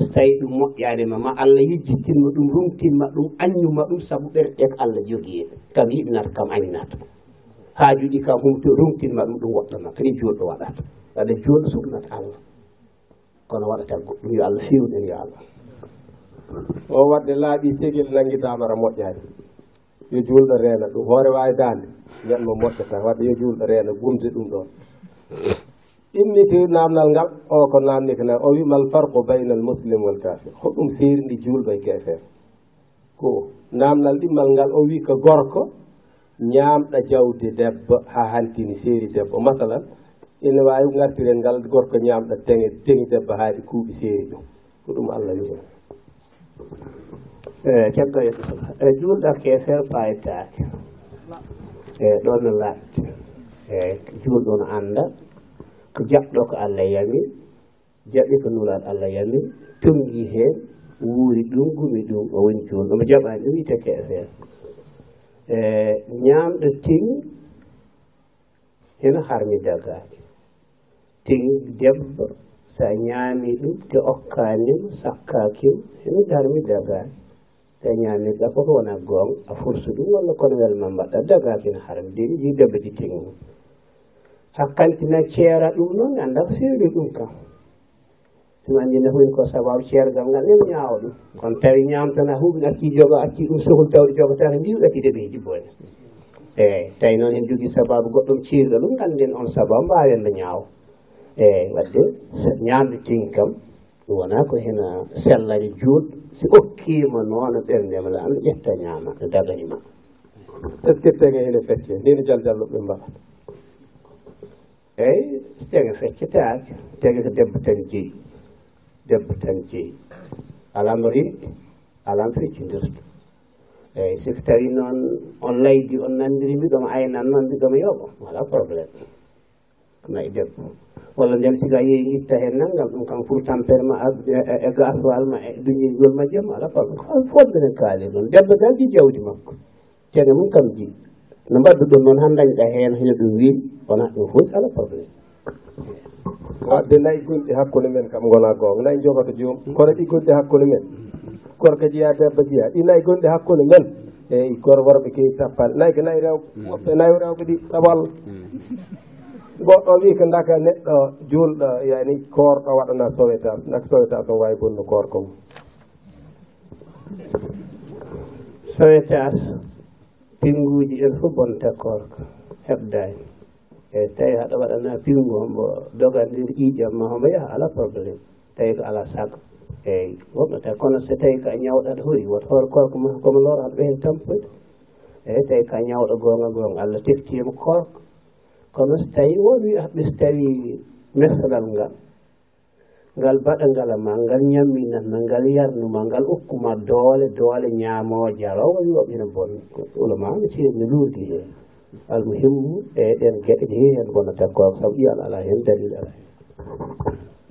so tawi ɗum moƴƴanima ma allah yejjittinma ɗum rumtinma ɗum aññuma ɗum saabu ɓerɗe ko allah joguiɗe kam yiɗnata kam añnata haajuɗi ka humto rumtinma ɗum ɗum woɗɗana kadi jooɗɗo waɗata aɗa jooɗɗo suknata allah. Kono waɗata goɗɗum yo allah fewɗen yo allah. O wadde laaɓi segel nangidamara moƴƴani yo julɗo reena ɗum hoore wawi dande nden moƴƴata wadde yo julɗo reena gumde ɗum ɗon immiti namdal ngal o ko namdi ko nan o wima alfarqu bayna al muslim wal kafir hoɗum serindi julɓe e kefere ko namdal ɗimmal ngal o wi ko gorko ñaamɗa jawdi debbo ha hantini seeri debbo. Masalan ina wawi gartiren ngal gorko ñamɗa teŋe teŋi debbo haaɗi e kuuɓi seeri ɗum. Ko ɗum allah wi hen caggal e ɗum. Juulɗake e feere fayitake eyi ɗo no laaɓti e juulɗo no annda. Ko jaɓɗo ko allah yami. Jaɓi ko nulaɗo allah yami. Tongi heen wuuri ɗum gumi ɗum o woni juulɗo mo jaɓani ɗum wiyete keefeere ñamɗo teŋi ene harmi gaake teŋi debbo so a ñaami ɗum te okkanima sakkakima ene darmi gaake te ñamirɗa koko wona gonga a fursu ɗum walla kono welma mbaɗɗa dagakene harmideni jii debbo ji teŋi mum hakkantina ceera ɗum noon anda ko seeri ɗum kam sino anndinde huni ko sababu ceergal ngal nen ñaawa ɗum kono tawi ñaam tan a jogo accii joga accii ɗum sohol tawde jogotake ndiwɗaki de ɓeydi jibbone eyyi tawi noon en jogii sababu goɗɗum ceerɗo ɗum ngannden on sababu mbawen no ñaawa eyyi wadde ñaamde tigi kam ɗum wona ko hena sellani juut si okkima noon e ɓerndema la anda ƴetta ñaama no daganima est ce que tega e hene fecce? Ndino jal jalloɓe mbaɗata eyyi tega e feccetake tega ko debbo tan jeeyi debbo tan jeeyi. Alamo rinɗe alam feccodirta eyyi siko tawi noon on laydi on nanndiri mbiɗoma aynan noon mbiɗoma yooɓo wala probléme nayi e debbo. Walla nden siko a yeeyi itta heen nanngam ɗum kam pour tampere e, e ma e gasoil ma e duñigol ma jam ala probléme fof minen kaali ɗon debbo tan ji jawdi makko. Tene mum kam ji no mbadduɗon noon han dañɗa heen hene ɗum wiiri wona ɗum fof ala probléme Ah, wadde nayi gonɗi hakkude men kam gona gonga. Nayi jogoto joom. Mm. Kono ɗi gonɗi hakkude men. Gorko jeeya debbo jeeya ɗi nayi gonɗi hakkude men. Eyyi kono worɓe kewi tappal nayi ko nayi rewɓe mm. woɓɓe nayi rewɓe ɗi saabu allah mm. goɗɗo wi ko daka neɗɗo julɗo yani korɗo waɗana sowetas. Dak sowetas o wawi bonno korko mum. Sowetas pinguji en fof bonta korko heɓdani eyyi tawi haɗa waɗana piigu hombo dogandir ƴiƴam ma hombo yaha ala probléme tawi ko ala sago. Eyyi woɓnata kono so tawi ka ñawɗaɗo hoori woto hoore korko ma komo loro aɗa ɓeyda tampude eyyi tawi ka ñawɗo gonga gonga allah teftima korko. Kono so tawi won wi haɓɓe so tawi mesalal ngal ngal baɗangala ma ngal ñamminatma ngal yarnuma ngal okkuma doole doole ñaamo jalowo yoɓ ene bonna ulama no ceerni luurdi heen almuhimmu e ɗen geɗe ɗe hen gonata ko saabu ƴiyan ala hen dalil ala hen.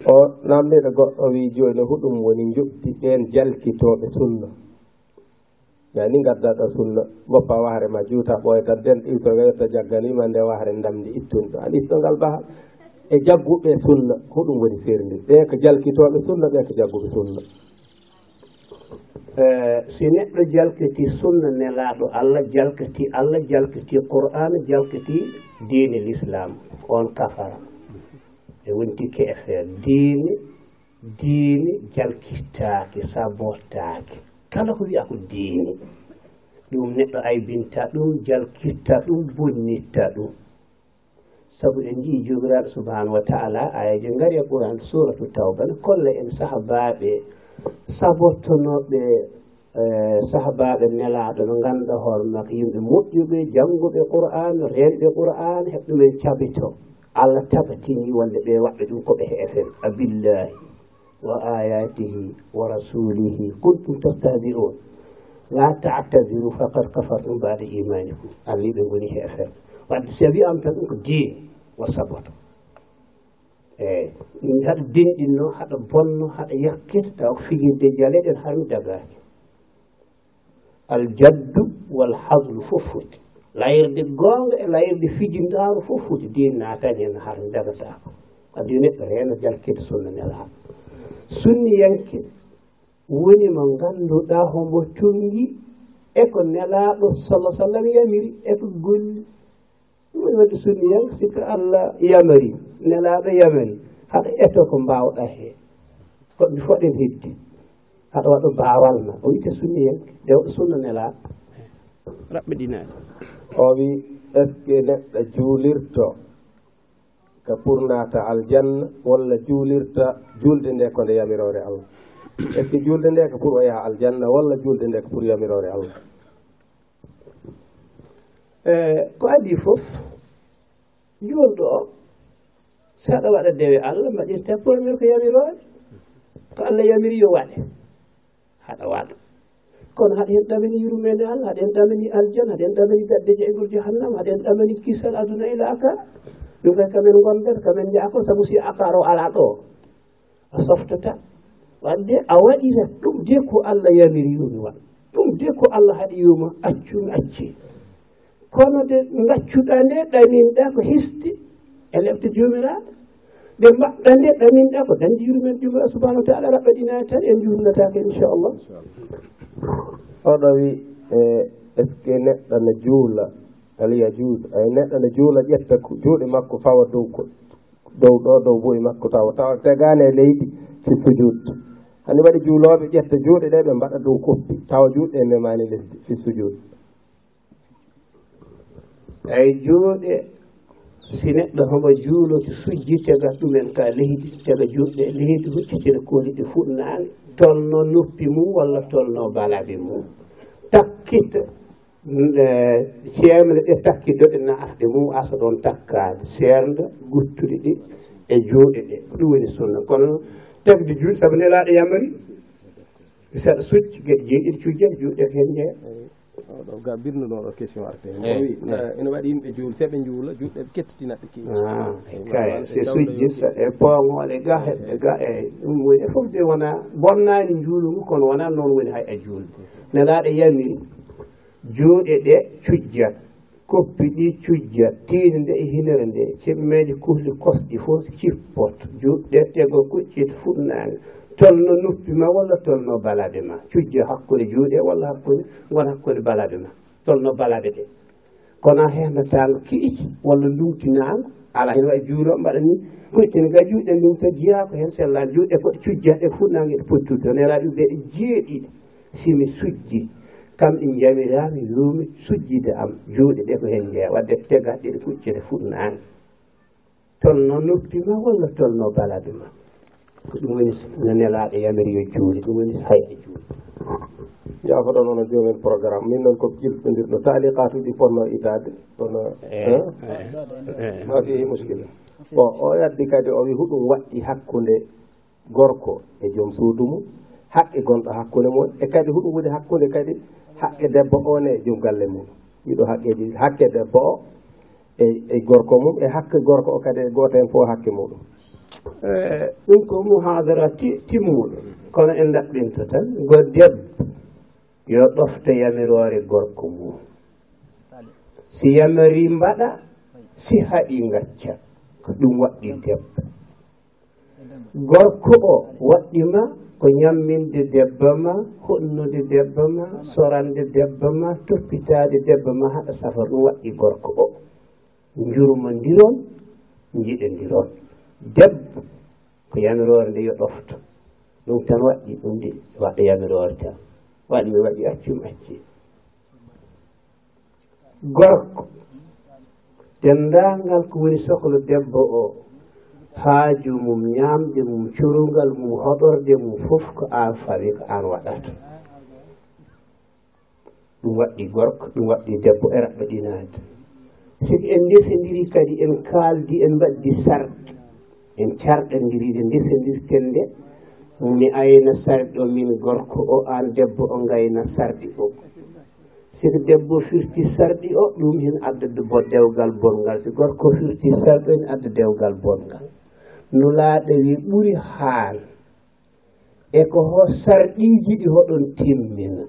O namdiɗo goɗɗo wi joni huɗum woni juɓti ɓen jalkitoɓe sunna. Yani gaddaɗo sunna goppa wahre ma juuta ɓoyta den ɗito weyta jagganima nde wahre damdi ittunɗo an ittongal bahal e jagguɓe sunna huɗum woni serndi ɓe ko jalkitoɓe sunna ɓe ko jagguɓe sunna. Eh, si neɗɗo jalkiti sunna nelaɗo allah jalkiti allah jalkiti qur'an jalkiti diine l'islam. On kafara. E wonti ke e feer diine diine jalkittaake sabottaake kala ko wiya ko diine ɗum neɗɗo aybinta ɗum jalkitta ɗum bonnitta ɗum. Sabu en jii jomiraɗo subahanahu wa taala ayaji ngari e ɓuran suratu tawba ne kolla en sahabaɓe sabottonoɓe e, sahabaɓe nelaɗo no ganduɗa hoore makko yimɓe moƴƴuɓe jannguɓe qur'an renɓe qur'an heɓ ɗumen cabito allah tabatini wonde ɓe waɓɓe ɗum koɓe heefen abillahi wa ayatihi wa rasulihi. Kuntum tastahzi'un. La tatasiru faqad kafartum bada imanikum. Allah yiɓe goni heefen wadde si wi am tan ɗum ko diine wa saboto. Eh, eyyi haɗa denɗinno haɗa bonno haɗa yakkita taw ko fijirde jaleɗen haami dagaki. Aljaddu wal haslu fof foti layirde goonga e layirde fijindaaro fof foti din naatani hen harmi dagatako adi neɗɗo reeno jalkide sunna nelaama sunniyanke woni mo ngannduɗaa homo congi eko nelaaɗo sallah sallam yamiri eko golli. woni sunniyan sikka allah yamari nelaɗo yamari haɗa eto ko mbawɗa he. Goɗɗi foɗen heddi aɗa waɗa baawal ma. O wiyte sunniyan de sunna nelaɗo raɓɓiɗinaɗe o wi est ce que neɗɗo juulirto ko pour naata aljanna walla juulirta julde nde ko nde yamirore allah? Est ce que julde nde ko pour o yaha aljanna walla julde nde ko pour yamirore allah? Eh, ko adi fof njuulɗo o saɗa waɗa dewe allah mbaɗirte premier ko yamirode ko allah yamiri yo waɗe haɗa waɗa. Kono haɗa hen ɗamini yurmede allah haɗa hen ɗamini aljana haɗa hen ɗamini dadde jeygol gol jahannama haɗa hen ɗamini kisal aduna ila akara ɗum kay kamen gondata kamen jaako saabu si akar o ala ɗo. A softata wadde a waɗira ɗum de ko allah yamiri yumi waɗ ɗum de ko allah haɗi yuma accumi acci. kono de gaccuɗa nde ɗaminɗa ko histi e lefte jomiraɗo ɓe mbaɗɗa nde ɗaminɗa ko dañde yurmen juma subahanahu wa taala raɓɓaɗinani tan en jurnatake inchallah. Oɗo wi e est ce que neɗɗo ne juula aliya juus ay neɗɗo ne juula ƴetta juuɗe makko fawa dow ko dow ɗo dow boyi makko tawa. Tawa tegani e leydi fi sujud hande waɗi juuloɓe ƴetta juuɗe ɗe ɓe mbaɗa dow koppi tawa juuɗe e memani lesdi fi sujud ay juuɗe si neɗɗo homo juuloto sujji tega ɗumen ka leydi tega juuɗe leydi huccitira kooli ɗi fuɗnaange tolno noppi mum walla tolno balaɓe mum. Takkita ceemle ɗe takkiɗo ɗe naafɗe mum asa ɗon takkaade seernda guttuɗe ɗi e juuɗe ɗe ɗum woni sunna. Kono tagde juuɗe sabu nelaaɗo yamari saɗa succi geɗe jeeɗiɗi cujjat juuɗe hen jeeya oɗo ga birnunoɗo question arte wi eh, eh. eh, ene waɗi yimɓe juul seɓe juula juɗɗe ɓe kettitinaɓe keeci ah, c'est sujjista e, e poomoɗe ga heɓɓe ga e ɗum woni e fof de wona bonnani juulugu kono wona noon woni hay e juulde nelaɗo yawi juuɗe ɗe cujjat koppi ɗi cujjat tiinde nde e hinere nde ceɓe kuhli kosɗi fof cippot juɗɗe tego kuccit fuɗnaanga tolno noppi ma walla tolno balaɓe ma? Cujje hakkude juuɗe walla hakkude gon hakkude balaɓe ma? Tolno balaɓe ɗe kono a hehnotaango kiiƴi walla ndumtinaango ala hen wawi juulo mbaɗa ni hoytene ga juuɗe ndumta jeeya ko hen sellani juuɗe koɗe cujjaɗe fuu ɗe pottude toon. Ela ɗum ɗe jeeɗiɗe simi sujji kamɓe jamirami yumi sujjide am juuɗe ɗe ko hen jeeya wadde tegaɗe ɗe kuccede fuu nangue tolno noppima walla tolno balaɓe ma? ko ɗum woni no nelaɗo yamiri yo juuli ɗum woni hayɓe juuli jafoɗo noon joomen programme min noon ko ƴiltodirɗo taliqatuji fonno itade kono eh, eh, eh. ma fihi muskila. Bon o addi kadi o wi huɗum waɗɗi hakkude gorko e joom suudu mum haqqe gonɗo hakkude mum e kadi huɗum woni hakkude kadi haqqe debbo one e joom galle mum. Ɗiɗo haqqeji hakke debbo o e, e gorko mum e hakke gorko o kadi e goto hen fof hakke muɗum. ɗum ko muhadara timmuɗo. Kono en ɗaɓɓinta tan go debbo yo ɗofta yamirore gorko mum. Si yamiri mbaɗa si haɗi gacca ko ɗum waɗɗi debbo. Gorko o waɗɗima ko ñamminde debbo ma honnude debbo ma sorande debbo ma toppitade debbo ma haɗa safa ɗum waɗɗi gorko o. Jurmodiron jiɗodiron debbo ko yamirore nde yo ɗofto ɗum tan waɗɗi ɗum de waɗa yamirore tan. Waɗi mi waɗi accum acci gorko dendangal ko woni sohlo debbo o haaju mum ñamde mum curungal mum hoɗorde mum fof ko an fawi ko an waɗata. Ɗum waɗɗi gorko ɗum waɗɗi debbo e raɓɓaɗinaade siki en ndesondiri kadi en kaaldi en mbaddi sarde. en carɗondiriɗe ndesodirten nde mi ayna sarɗi o min gorko o an debbo o gayna sarɗi o. Siko debbo firti sarɗi o ɗum hen addade bo dewgal bongal so gorko firti sarɗi o ene adda dewgal bongal nulaaɗo wi ɓuri haal. E ko ho sarɗiiji ɗi hoɗon timmina.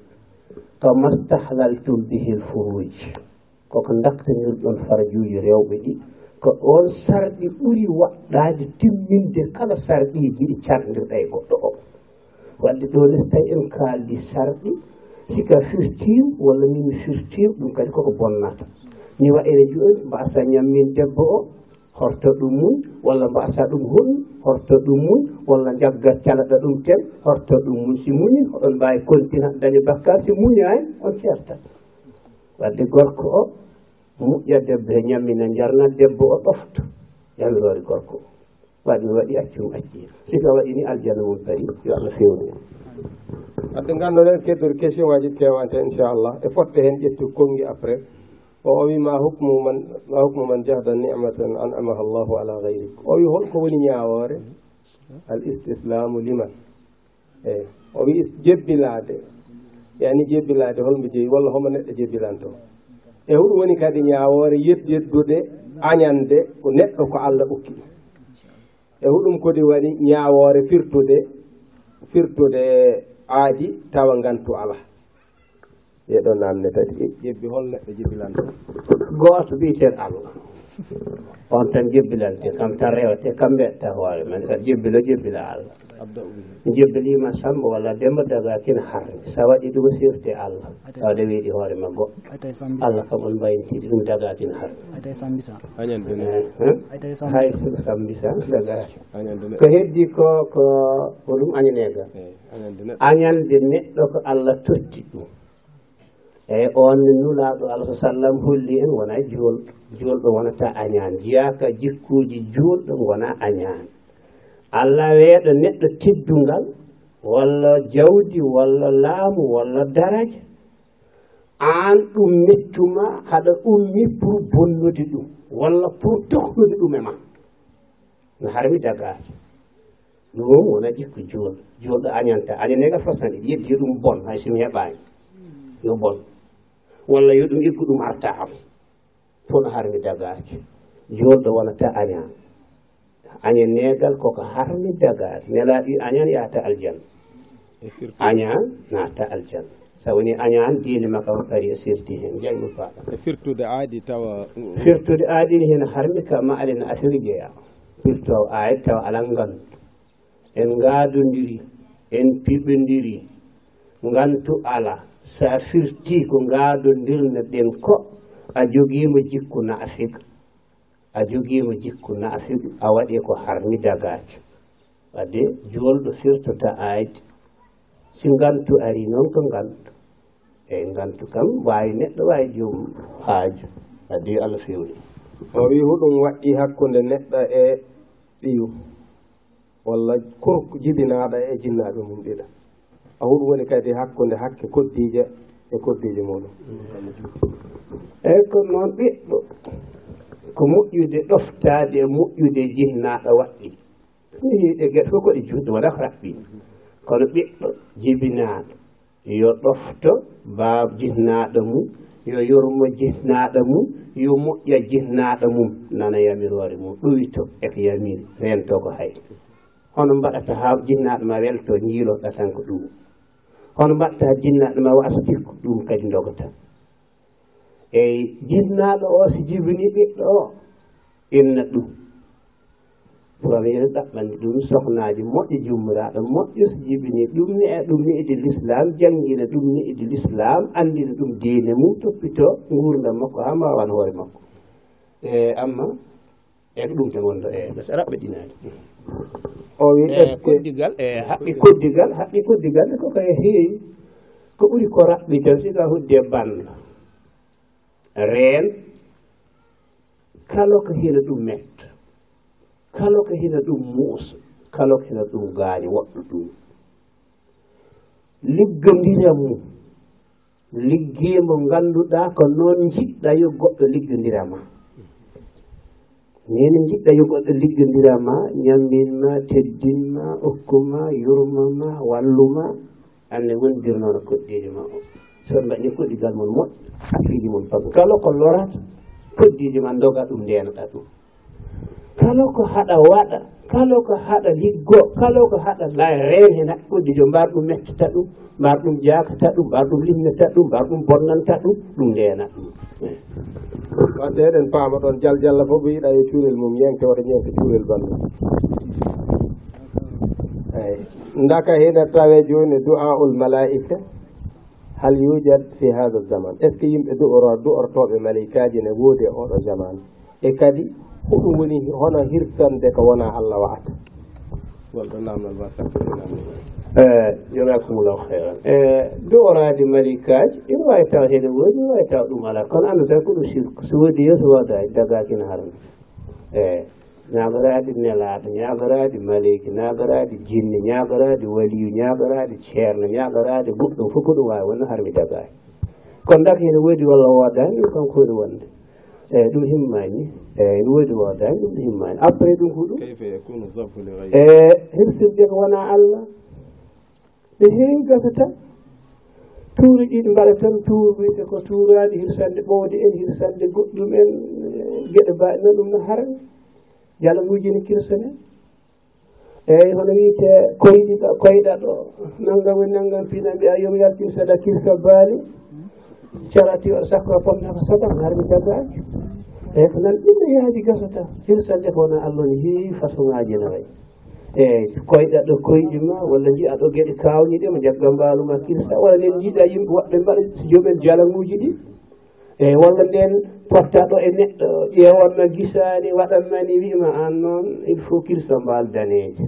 Ka mastahlaltum bihil furuji koko daktanirɗon farajuuji rewɓe ɗi. ko ɗon sarɗi ɓuri waɗɗade timminde kala sarɗiji ɗi cardirɗa e goɗɗo o. Wadde ɗo nes tawi en kaaldi sarɗi sika firtim walla min firtim ɗum kadi koko bonnata. Ni wa ene jooni mbasa ñammin debbo o horto ɗum mum walla mbasa ɗum honmi horto ɗum mum walla jaggat calaɗa ɗum ten horto ɗum mum si muñi oɗon mbawi kontina daña bakka si muñani on certat wadde gorko o moƴƴa debbo he ñammina jarna debbo o ɗofta yalloore gorko. Waɗi waɗi accum acci sika waɗi ni aljanna mum tari yo allah fewni wadde adde ngannduɗen keddude question ngaji kewante inchallah. E fotte heen ƴettu konngi après. O o wi ma hukmu man ma hukmu man jahda nicmatan an amaha llahu ala gayrik o wi holko woni ñaawoore? Al istislamu liman. Eyi o wi jebbilaade. Yani jebbilaade holmo jeyi walla homo neɗɗo jebbilanto. e hol woni kadi ñawoore yeddeddude añande ko neɗɗo ko allah ɓokki ɗum e hoɗum kodi waɗi ñawore firtude firtude aadi tawa ngantu ala ɗeɗo namde tati. Ƴebbi hol neɗɗo jebbilanta goto mbiyeteɗo allah. On tan jebbilante kam tan rewte kamɓe etta hoore men tan jebbilo jebbila allah. jebdalima samba walla demba daga kin harre. Sa waɗi ɗum sirte allah. Tawde weeɗi hoore ma goɗɗo allah kam on mbayintiɗi ɗum daga kin harre. Eh, eh? Hay sir sambisa daga. Ko heddi ko ko ko ɗum añanegal añande neɗɗo ko allah totti ɗum. Eyyi on nulaɗo alah sa sallam holli en wona juulɗo juulɗo wonata añan jiyaka jikkuji juulɗo gona añan allah weeɗa neɗɗo teddungal walla jawdi walla laamu walla daraja. Aan ɗum mettuma haɗa ummi pour bonnude ɗum walla pour tohnude ɗum e ma. No harmi dagaaki. Ɗum wona ƴikku jooɗo jooɗo añanta añanega façon ɗiɗi yeɗi yo ɗum bon hay somi heɓaani. Yo bon. Walla yo ɗum iggu ɗum arta am. Fof no harmi dagaaki. Jooɗo wonata añaani añen negal koko harmi dagar nelaɗi añan yata aljanna e añan nata aljanna sawoni añan diine makka ko kadi e sirti hen jaymu faɗa e firtude aadi tawa mm, mm. firtude aadi hen harmi ka ma alena affaire jeeya firtow ayat tawa alan ngantu en ngaadodiri en piɓodiri ngantu ala. Sa firti ko ngaadondirno ɗen ko a jogiima jikku naafika a jogiima jikku naafiɗo a waɗi ko harmi gaaco wadde joolɗo firtota aayde si ngantu ari noon ko ngantu eyi ngantu kam waawi neɗɗo waawi joom haaju. Wadde yo allah fewni. O wi huɗum waɗɗi hakkunde neɗɗo e ɓiyu walla korko jibinaaɗo e jinnaaɓe mum ɗiɗa a huɗum woni kadi hakkunde hakke koddiije e koddiije muɗum. Eyi ko noon ɓiɗɗo. ko moƴƴude ɗoftaade e moƴƴude jihnaaɗo waɗɗi. Yiiɗe geɗe fof koɗe juutɗo waɗa ko raɓɓi. Kono ɓiɗɗo jibinaaɗo yo ɗofto baa jihnaaɗo mum yo yormo jihnaaɗo mum yo moƴƴa jihnaaɗo mum. Nana yamiroore mum ɗoyto eko yamiri rento ko hay. Hono mbaɗata haa jinnaaɗo ma welto jiiloɗa tan ko ɗum. Hono mbaɗata jinnaaɗo ma wasa ko ɗum kadi dogata eyi jinnaɗo o so jibini ɓiɗɗo o inna ɗum. Wala ene ɗaɓɓandi ɗum sohnaji moƴƴo jummiraɗo moƴƴo so jibini ɗum ne e ɗum ni'idi e l'islam jangina ɗum ni'idi e l'islam andina ɗum diine mum toppito gurdam makko ha mbawan hoore makko. E amma e ko ɗum tan wonɗo e nasara ɓe ɗinani o wi koddigal e haɓɓi koddigal haɓɓi koddigal ne koko heewi ko ɓuuri ko raɓɓi tan sika hudde banda reen kala ko hina ɗum metta kala ko hina ɗum muusa kala ko hina ɗum gaani woɗɗo ɗum. Liggodiren mum liggiye mo ngannduɗaa ko noon jiɗɗa yo goɗɗo liggondira ma nene jiɗɗa yo goɗɗo liggondira ma ñamminma teddinma okkuma yurmama walluma anne wondirnono koɗɗiɗi ma o soon ɓe mbaɗi koɗigal mon moƴƴo hakkiji mon fago kala ko lorata koddiji ma doga ɗum ndenoɗa ɗum. Kala ko haɗa waɗa kala ko haɗa liggo kala ko haɗa la reen hen haɗa koddijo mbar ɗum mettata ɗum mbar ɗum jakata ɗum mbar ɗum limnata ɗum mbar ɗum bonnanta ɗum ɗum ndena ɗum. Wadde eɗen paama ɗon jal jalla fof ɓe yiɗa yo e cuurel mum yenke wata ñenke cuurel balla eyi daka hina tawe joni du'a ul malaika hal yujad fi hada zaman est ce que yimɓe du'oro du'ortoɓe malaikaji ne woodi e oɗo zaman? E kadi hoɗum woni hono hirsande ko wona allah waata. Golɗo namdal basartinamni eh, jomakumullahu heyran eh, du'orade malikaji ina wawi taw hene woodi ina wawi taw ɗum ala kono annda tan ko ɗum so woodi yo so wada e dagakina harana eyi eh, ñagoraɗi nelaɗo ñagoraɗi maleyki ñagoraɗi jinne ñagoraɗi waliyu ñagoraɗi ceerno ñagoraɗe goɗɗum fof ko ɗum wawi wonno harmi dagani kono dak hene woodi walla wodani ɗum kanko woni wonde. Eyyi ɗum himmani eyyi ne woodi wodani ɗum ɗo himmani après ɗum ko ɗum e hebsirde ko wona allah? Ɓe heewi gasata tuuri ɗiɗi mbaɗa tan tuuride ko tuurani hirsande ɓowde en hirsande goɗɗum en e gueɗe mbaɗi noon ɗum no harmi jalamuujini kirsane eyyi hono wiite koyɗiɗo koyɗa ɗo. Nanngam woni nanngam piina mbiya yomi yaltin seeɗa kirsa baali. Carati waɗa sakko pomnata saban harmi dabbaji eyyi ko nan ɗum yaaji gasata. Hirsalle ko wona allah ne heewi façon ngaji no wayi eyyi koyɗa ɗo koyɗi ma walla jiya ɗo gueɗe kawniɗe mo jagga mbaaluma kirsa walla nen jiiɗa yimɓe woɓɓe mbaɗa so joomumen jalaŋuji ɗi. eyyi walla ɓen potta ɗo e neɗɗo ƴewanma guisaɗi waɗatmani wima an noon il faut kirsa mbal daneje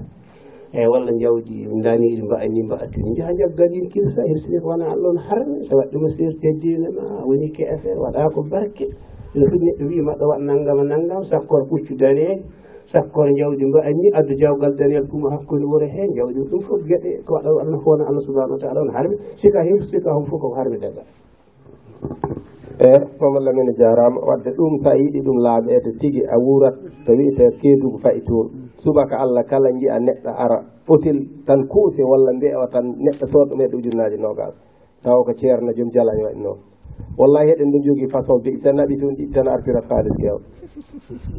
eyyi walla jawdi daniɗi mba'ani mba'atuni jaha jaggaɗin kirsa hirsinir wona allahon harmi so waɗi ɗuma serti e ma woni ke affaire waɗa ko barke. Ene foti neɗɗo wima ɗo waɗ nanggama nanggam sakkor puccu daneje sakkor jawdi mba'ani addu jawgal danel ɗum hakkude wuuro he jawdi ɗum foof gueɗe ko waɗa allah hono allah subahanahu wa taala on harmi sika hir sika hom fof koko harmi daga. e mama lamine jarama wadde ɗum sa yiiɗi ɗum laaɓede tigi a wurat to wiyete keedugu fayi toon. Subaka allah kala jiiya neɗɗo ara fotil tan kuuse walla mbiyawa tan neɗɗo sodɗo meɗe ujunnaji nogas taw ko ceerno joom jalani waɗi noon wallahi heɗen ɗo jogui façon bi sa naɓi toon ɗiɗi tan artirat haalis kew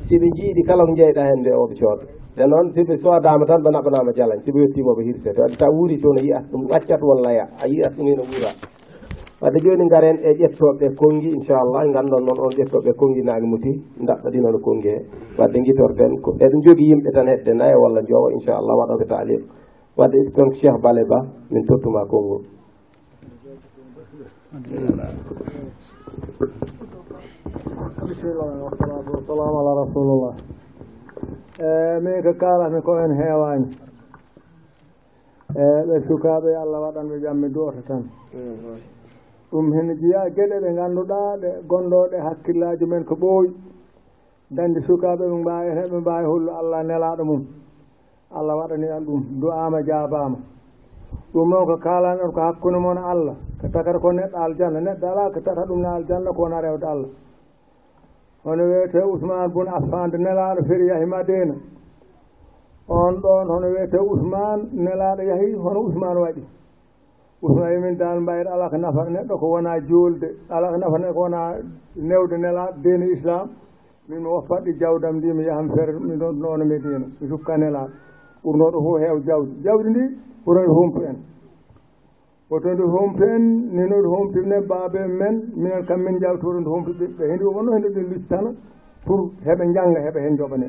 siɓe jiiɗi kala ko jeyɗa hen nde oɓe cooda. Nde noon siɓe sodama tan ɓe naɓanama jalañ. Siɓe yettimoɓe hirse to wadde sa wuuri toon a yiyat ɗum accata walla ya a yiyat ɗum heno wuura. wadde joni garen e ƴettoɓe kongi inchallah gandon noon on ƴettoɓe kongi naange muti daɓɓaɗino no kongi he wadde guitorɗen ko eɗen jogui yimɓe tan hedde nayi e walla jowa inchallah waɗoɓe taalim. Wadde donc cheikh bale ba min tottuma konngol. Bisimillah wasalatu wassalamu ala rasulillah e min ko kalami ko en heewani e ɓe sukaɓe allah waɗanɓe jaam mi duwoto tan. Mm, ɗum hen jeeya gueɗe ɗe ngannduɗa ɗe gonɗoɗe hakkillaji men ko ɓooyi. Dandi sukaɓe ɓe mbawi heɓe mbawi hollu allah nelaɗo mum. Allah waɗani an ɗum du'ama jabama ɗum noon ko kalani on ko hakkude moon allah. Ko takata ko neɗɗo aljanna neɗɗo ala ko tata ɗum ne aljanna ko wona rewde allah. Hono wiyete ousmane bun affande nelaɗo feri yaahi madina. On ɗon hono wiyete ousmane nelaɗo yaahi hono ousmane waɗi. pour min dal mbayde ala ko nafata neɗɗo ko wona jolde ala ko nafata neɗɗo ko wona newde nelaɗo dine islam min mi woppatɗe jawdam ndi mi yaaha mi feere ɗum ɗon noon mi mi sukka nelaɗo ɓurno ɗo fof heew jawdi jawdi ndi hoto humpu en. Hoto ndi humpu en nino humpine baabe men. Minen kam min jawti hoto ndi humpu ɓiɓɓe. Hendi wonno hende ɗi luccitana pour heɓe jangga heɓe hen joɓane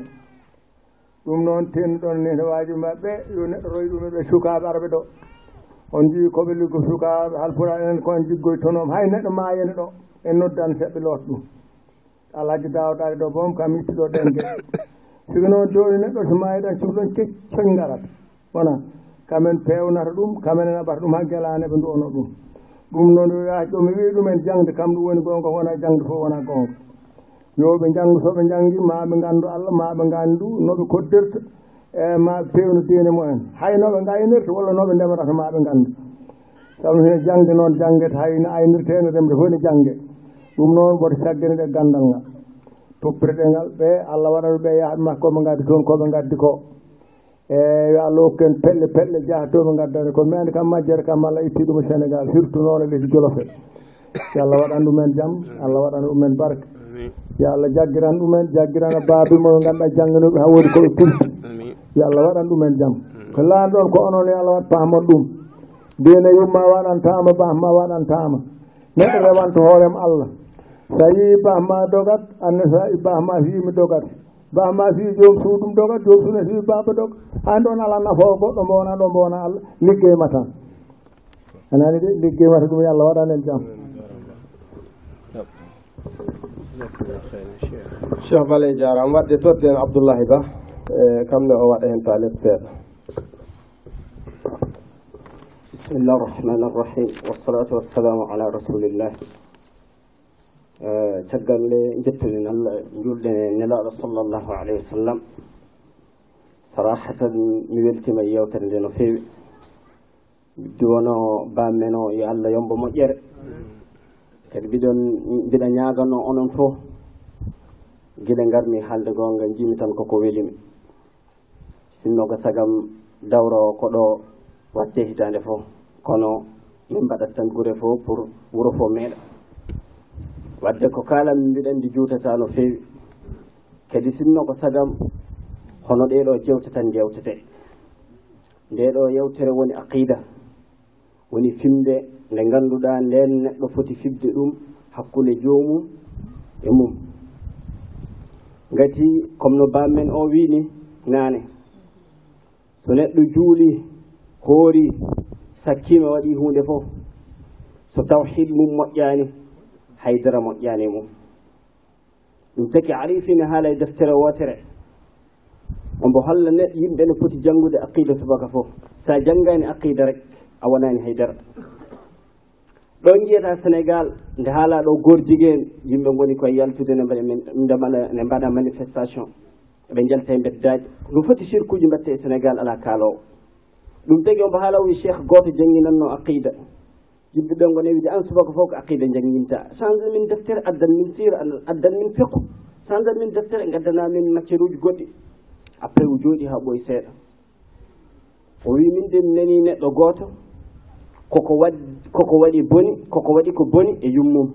ɗum noon tenno ɗon nene waaji maɓɓe yo neɗɗo royi ɗum eɓe sukaaɓe araɓe ɗo. on jii koɓe liggo sukaɓe halpura enen ko en jiggoye tonoom hay neɗɗo maayene ɗo en noddan seɓɓe loot ɗum. Alhaji dawaɗaɗe ɗo boom kam ittiɗo ɗen ge siko noon downi neɗɗo so maayi ɗan cuhlon ceccoñ ngarat. Wona kamen pewnata ɗum kamen en aɓata ɗum ha gelane ɓe nduwono ɗum. Ɗum noon yaa ɗo mi wii ɗumen jangde kam ɗum woni gonga wona jangde fof wona gonga yoɓe ɓe soɓe jangi maɓe gandu allah maɓe gandu noɓe koddirta. e ma pewno peene mumen. Haynoɓe gaynirta walla noɓe ndemata maɓe gandu saabu hene jangde noon janggete hayno aynirteno remde fof ne jangge ɗum noon woto saggene ɗe gandal ngal. Toppireɗe ngal ɓe allah waɗaɓe ɓe yaaɓe makko koɓe gaddi toon koɓe gaddi ko. E yo allah hokken pelle pelle jaaha to ɓe gaddane ko. Mi andi kam majjere kam allah itti ɗum e sénégal surtout noon e leydi jolofe yo allah waɗan ɗumen jaam allah waɗan ɗumen barke. Yo allah jaggiran ɗumen jaggirana e baabi moɓe ganduɗa jangganoɓe ha woodi koɓe pulti yo allah waɗan ɗumen jaam ko laan ɗon ko onon yo allah wat paaman ɗum. Dina yumma waɗantama bahma waɗantama neɗɗo rewanto hoorema allah. So yii bahma dogat anne so yi bahma fiimi dogat. Bahma fii joom suuɗum dogat joom suune fii baaba dog. An ɗon ala nafoo goɗɗo mbowna ɗo mbowna allah. Liggeyma tan. Anani de liggeymata ɗum yo allah waɗan en jaam cheikh baley jaram wadde totten abdoullahi ba. E, kamne o waɗa heen toilette seeɗa. Bismillah arrahmani arrahim. Wassalatu wassalamu ala rasulillah. E, caggal nde jettuɗen allah julɗen e nelaɗo sallllahu alayhi wa sallam. Sarahatan mi weltima e yewtere nde no feewi. Biddi wono bammen o yo e allah yombo moƴƴere. Kadi mbiɗon mbiɗa ñaganno onon fof guila garmi haalde gonga jimi tan koko welimi. sinnoga sagam dawra ko ɗo watte hitande fof kono min mbaɗat tan gure fof pour wuro fof meeɗa. Wadde ko kalan mbiɗen ndi juutata no feewi. Kadi sinno ko sagam hono ɗeɗo jewte tan jewtete. Ndeɗo yewtere woni aqida woni fimde nde ngannduɗa nden neɗɗo foti fibde ɗum hakkunde joomum e mum. Ngati comme no bammen o wini naane. so neɗɗo juuli hoori sakkima waɗi hunde fof. So tawhid mum moƴƴani haydara moƴƴani mum. Ɗum taki arifina haala e deftere wotere ombo holla ne yimɓe ne poti janngude aqida subaka fof. Sa janngani aqida rek a wonani haydara. Ɗo jiyata sénégal nde haala ɗo gorjigueen yimɓe goni koye yaltude ne mbaɗa ne mbaɗa manifestation. ɓe jalta e mbeddaji no foti sirkuji mbatte e sénégal ala kaalowo ɗum tagi omo haala wi cheikh goto jannginanno aqida yimɓe ɓe gone wiide an subaka fof ko aqida jannginta change min deftere addan min sira addan min fiqu change min deftere gaddana min matiére uji goɗɗi après o jooɗi ha ɓoye seeɗa. O wi min de mi nani neɗɗo goto koko waɗi koko waɗi boni koko waɗi ko boni e yummum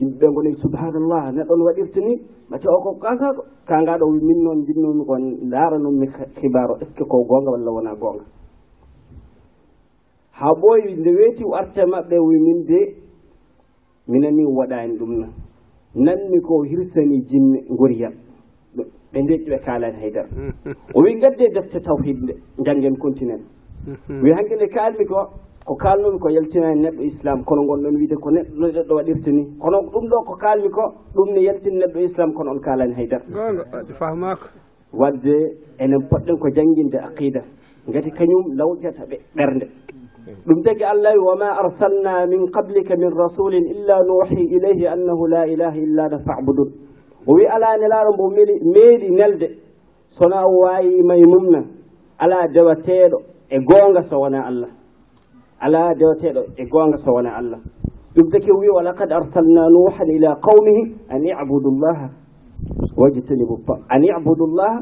yimɓe ɓe gono subhanallah neɗɗo no waɗirta ni macca o ko kasako kangaɗo wi min noon jinnomi kon daaranomi hibaro est ce que ko gonga walla wona gonga ha ɓooyi nde weeti o arte maɓɓe wi min de minani waɗani ɗum na nanmi ko hirsani jinne goriyam ɓe deƴƴi ɓe kaalani haydara. O wi gadde defte tawhid nde janggen continent. Wi hankkene kalmi ko ko kalnumi ko yaltinani neɗɗo islam kono gonɗon wiide ko neɗɗo neɗɗo waɗirta ni. Kono ɗum ɗo ko kalmi ko ɗum ne yaltini neɗɗo islam kono on kalani haydara gonga fahmaka. Wadde enen poɗɗen ko jangguinde aqida. Gati kañum lawƴata ɓe ɓernde. Ɗum tagi allah wi wama arsalna min qablika min rasulin illa nuhi ilayhi annahu la ilaha illa ana fabudun. O wi ala nelaɗo mbo meeɗi nelde. Sona o wawima e mumna ala dewateɗo e gonga so wona allah. ala dewateɗo e gonga so wona allah ɗum taki wi walaqad arsalna nuhan ila qawmihi an ibudu llaha wajtanibu an ibudu llaha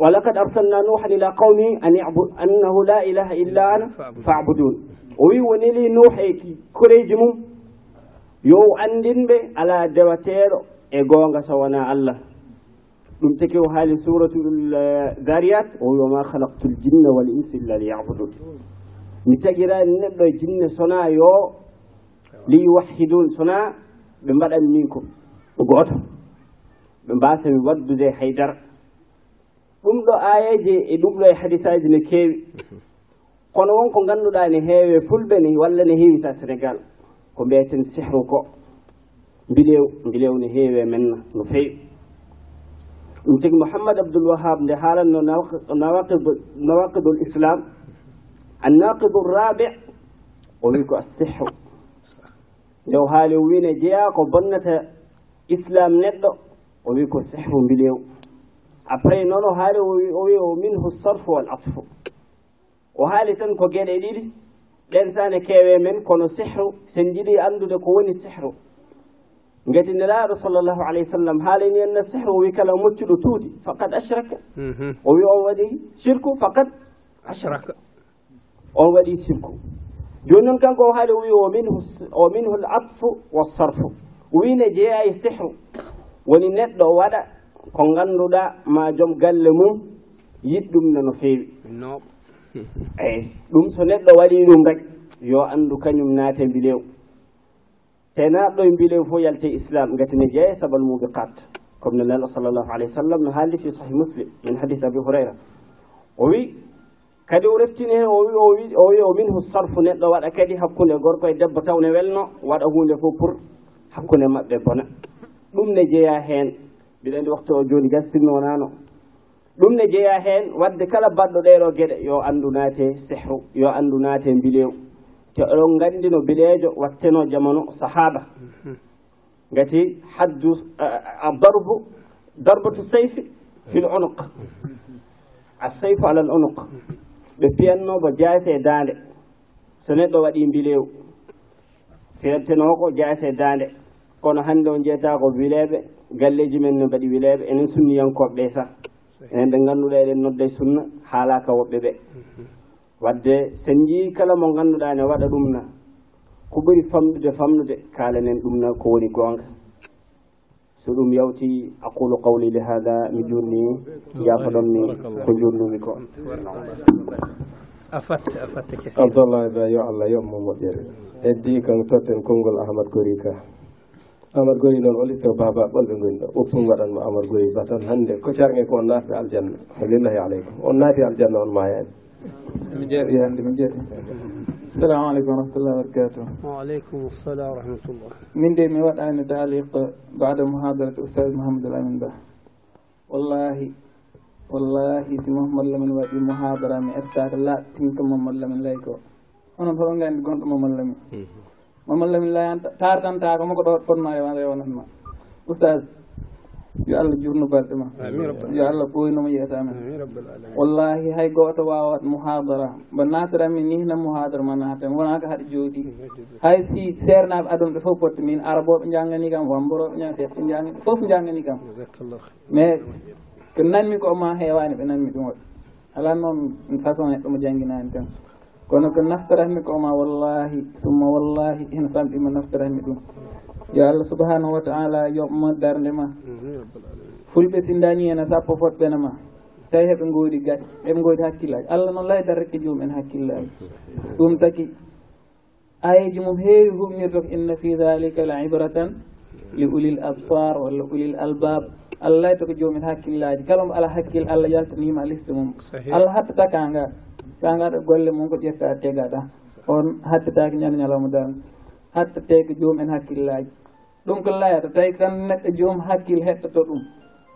ولقد أرسلنا نوحا إلى قومه أن يعبد أنه لا إله إلا أنا فاعبدون وي ونيلي نوح كريج مم يو أندين بي على دواتير إيغونغا سوانا الله ɗum teki o haali suratul dariyat o wi wama halaktu ljinna wal insa illa liyabudun mi tagirani neɗɗo e jinne sona yo li yuwahidun sona ɓe mbaɗan min ko gooto ɓe mbasami waddude haydara ɗum ɗo ayeje e ɗum ɗo e hadisaji ne keewi. Kono wonko ngannduɗaa ne heewe fulɓe ne walla ne heewi sa sénégal ko mbiyeten sihru ko mbilew mbilew ne heewe menna no feewi. Ɗum tigi mouhammad abdoul wahab nde haalanno nawaqidul islam. annaqidu rabi o wi ko asihru nde o haali o wine jeeya ko bonnata islam neɗɗo o wi ko sihru mbilew après noon o haali o wi o minhu sarfu wal atfu o haali tan ko geɗe ɗiɗi ɗen sane keewe men kono sihru sen jiɗi andude ko woni sihru ngati nelaaɗo sallllahu alayhi wa sallam haalani enna sihru o wi kala moccuɗo tuuti faqad ashraka o wi o waɗi shirku faqad ashraka on waɗi sirku. Joni noon kanko o haali o wi o minhu o minhu l atfu wasarfu o wiine jeeya e sihru woni neɗɗo waɗa ko ngannduɗa ma joom galle mum yiɗ ɗum no no feewi. Eyi ɗum so neɗɗo waɗi ɗum rek yo anndu kañum naate mbilew. Te naatɗo e mbilew fof yalte islam ngati ne jeeya sabal mubiqat e comme no nelɗo sallllahu alayhi wa sallam no haaldi fi sahih muslim min hadith abi hurayra. O wi kadi o reftini heen o wi o wi o wi o minhu sarfu neɗɗo waɗa kadi hakkunde gorko e debbo taw ne welno waɗa hunde fof pour hakkunde maɓɓe bona. Ɗum ne jeeya heen mbiɗa anndi waktu o jooni gassinmi wonaano ɗum ne jeeya heen wadde kala baɗɗo ɗeeɗo geɗe yo anndu naate sehru yo anndu naate mbilew te oɗon nganndi no bileejo watteno jamanu sahaba ngati haddu a darbu darbatu sayfi fi l unuq. Asseyfu ala l unuq. ɓe piyatno jaase e daande. So neɗɗo waɗi mbilew fetteno ko jayse e daande. Kono hannde o jeyata ko wileeɓe galleji men no mbaɗi wileeɓe enen sunniyankoɓe ɓe sah enen ɓe ngannduɗa eɗen nodda sunna haalaka woɓɓe ɓe wadde sen jii kala mo ngannduɗa ne waɗa ɗum na ko ɓuri famɗude famɗude kaalanen ɗum na ko woni goonga. so ɗum yawti aqulu qawli li hada mi jurni jafoɗon ni ko jurnumi ko. A fatta a fatta ke abdoullah ba yo allah yobmo moƴƴere heddi kan totten konngol ahmad gori ka. Amar gori noon o listo baba ɓolɓe goni ɗo ɓoppum waɗanmo amar gori batan hannde. Ko carge ko on naati aljanna. Lillahi aleykum on naati aljanna on mayani mi jeeɗi hannde mi jeeɗi assalamu aleykum wa rahmatullah wa barakatuh وعليكم السلام ورحمة الله min de mi waɗani taaliq bada muhadarate oustad mouhamadoul amin ba wallahi wallahi si mouhamadou lamin waɗi muhadara mi ettaka latinka mamadou lamin lay ko onon hoɗon gandi gonɗo mamadou lamin mamadou lamin layan tartantaka moko ɗo fonno e rewanatma oustaz yo allah jurnu balɗe ma. Yo allah ɓoynoma yeesa amen wallahi hay goto wawat mohadara mbo natorami nihna no mohadara ma naatami wonaka haɗa jooɗi. Hay si sernaɓe aduna ɓe fof potta min. Araboɓe jangani kam wamboroɓe ña sehɓe jangani foof jangani kam. Mais ko nanmi ko ma hewani ɓe nanmi ɗum waɗi. Ala noon façon neɗɗo mo jangginani tan. Kono ko naftaratmi ko ma wallahi summa wallahi hen famɗima naftaratmi ɗum. yo allah subahanahu wa taala yoɓmo darde ma. Fulɓe si dañi ene sappo fotɓene ma. Tawi heɓe goodi gacce heɓe goodi hakkillaji allah noon lay darreke jomumen hakkillaji ɗum taki ayeji mum heewi humnirta ko inna fi dalika la ibratan li ulil absar walla ulil albab allah layta ko jomumen hakkillaji kala mo ala hakkille allah yaltanima liste mum. Allah hattata kanga kanga ɗo golle mum ko ƴetta tegaɗa. On hattataki ñande ñalawma darde hattate ko jomumen hakkillaji ɗum ko layata tawi tan neɗɗo joom hakkille hettoto ɗum.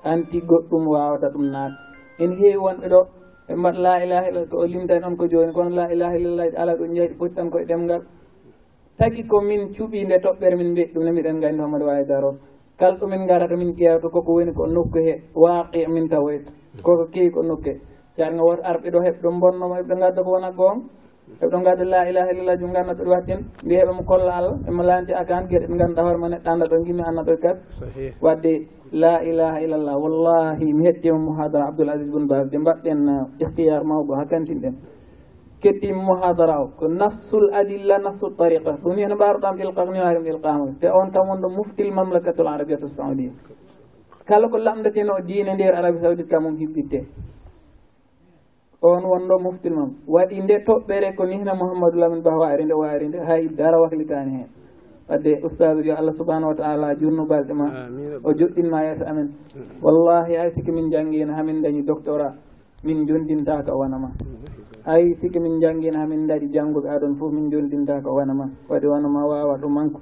Anti goɗɗum wawata ɗum naata ene heewi wonɓe ɗo ɓe mbaɗa la ilaha illa ko o limtani on ko joni kono la ilaha illallah ala ɗo jeyɗi foti tan koye ɗemgal taki komin cuuɓi nde toɓɓere min mbeɗi ɗum ne mbiɗen gandi hommade wawi daro kala ɗumin garata min ƴewta koko woni ko nokku he waaqi min tawoyta koko keewi ko nokku he. Sarga woto arɓe ɗo heɓe ɗo bonnoma heɓe ɗo gadda ko wona gonga eɓe ɗon ngaɗa la ilaha illallah jum ngannda ɗoɗi wattin mbi heɓe mo kolla allah emo lanti akan gueɗe ɗe ganduɗa hoore ma neɗɗo anda ɗo gimmi anna ɗo kat wadde la ilaha illallah wallahi mi hettima mouhadara abdoul asis bun bas de mbaɗɗen uh, ihtiyar mawɗo hakkantinɗen kettimi mouhadara o ko nafsul adilla nafsul tariqa ɗum ni hen mbaruɗam ilqaniwarim ilqama te on tan wonɗo muftil mamlakatul arabiatu saudia kala ko lamdateno diine nder arabie saoudite kam um hippitte on wonɗo moftil mam. Waɗi nde toɓɓere ko nihna mouhammadou lamin ba waari nde waari nde hay dara wahlitani hen. Wadde oustade yo allah subahanahu wa taala jurnu balɗe ma. O joɗɗinma yeeso amen wallahi hay sikki min jangguino hamin dañi doctorat. Min jondintaka wonama hay sikki min jangguino hamin daɗi jangguɓe aɗon foof min jondintaka wonama waɗi wonama wawa ɗo manque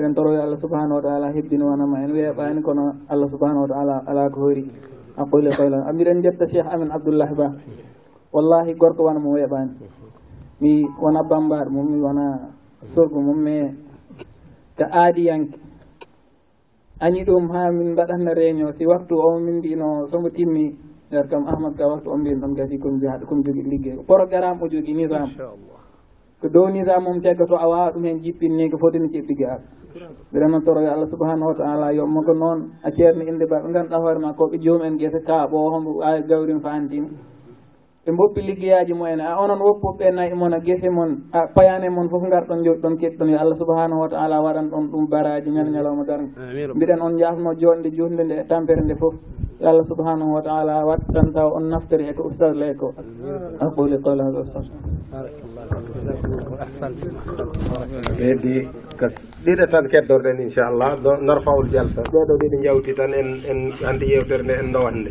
en toroyo allah subahanahu wa taala hebbino wonama en weeɓani kono allah subahanahu wa taala ala ko hoori aquli qoylan mbiɗen jetta cheikh amin abdoullahi ba. wallahi gorko wona mo weeɓani mi wona bambaɗo mum mi wona sorgo mum mais ko aadiyanke añi ɗum ha min mbaɗatno réunion si waktu o min mbino somo timmi nder kam ahmad ka waktu o mbino ɗon gasi komi jaaɗo komi jogui liggey programme o jogui nisam ko dow nisam om teggoto a wawa ɗum hen jippinni ko fotini ceɓɓige ar mbiɗa noon toro allah subahanahu wa taala yomma ko noon a ceerno inde ba ɓe ganduɗa hoore ma koɓe joomum en guesa kaaɓo hombo awi gawrim fa antini ɓe mboppi liggeyaji mumen a onon woppoɓe nayi mon a gese mon a payane mon foof garɗon jooɗi ɗon keɗɗon. Yo allah subahanahu wa taala waɗan ɗon ɗum baraji ñal ñalawma darde mbiɗen on jafno jonde jutunde nde e tampere nde foof yo allah subahanahu wa taala wattan taw on naftori e ko oustad ley ko. Aquli qawla hada heddi ko ɗiɗo tan keddorɗen inchallah narfawul jalta. Ɗeɗo ɗiɗi jawti tan en en andi yewtere nde en dowat nde